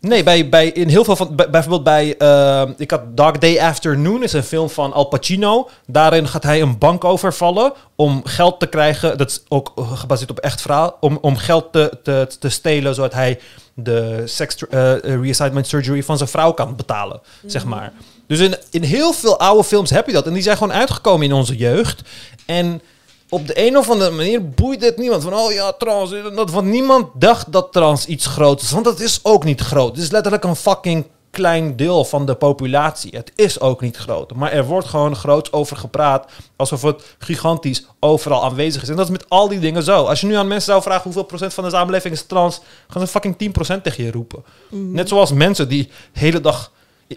Nee, bij, bij, in heel veel van. bij- bijvoorbeeld bij. eh, ik had Dark Day Afternoon, is een film van Al Pacino. Daarin gaat hij een bank overvallen om geld te krijgen. Dat is ook eh, gebaseerd op echt verhaal. Om, om geld te, te, te stelen, zodat hij de sex eh, reassignment surgery van zijn vrouw kan betalen. Zeg maar. Dus in, in heel veel oude films heb je dat. En die zijn gewoon uitgekomen in onze jeugd. En op de een of andere manier boeit het niemand. Van, oh ja, trans. en Dat, want niemand dacht dat trans iets groots is. Want dat is ook niet groot. Het is letterlijk een fucking klein deel van de populatie. Het is ook niet groot. Maar er wordt gewoon groots over gepraat. Alsof het gigantisch overal aanwezig is. En dat is met al die dingen zo. Als je nu aan mensen zou vragen hoeveel procent van de samenleving is trans. Gaan ze fucking 10% tegen je roepen. Net zoals mensen die de hele dag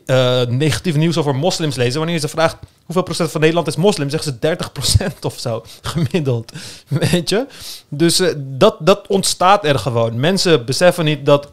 eh, negatief nieuws over moslims lezen. Wanneer je ze vraagt hoeveel procent van Nederland is moslim, zeggen ze 30 procent of zo, [laughs] gemiddeld. Weet je? Dus eh, dat, dat ontstaat er gewoon. Mensen beseffen niet dat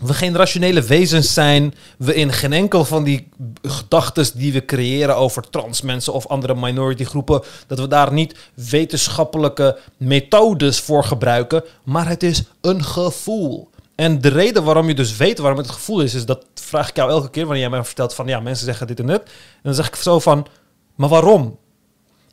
we geen rationele wezens zijn. We in geen enkel van die gedachten die we creëren over trans mensen of andere minority groepen, dat we daar niet wetenschappelijke methodes voor gebruiken. Maar het is een gevoel. En de reden waarom je dus weet waarom het het gevoel is, is dat vraag ik jou elke keer wanneer jij mij vertelt van ja, mensen zeggen dit en dat. En dan zeg ik zo van, maar waarom?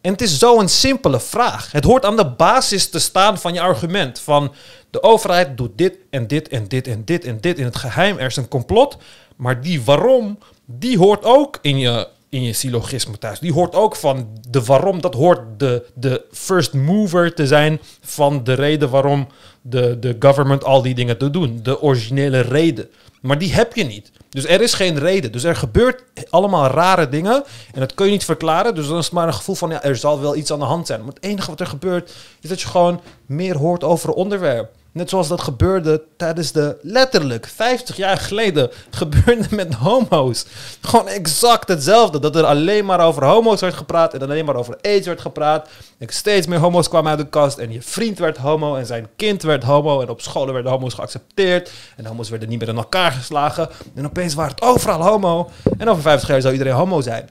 En het is zo'n simpele vraag. Het hoort aan de basis te staan van je argument. Van de overheid doet dit en dit en dit en dit en dit in het geheim. Er is een complot. Maar die waarom, die hoort ook in je, in je syllogisme thuis. Die hoort ook van de waarom. Dat hoort de, de first mover te zijn van de reden waarom de, de government al die dingen te doen. De originele reden. Maar die heb je niet. Dus er is geen reden. Dus er gebeurt allemaal rare dingen. En dat kun je niet verklaren. Dus dan is het maar een gevoel van, ja, er zal wel iets aan de hand zijn. Maar het enige wat er gebeurt, is dat je gewoon meer hoort over een onderwerp. Net zoals dat gebeurde tijdens de, letterlijk, 50 jaar geleden, gebeurde met homo's. Gewoon exact hetzelfde. Dat er alleen maar over homo's werd gepraat en alleen maar over aids werd gepraat. En steeds meer homo's kwamen uit de kast en je vriend werd homo en zijn kind werd homo. En op scholen werden homo's geaccepteerd. En homo's werden niet meer in elkaar geslagen. En opeens waren het overal homo. En over 50 jaar zou iedereen homo zijn.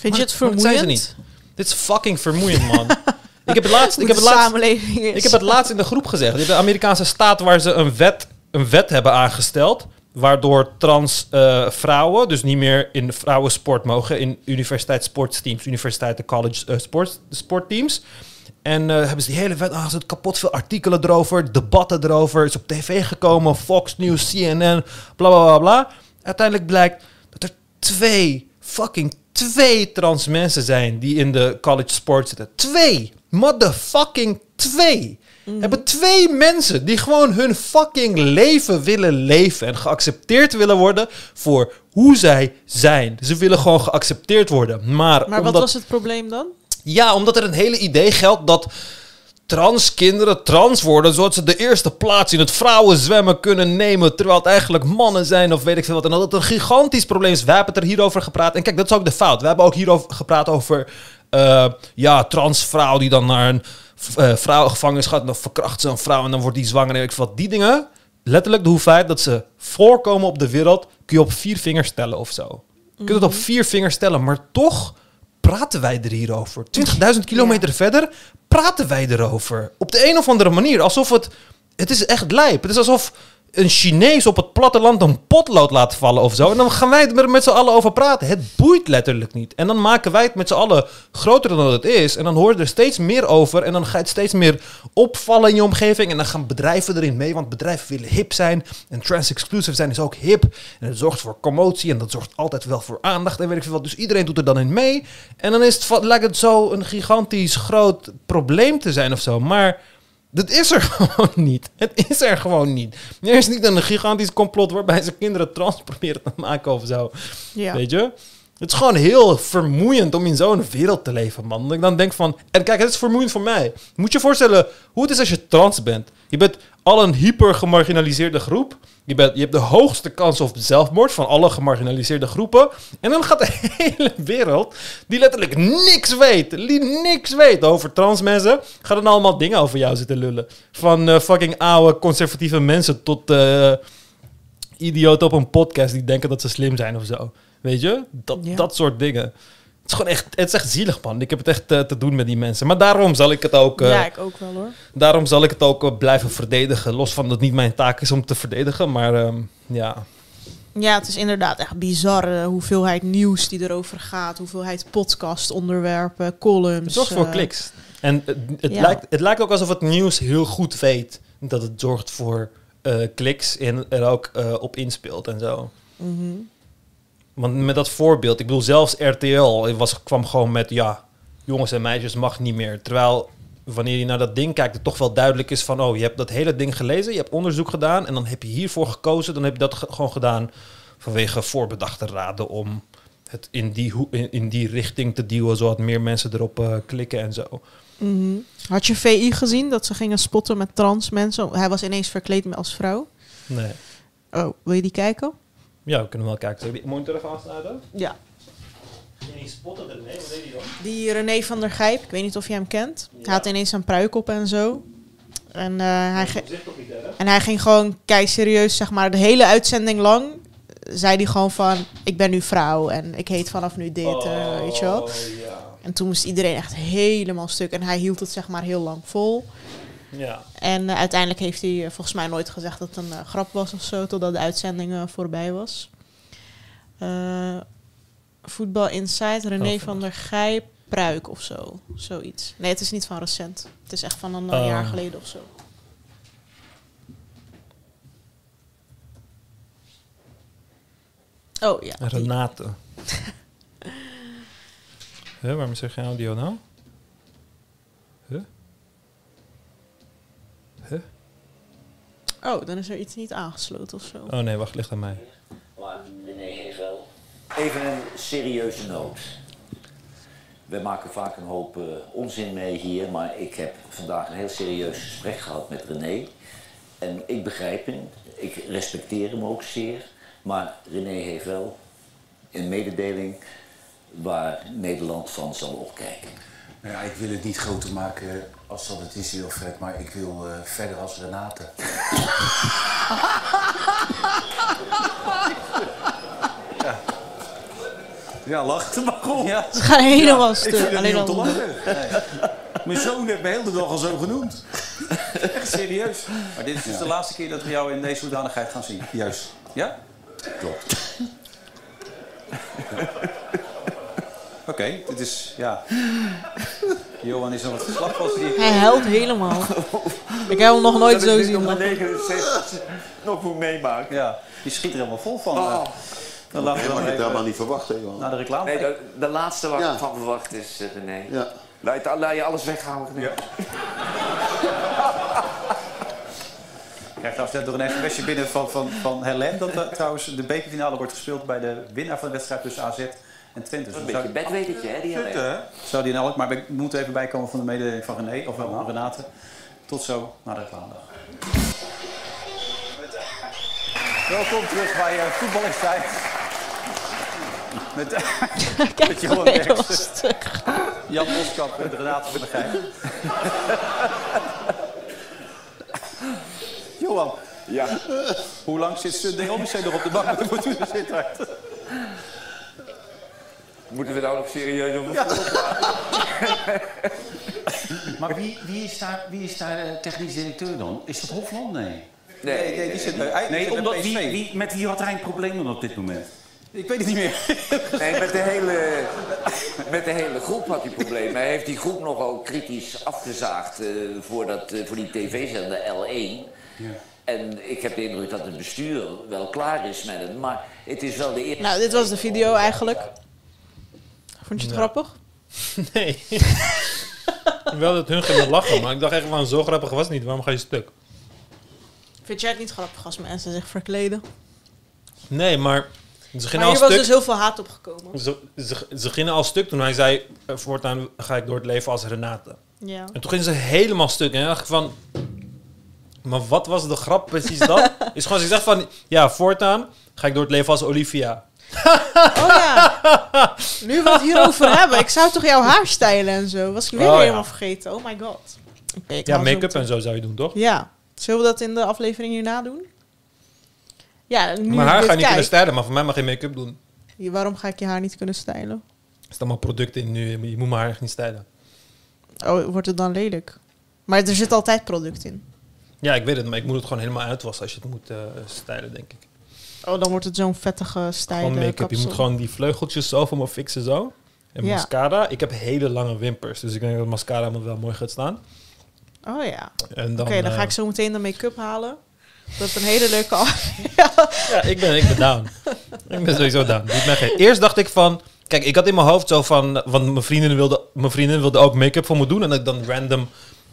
Vind je het zijn vermoeiend? ze niet. Dit is fucking vermoeiend, man. [laughs] ik heb het laatst... Ik heb het laatst ik heb het laatst in de groep gezegd. De Amerikaanse staat waar ze een wet, een wet hebben aangesteld. Waardoor trans eh, vrouwen dus niet meer in vrouwensport mogen. In universiteitssportteams, universiteiten, college sport, sportteams. En eh, hebben ze die hele wet aangezet. Kapot veel artikelen erover, debatten erover. Is op tv gekomen, Fox News, CNN, bla bla bla bla. Uiteindelijk blijkt dat er twee, fucking twee trans mensen zijn die in de college sport zitten. Twee! Motherfucking twee! Hebben twee mensen die gewoon hun fucking leven willen leven en geaccepteerd willen worden voor hoe zij zijn. Ze willen gewoon geaccepteerd worden. Maar, Maar wat was het probleem dan? ja, omdat er een hele idee geldt dat trans kinderen trans worden, zodat ze de eerste plaats in het vrouwenzwemmen kunnen nemen, terwijl het eigenlijk mannen zijn of weet ik veel wat. En dat het een gigantisch probleem is. We hebben het er hierover gepraat. En kijk, dat is ook de fout. We hebben ook hierover gepraat over, eh, ja, transvrouw die dan naar een v- eh, vrouwen gevangenis dan verkracht ze een vrouw en dan wordt die zwanger. En ik wat die dingen, letterlijk de hoeveelheid dat ze voorkomen op de wereld, kun je op vier vingers tellen of zo. Je kunt het op vier vingers tellen, maar toch praten wij er hier over. 20.000 kilometer verder praten wij erover. Op de een of andere manier, alsof het... Het is echt lijp. Het is alsof een Chinees op het platteland een potlood laat vallen of zo. En dan gaan wij er met z'n allen over praten. Het boeit letterlijk niet. En dan maken wij het met z'n allen groter dan het is. En dan hoor je er steeds meer over. En dan gaat het steeds meer opvallen in je omgeving. En dan gaan bedrijven erin mee. Want bedrijven willen hip zijn. En trans-exclusive zijn is ook hip. En het zorgt voor commotie. En dat zorgt altijd wel voor aandacht. En weet ik veel wat. Dus iedereen doet er dan in mee. En dan is het, lijkt het zo een gigantisch groot probleem te zijn of zo. Maar... Dat is er [laughs] gewoon niet. Het is er gewoon niet. Er is niet een gigantisch complot waarbij ze kinderen trans proberen te maken of zo. Ja. Weet je? Het is gewoon heel vermoeiend om in zo'n wereld te leven, man. Dat ik dan denk van... En kijk, het is vermoeiend voor mij. Moet je je voorstellen hoe het is als je trans bent. Je bent al een hyper gemarginaliseerde groep. Je, bent, je hebt de hoogste kans op zelfmoord van alle gemarginaliseerde groepen. En dan gaat de [laughs] hele wereld, die letterlijk niks weet, die niks weet over trans mensen, gaat dan allemaal dingen over jou zitten lullen. Van eh, fucking oude conservatieve mensen tot eh idioten op een podcast die denken dat ze slim zijn of zo. Weet je? Dat, Ja. dat soort dingen. Het is gewoon echt, het is echt zielig, man. Ik heb het echt eh, te doen met die mensen. Maar daarom zal ik het ook, eh, ja, ik ook wel hoor. daarom zal ik het ook eh, blijven verdedigen. Los van dat het niet mijn taak is om te verdedigen. Maar ehm, ja, Ja, het is inderdaad echt bizar de hoeveelheid nieuws die erover gaat. Hoeveelheid podcast, onderwerpen, columns. het zorgt voor kliks. En het, het, ja. lijkt, het lijkt ook alsof het nieuws heel goed weet dat het zorgt voor kliks en er ook op inspeelt en zo. mhm. Want met dat voorbeeld, ik bedoel, zelfs RTL was, kwam gewoon met, ja, jongens en meisjes mag niet meer. Terwijl, wanneer je naar dat ding kijkt, het toch wel duidelijk is van, oh, je hebt dat hele ding gelezen, je hebt onderzoek gedaan en dan heb je hiervoor gekozen, dan heb je dat ge- gewoon gedaan vanwege voorbedachte raden om het in die, in die richting te duwen, zodat meer mensen erop eh, klikken en zo. Mhm. Had je VI gezien dat ze gingen spotten met trans mensen? Hij was ineens verkleed als vrouw. Nee. Oh, wil je die kijken? Ja, we kunnen wel kijken. Zal ik die monitor even aansluiten? Ja. Ging die spotten er? Nee, wat deed hij dan? Die René van der Gijp, ik weet niet of je hem kent. Hij had ineens een pruik op en zo. En, eh, hij, ge- en hij ging gewoon kei serieus, zeg maar, de hele uitzending lang. Zei hij gewoon van, ik ben nu vrouw en ik heet vanaf nu dit, eh, weet je wel. Oh, ja. En toen moest iedereen echt helemaal stuk. En hij hield het zeg maar heel lang vol. Ja. En eh, uiteindelijk heeft hij eh, volgens mij nooit gezegd dat het een eh, grap was of zo, totdat de uitzending voorbij was. Voetbal Insight, René Oh, van der Gijp, Pruik of zo. Zoiets. Nee, het is niet van recent. Het is echt van een Oh. jaar geleden of zo. Oh ja. Renate. [laughs] huh, waarom er geen audio nou? Huh? Huh? Oh, dan is er iets niet aangesloten of zo. Oh nee, wacht, ligt aan mij. Maar René heeft wel. Even een serieuze noot. We maken vaak een hoop eh, onzin mee hier, maar ik heb vandaag een heel serieus gesprek gehad met René. En ik begrijp hem, ik respecteer hem ook zeer. Maar René heeft wel een mededeling waar Nederland van zal opkijken. Nou ja, ik wil het niet groter maken als dat het is, Wilfred, maar ik wil eh, verder als Renate. Ja, lach er maar om. Ja, Ze gaan helemaal ik vind stuk. Alleen niet om te al. lachen. Nee. Mijn zoon heeft me de hele dag al zo genoemd. Echt serieus. Maar dit is dus de laatste keer dat we jou in deze hoedanigheid gaan zien. Juist. Ja? Klopt. [laughs] Oké, dit is, ja... [laughs] Johan is nog wat geslacht die... Hij huilt helemaal. Ik heb hem nog nooit zo zien. 69 nog moet meemaken. Ja, die schiet er helemaal vol van. Oh. eh. Dan laten we Ik het helemaal niet verwacht, hè, Johan. naar de reclame. Nee, de, de laatste waar Ja. ik van verwacht is, eh, René. Ja. Laat, je- laat je alles weghalen. René. Ja. Ik krijg trouwens net door een sms'je binnen van, van, van Helen... dat er trouwens de bekerfinale wordt gespeeld bij de winnaar van de wedstrijd tussen AZ en Twente. Dus Een dan beetje zou, bedwetertje, hè, die hè? zou die in elk... Maar we moeten even bijkomen van de mededeling van René, of wel van Renate. Tot zo, naar de reclame. Welkom terug bij uh, Voetbal in Tijd. Met, [laughs] Kijk, met Johan Derksen. Jan Boskamp en Renate van der Gijp. [laughs] Johan, Ja. hoe lang zit Sunday Odyssey nog op de bank? Dan [laughs] moet u er zitten. Moeten we nou nog serieus over Maar wie, wie, is daar, wie is daar eh, technisch directeur dan? Is dat Hofland? Nee. Nee, Nee, nee, die zit bij, Nee, omdat, PSV. wie, wie, met wie had hij een probleem dan op dit moment? Ik weet het niet meer. nee, met de hele, met de hele groep had hij problemen. Hij heeft die groep nogal kritisch afgezaagd eh, voor, dat, eh, voor die tv-zender L1. En ik heb de indruk dat het bestuur wel klaar is met het. Maar het is wel de eerste... Nou, dit was de video eigenlijk. Vond je het grappig? [laughs] Nee. Wel dat hun gingen lachen, maar ik dacht echt van zo grappig was het niet. Waarom ga je stuk? Vind jij het niet grappig als mensen zich verkleden? Nee, maar ze gingen Maar al hier was stuk. dus heel veel haat opgekomen. Ze, ze, ze gingen al stuk toen hij zei: eh, voortaan ga ik door het leven als Renate. Ja. En toen gingen ze helemaal stuk. En ik dacht van. Maar wat was de grap precies dan? [laughs] is gewoon, ze zegt van. Ja, voortaan ga ik door het leven als Olivia. Oh ja. Nu we het hierover [laughs] hebben. Ik zou toch jouw haar stijlen en zo. Was ik weer Oh, ja. helemaal vergeten. Oh my god. Ja, make-up en zo zou je doen, toch? Ja. Zullen we dat in de aflevering hierna doen? Ja, nu maar haar ga je niet kunnen stijlen, maar voor mij mag je make-up doen. Waarom ga ik je haar niet kunnen stijlen? Er staan allemaal producten in nu. Je moet mijn haar echt niet stijlen. Oh, wordt het dan lelijk? Maar er zit altijd product in. Ja, ik weet het, maar ik moet het gewoon helemaal uitwassen als je het moet eh, stijlen, denk ik. Oh, dan wordt het zo'n vettige stijl. Gewoon make-up. Je moet gewoon die vleugeltjes zo voor me fixen zo. En Ja. mascara. Ik heb hele lange wimpers, dus ik denk dat mascara me wel mooi gaat staan. Oh ja. Dan, Oké, dan ga eh, ik zo meteen de make-up halen. Dat is een hele leuke af. [laughs] Ja, ik ben, ik ben down. ik ben sowieso down. Eerst dacht ik van... Kijk, ik had in mijn hoofd zo van... Want mijn vriendin wilde, mijn vriendin wilde ook make-up voor me doen. En dat ik dan random...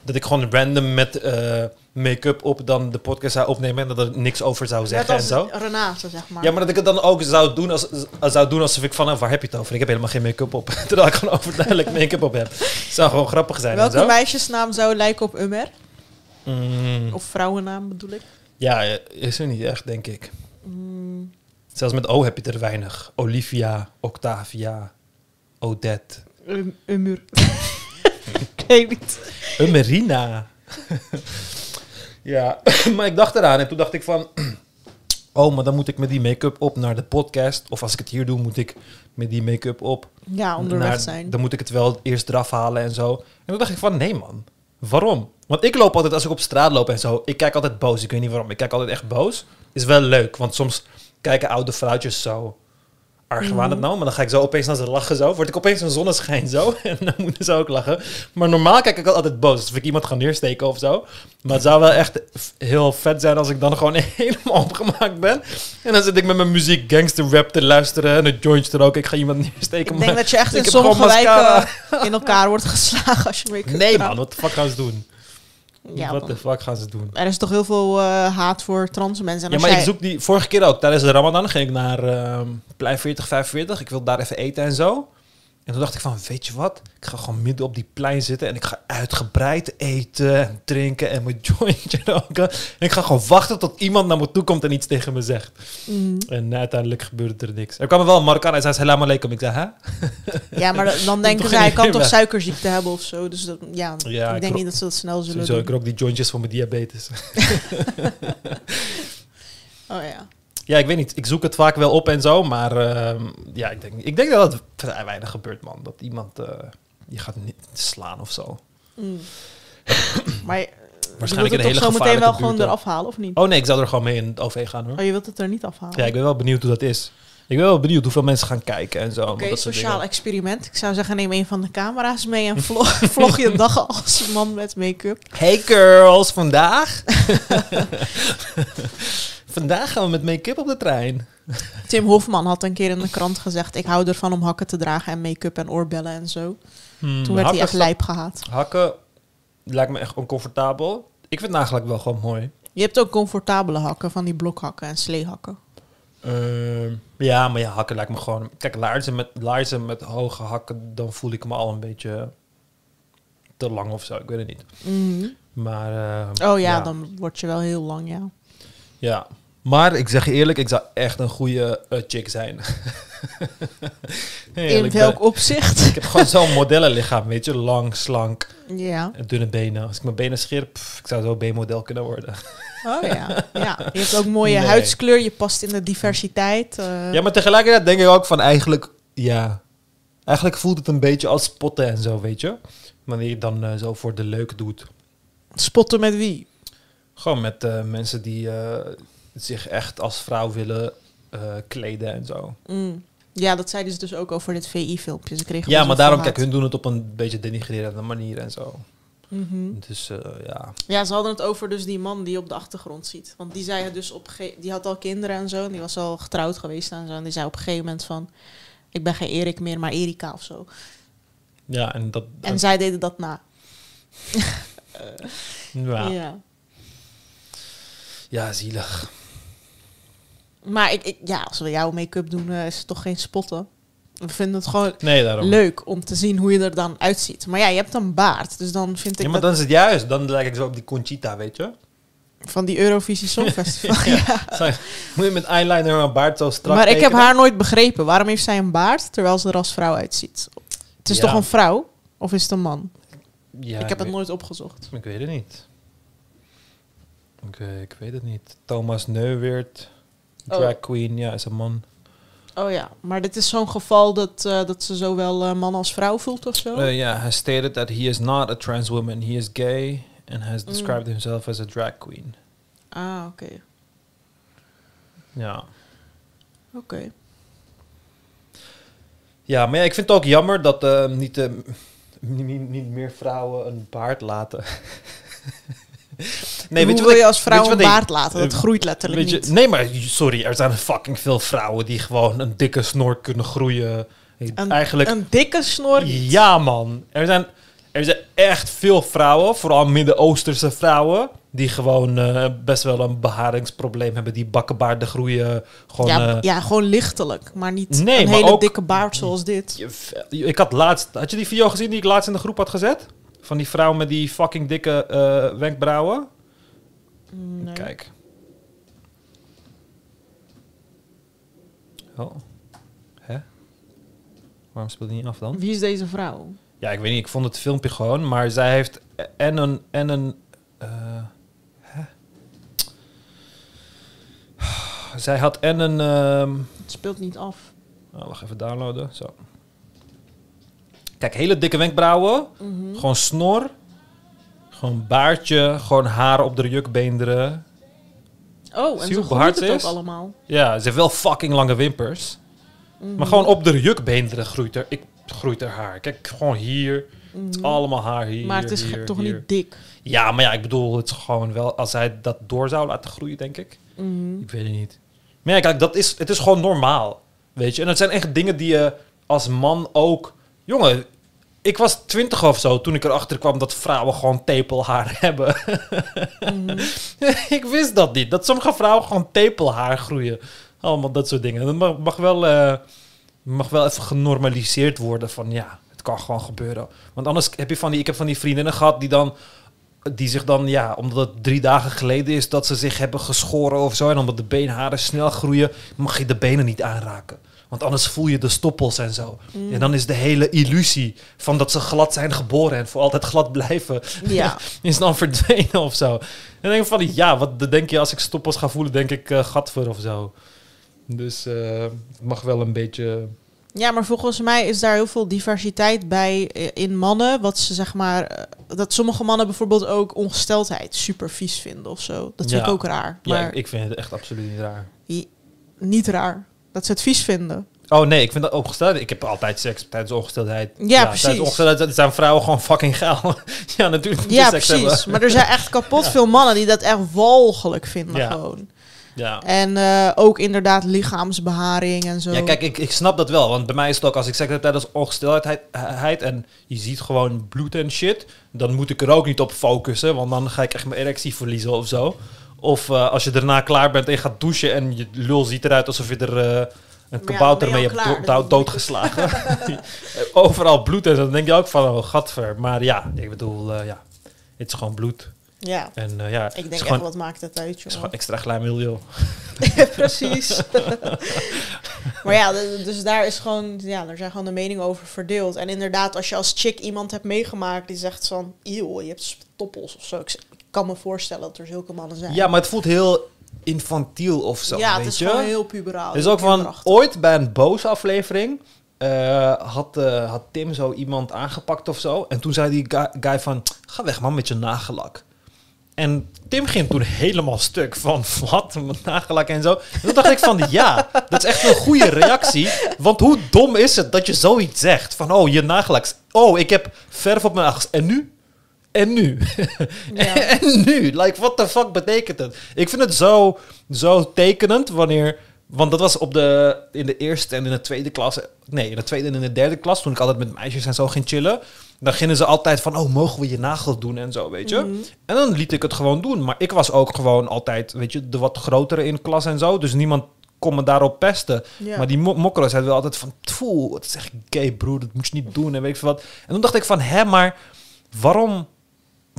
Dat ik gewoon random met eh, make-up op dan de podcast zou opnemen. En dat er niks over zou Net zeggen en zo. Renate, zeg maar. Ja, maar dat ik het dan ook zou doen, als, als- zou doen alsof ik van... nou, waar heb je het over? Ik heb helemaal geen make-up op. [laughs] Terwijl ik gewoon overduidelijk make-up op heb. zou gewoon grappig zijn en Welke zo. meisjesnaam zou lijken op Umer? Mm, Of vrouwennaam bedoel ik? ja, is er niet echt, denk ik. Mm, Zelfs met O heb je er weinig. Olivia, Octavia, Odette. Um- Umur. [laughs] weet niet. Een Merina. ja, [clears throat] maar ik dacht eraan en toen dacht ik van... [clears throat] Oh, maar dan moet ik met die make-up op naar de podcast. Of als ik het hier doe, moet ik met die make-up op. Ja, onderweg naar- zijn. Dan moet ik het wel eerst eraf halen en zo. En toen dacht ik van, nee man. Waarom? Want ik loop altijd, als ik op straat loop en zo... Ik kijk altijd boos. Ik weet niet waarom. Ik kijk altijd echt boos. Is wel leuk, want soms kijken oude vrouwtjes zo... Argwanend nou, maar dan ga ik zo opeens naar ze lachen zo. Word ik opeens een zonneschijn zo. [laughs] En dan moeten ze ook lachen. Maar normaal kijk ik altijd boos. Alsof ik iemand ga neersteken of zo. Maar het zou wel echt heel vet zijn als ik dan gewoon [laughs] helemaal opgemaakt ben. En dan zit ik met mijn muziek gangster rap te luisteren. En een joint te roken. Ik ga iemand neersteken. Ik denk dat je echt in sommige wijken in elkaar wordt geslagen als je make-up [laughs] Nee draagt. man, wat de fuck gaan ze doen? Ja, wat de fuck gaan ze doen? Er is toch heel veel eh, haat voor trans mensen. En Ja, maar ik zoek die... Vorige keer ook, tijdens de Ramadan ging ik naar ehm plein 40, 45. Ik wil daar even eten en zo. En toen dacht ik van, weet je wat? Ik ga gewoon midden op die plein zitten en ik ga uitgebreid eten en drinken en mijn [laughs] jointje roken. En ik ga gewoon wachten tot iemand naar me toe komt en iets tegen me zegt. Mm. En uiteindelijk gebeurde er niks. Er kwam wel een Marokkaan en zei salam alaikum. Ik zei, hè? [laughs] Ja, maar dan- [laughs] denken ze, hij kan toch suikerziekte hebben of zo. Dus dat, ja, Ja, ik ik denk niet dat ze dat snel zullen ik doen. rook die jointjes voor mijn diabetes. Oh ja. Ja, ik weet niet. Ik zoek het vaak wel op en zo, maar ehm, ja, ik denk, ik denk dat het vrij weinig gebeurt, man. Dat iemand eh je gaat niet slaan of zo. Mm. maar je Waarschijnlijk wilt een het hele toch zo meteen wel gewoon eraf halen, of niet? Oh nee, ik zou er gewoon mee in het OV gaan hoor. Oh, je wilt het er niet afhalen? Ja, ik ben wel benieuwd hoe dat is. Ik ben wel benieuwd hoeveel mensen gaan kijken en zo. Oké, dat soort sociaal dingen. experiment. Ik zou zeggen, neem een van de camera's mee en vlog, [laughs] vlog je dag als man met make-up. Hey girls, vandaag. [laughs] vandaag gaan we met make-up op de trein. Tim Hofman had een keer in de krant gezegd... ik hou ervan om hakken te dragen en make-up en oorbellen en zo. Hmm, Toen werd hij echt lijp gehaat. Hakken lijkt me echt oncomfortabel. Ik vind het eigenlijk wel gewoon mooi. Je hebt ook comfortabele hakken, van die blokhakken en sleehakken. Ehm, ja, maar ja, hakken lijkt me gewoon... Kijk, laarzen met, laarzen met hoge hakken, dan voel ik me al een beetje te lang of zo. Ik weet het niet. Mhm. Maar... ehm, Oh ja, dan word je wel heel lang, ja. Ja. Maar ik zeg je eerlijk, ik zou echt een goede eh, chick zijn. [laughs] In welk opzicht? Ik heb gewoon zo'n modellenlichaam, weet je. Lang, slank, ja. en dunne benen. Als ik mijn benen scheer, pff, ik zou zo B-model kunnen worden. Oh ja. ja. Je hebt ook mooie Nee. huidskleur. Je past in de diversiteit. eh. Ja, maar tegelijkertijd denk ik ook van eigenlijk, ja, eigenlijk voelt het een beetje als spotten en zo, weet je. Wanneer je dan eh, zo voor de leuk doet. Spotten met wie? Gewoon met eh, mensen die eh, zich echt als vrouw willen eh, kleden en zo. Mm. Ja, dat zeiden ze dus ook over dit VI-filmpje. Ze kregen Ja, maar daarom, kijk, hun doen het op een beetje denigrerende manier en zo. Mhm. Dus ja. Ja, ze hadden het over dus die man die je op de achtergrond ziet. Want die zei dus op die had al kinderen en zo. En die was al getrouwd geweest en zo. En die zei op een gegeven moment van... Ik ben geen Erik meer, maar Erika of zo. Ja, en dat... En zij deden dat na. ja. [laughs] Ja. Ja, zielig. Maar ik, ik, ja, als we jouw make-up doen, eh, is het toch geen spotten. We vinden het gewoon Nee, leuk om te zien hoe je er dan uitziet. Maar ja, je hebt een baard. Dus dan vind ik Ja, maar dat dan is het juist. Dan lijk ik zo op die Conchita, weet je. van die Eurovisie [laughs] Songfestival. ja. [laughs] Moet je met eyeliner en baard zo strak Maar ik heb haar nooit begrepen. Waarom heeft zij een baard terwijl ze er als vrouw uitziet? Het is Ja. toch een vrouw? Of is het een man? Ja, ik heb het weet- nooit opgezocht. Ik weet het niet. Ik, eh, ik weet het niet. Thomas Neuwirth, Oh. drag queen, ja, is een man. Oh ja, maar dit is zo'n geval dat, eh, dat ze zowel eh, man als vrouw voelt of zo? Uh, yeah, has stated that he is not a trans woman. He is gay and has Mm. described himself as a drag queen. Ah, oké. Ja. Oké. Ja, maar ja, ik vind het ook jammer dat niet, niet meer vrouwen een baard laten. [laughs] Nee, weet Hoe wat wil je als vrouw weet een baard laten? Dat groeit letterlijk Weet je, niet. nee, maar sorry, er zijn fucking veel vrouwen die gewoon een dikke snor kunnen groeien. Een, Eigenlijk, een dikke snor. ja man. Er zijn, er zijn echt veel vrouwen, vooral Midden-Oosterse vrouwen, die gewoon eh, best wel een beharingsprobleem hebben. Die bakkenbaarden groeien gewoon... ja, eh, ja, gewoon lichtelijk. Maar niet Nee, een maar hele dikke baard zoals dit. je- Ik had laatst... Had je die video gezien die ik laatst in de groep had gezet? Van die vrouw met die fucking dikke eh, wenkbrauwen? Nee. Kijk. Oh. Hè? Waarom speelt die niet af dan? Wie is deze vrouw? Ja, ik weet niet. Ik vond het filmpje gewoon. Maar zij heeft en een... En een eh, hè? Zij had en een... ehm, Het speelt niet af. Oh, wacht even downloaden. Zo. Kijk, hele dikke wenkbrauwen. Mhm. Gewoon snor. Gewoon baardje. Gewoon haar op de jukbeenderen. Oh, Zie en je zo groeit het ze ook is? allemaal. Ja, ze heeft wel fucking lange wimpers. Mhm. Maar gewoon op de jukbeenderen groeit er, ik, groeit er haar. Kijk, gewoon hier. Het is allemaal haar hier. Mhm. maar het is hier, toch hier. niet dik. Ja, maar ja, ik bedoel, het is gewoon wel... Als hij dat door zou laten groeien, denk ik. Mhm. Ik weet het niet. Maar ja, kijk, dat is, het is gewoon normaal. Weet je? En het zijn echt dingen die je als man ook... Jongen, ik was twintig of zo toen ik erachter kwam dat vrouwen gewoon tepelhaar [laughs] hebben. Mhm. [laughs] ik wist dat niet. Dat sommige vrouwen gewoon tepelhaar groeien. Allemaal dat soort dingen. Dat mag, mag wel, eh, mag wel even genormaliseerd worden van ja, het kan gewoon gebeuren. Want anders heb je van die... Ik heb van die vriendinnen gehad die dan die zich dan, ja, omdat het drie dagen geleden is dat ze zich hebben geschoren of zo. En omdat de beenharen snel groeien, mag je de benen niet aanraken. Want anders voel je de stoppels en zo. Mm. En dan is de hele illusie van dat ze glad zijn geboren en voor altijd glad blijven, Ja. [laughs] is dan verdwenen of zo. En denk ik van, ja, wat denk je als ik stoppels ga voelen, denk ik eh gadver of zo. Dus eh, het mag wel een beetje... ja, maar volgens mij is daar heel veel diversiteit bij eh, in mannen. Wat ze zeg maar... Dat sommige mannen bijvoorbeeld ook ongesteldheid super vies vinden of zo. Dat vind Ja. ik ook raar. Ja, Maar ik, ik vind het echt absoluut niet raar. niet raar. Dat ze het vies vinden. Oh nee, ik vind dat ongesteldheid. Ik heb altijd seks tijdens ongesteldheid. Ja, precies. Tijdens ongesteldheid zijn vrouwen gewoon fucking gaal. [laughs] ja, natuurlijk Ja, precies. hebben. Maar er zijn echt kapot veel mannen die dat echt walgelijk vinden Ja. gewoon. Ja. En eh, ook inderdaad lichaamsbeharing en zo. Ja, kijk, ik, ik snap dat wel. Want bij mij is het ook als ik seks heb tijdens ongesteldheid en je ziet gewoon bloed en shit, dan moet ik er ook niet op focussen, want dan ga ik echt mijn erectie verliezen of zo. Of eh, als je daarna klaar bent en je gaat douchen en je lul ziet eruit alsof je er eh, een kabouter je mee hebt do- doodgeslagen. [laughs] Overal bloed en zo. Dan denk je ook van, oh, gadver. Maar ja, ik bedoel, eh, ja, het is gewoon bloed. Ja, En ja, ik denk echt, gewoon, wat maakt het uit, het is joh. gewoon extra glijmiddel. [laughs] Precies. [laughs] Maar ja, dus daar is gewoon, ja, daar zijn gewoon de meningen over verdeeld. En inderdaad, als je als chick iemand hebt meegemaakt die zegt van, eeuw, je hebt toppels of zo. Ik, z- ik kan me voorstellen dat er zulke mannen zijn. Ja, maar het voelt heel infantiel of zo, ja, weet het is je? gewoon heel puberaal. Het is heel ook van, ooit bij een boos aflevering eh, had, eh, had Tim zo iemand aangepakt of zo. En toen zei die guy, guy van, ga weg man met je nagellak. En Tim ging toen helemaal stuk van, [laughs] wat, met nagellak en zo. En toen dacht ik van, ja, dat is echt een goede reactie. Want hoe dom is het dat je zoiets zegt? Van, oh, je nagellak. Oh, ik heb verf op mijn nagels. En nu? En nu? Ja. [laughs] en nu? Like, what the fuck betekent het? Ik vind het zo, zo tekenend wanneer... Want dat was op de, in de eerste en in de tweede klas... Nee, in de tweede en in de derde klas... toen ik altijd met meisjes en zo ging chillen... dan gingen ze altijd van... oh, mogen we je nagels doen en zo, weet je? Mhm. En dan liet ik het gewoon doen. Maar ik was ook gewoon altijd, weet je... de wat grotere in klas en zo. Dus niemand kon me daarop pesten. Ja. Maar die mo zeiden wel altijd van... Tfoe, het is echt gay, broer. Dat moet je niet doen en weet ik veel wat. En toen dacht ik van... Hè, maar waarom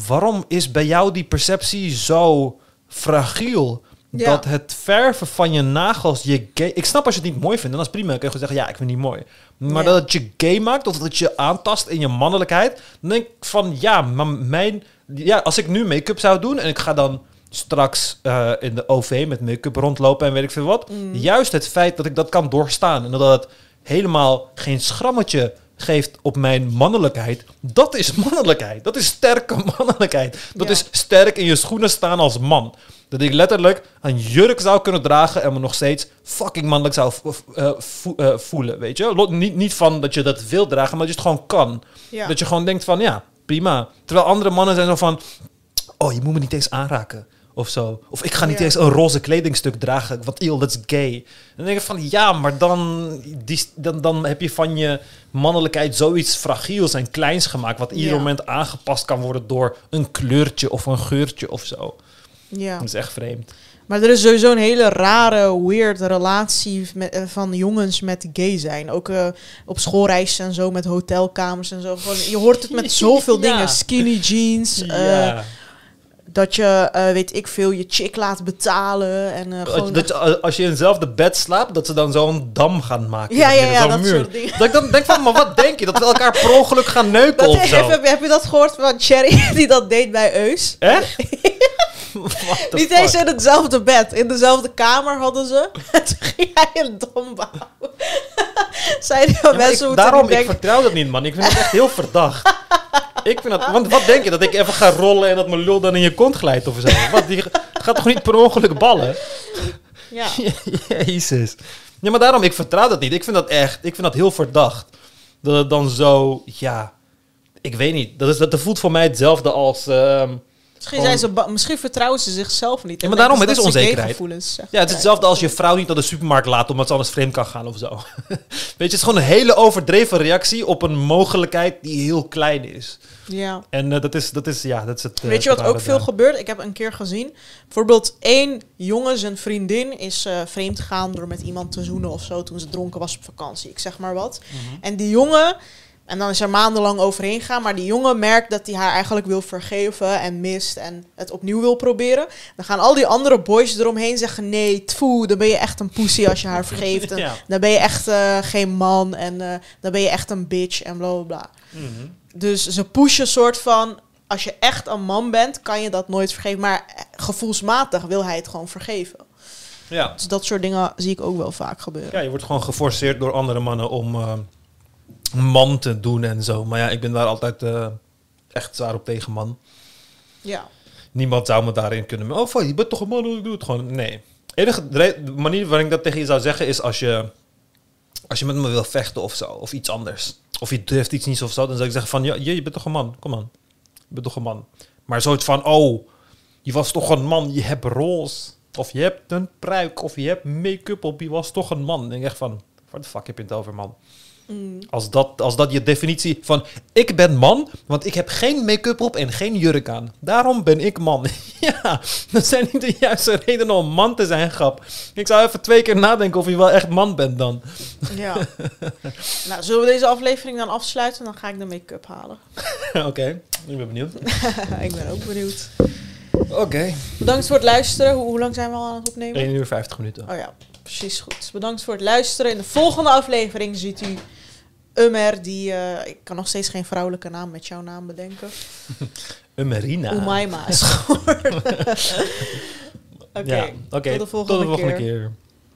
waarom is bij jou die perceptie zo fragiel? Ja. Dat het verven van je nagels je gay... Ik snap als je het niet mooi vindt, dan is prima. Dan kun je gewoon zeggen, ja, ik vind het niet mooi. Maar Ja. dat het je gay maakt, of dat het je aantast in je mannelijkheid... Dan denk ik van, ja, maar mijn... Ja, als ik nu make-up zou doen en ik ga dan straks eh, in de OV met make-up rondlopen en weet ik veel wat. Juist het feit dat ik dat kan doorstaan en dat het helemaal geen schrammetje geeft op mijn mannelijkheid. Dat is mannelijkheid. Dat is sterke [laughs] mannelijkheid. Dat Ja. is sterk in je schoenen staan als man. Dat ik letterlijk een jurk zou kunnen dragen en me nog steeds fucking mannelijk zou eh, vo- eh, voelen, weet je? Niet, niet van dat je dat wil dragen, maar dat je het gewoon kan. Ja. Dat je gewoon denkt van, ja, prima. Terwijl andere mannen zijn zo van, oh, je moet me niet eens aanraken. Of zo. Of ik ga niet Ja. eens een roze kledingstuk dragen, want eeuw, dat is gay. En dan denk ik van, ja, maar dan, die, dan, dan heb je van je mannelijkheid zoiets fragiels en kleins gemaakt, wat ieder Ja. moment aangepast kan worden door een kleurtje of een geurtje of zo. ja. Dat is echt vreemd. Maar er is sowieso een hele rare, weird relatie met, eh, van jongens met gay zijn. Ook eh, op schoolreizen en zo, met hotelkamers en zo. Gewoon, je hoort het met [laughs] zoveel Ja. dingen. Skinny jeans. eh, dat je, eh, weet ik veel, je chick laat betalen. En, eh, gewoon dat, je- als je in hetzelfde bed slaapt, dat ze dan zo'n dam gaan maken. Ja, ja, ja, dat muur. soort dingen. Dat ik dan denk van, maar wat denk je? Dat we elkaar per ongeluk gaan neuken Dat of zo? heb, heb je dat gehoord van Cherry [laughs] die dat deed bij Eus? Echt? [laughs] Niet eens in hetzelfde bed. In dezelfde kamer hadden ze. [laughs] En toen ging hij een dom bouwen. Zei die Ja, mensen ik- daarom, ik vertrouw dat niet, man. Ik vind het echt heel verdacht. Ik vind dat, want wat denk je? Dat ik even ga rollen en dat mijn lul dan in je kont glijdt of zo? Wat, die gaat toch niet per ongeluk ballen? Ja. [laughs] Jezus. Ja, maar daarom, ik vertrouw dat niet. Ik vind dat echt, ik vind dat heel verdacht. Dat het dan zo, ja... Ik weet niet. Dat, is, dat voelt voor mij hetzelfde als... ehm, Misschien, zijn ze misschien vertrouwen ze zichzelf niet. Ja, maar daarom, het is onzekerheid. onzekerheid. Ja, het is hetzelfde als je vrouw niet naar de supermarkt laat omdat ze anders vreemd kan gaan of zo. [laughs] Weet je, het is gewoon een hele overdreven reactie op een mogelijkheid die heel klein is. Ja. En eh, dat, is, dat is, ja, dat is het. eh, Weet je wat ook veel gebeurt? Ik heb een keer gezien. Bijvoorbeeld één jongen, zijn vriendin, is eh, vreemd gegaan door met iemand te zoenen of zo toen ze dronken was op vakantie. Ik zeg maar wat. Mhm. En die jongen, en dan is er maandenlang overheen gaan, maar die jongen merkt dat hij haar eigenlijk wil vergeven en mist en het opnieuw wil proberen. Dan gaan al die andere boys eromheen zeggen: nee, tfoe, dan ben je echt een pussy als je haar vergeeft. [laughs] En. Dan ben je echt eh, geen man en eh, dan ben je echt een bitch en bla bla bla. Mhm. Dus ze pushen soort van, als je echt een man bent, kan je dat nooit vergeven. Maar eh, gevoelsmatig wil hij het gewoon vergeven. Ja. Dus dat soort dingen zie ik ook wel vaak gebeuren. ja, je wordt gewoon geforceerd door andere mannen om man te doen en zo. Maar ja, ik ben daar altijd eh, echt zwaar op tegen, man. Ja. Niemand zou me daarin kunnen. Oh, fuck, je bent toch een man, ik doe het gewoon. Nee. De enige manier waarin ik dat tegen je zou zeggen is als je, als je met me wil vechten of zo, of iets anders. Of je durft iets niet of zo, dan zou ik zeggen van, ja, je, je bent toch een man, kom aan. Je bent toch een man. Maar zoiets van, oh, je was toch een man, je hebt roze. Of je hebt een pruik, of je hebt make-up op, je was toch een man. Dan denk ik echt van, waar de fuck heb je het over, man? Als dat, als dat je definitie van ik ben man, want ik heb geen make-up op en geen jurk aan. Daarom ben ik man. [laughs] ja, dat zijn niet de juiste redenen om man te zijn, grap. Ik zou even twee keer nadenken of je wel echt man bent dan. ja. [laughs] nou, zullen we deze aflevering dan afsluiten? Dan ga ik de make-up halen. [laughs] Oké, ik ben benieuwd. ik ben ook benieuwd. Oké. Bedankt voor het luisteren. Hoe, hoe lang zijn we al aan het opnemen? 1 uur 50 minuten. Oh ja, Precies goed. Bedankt voor het luisteren. In de volgende aflevering ziet u Umer, die... eh, ik kan nog steeds geen vrouwelijke naam met jouw naam bedenken. [laughs] Umerina. Umaima is [laughs] geworden. [laughs] Oké, Ja, tot de volgende Tot de volgende keer. keer.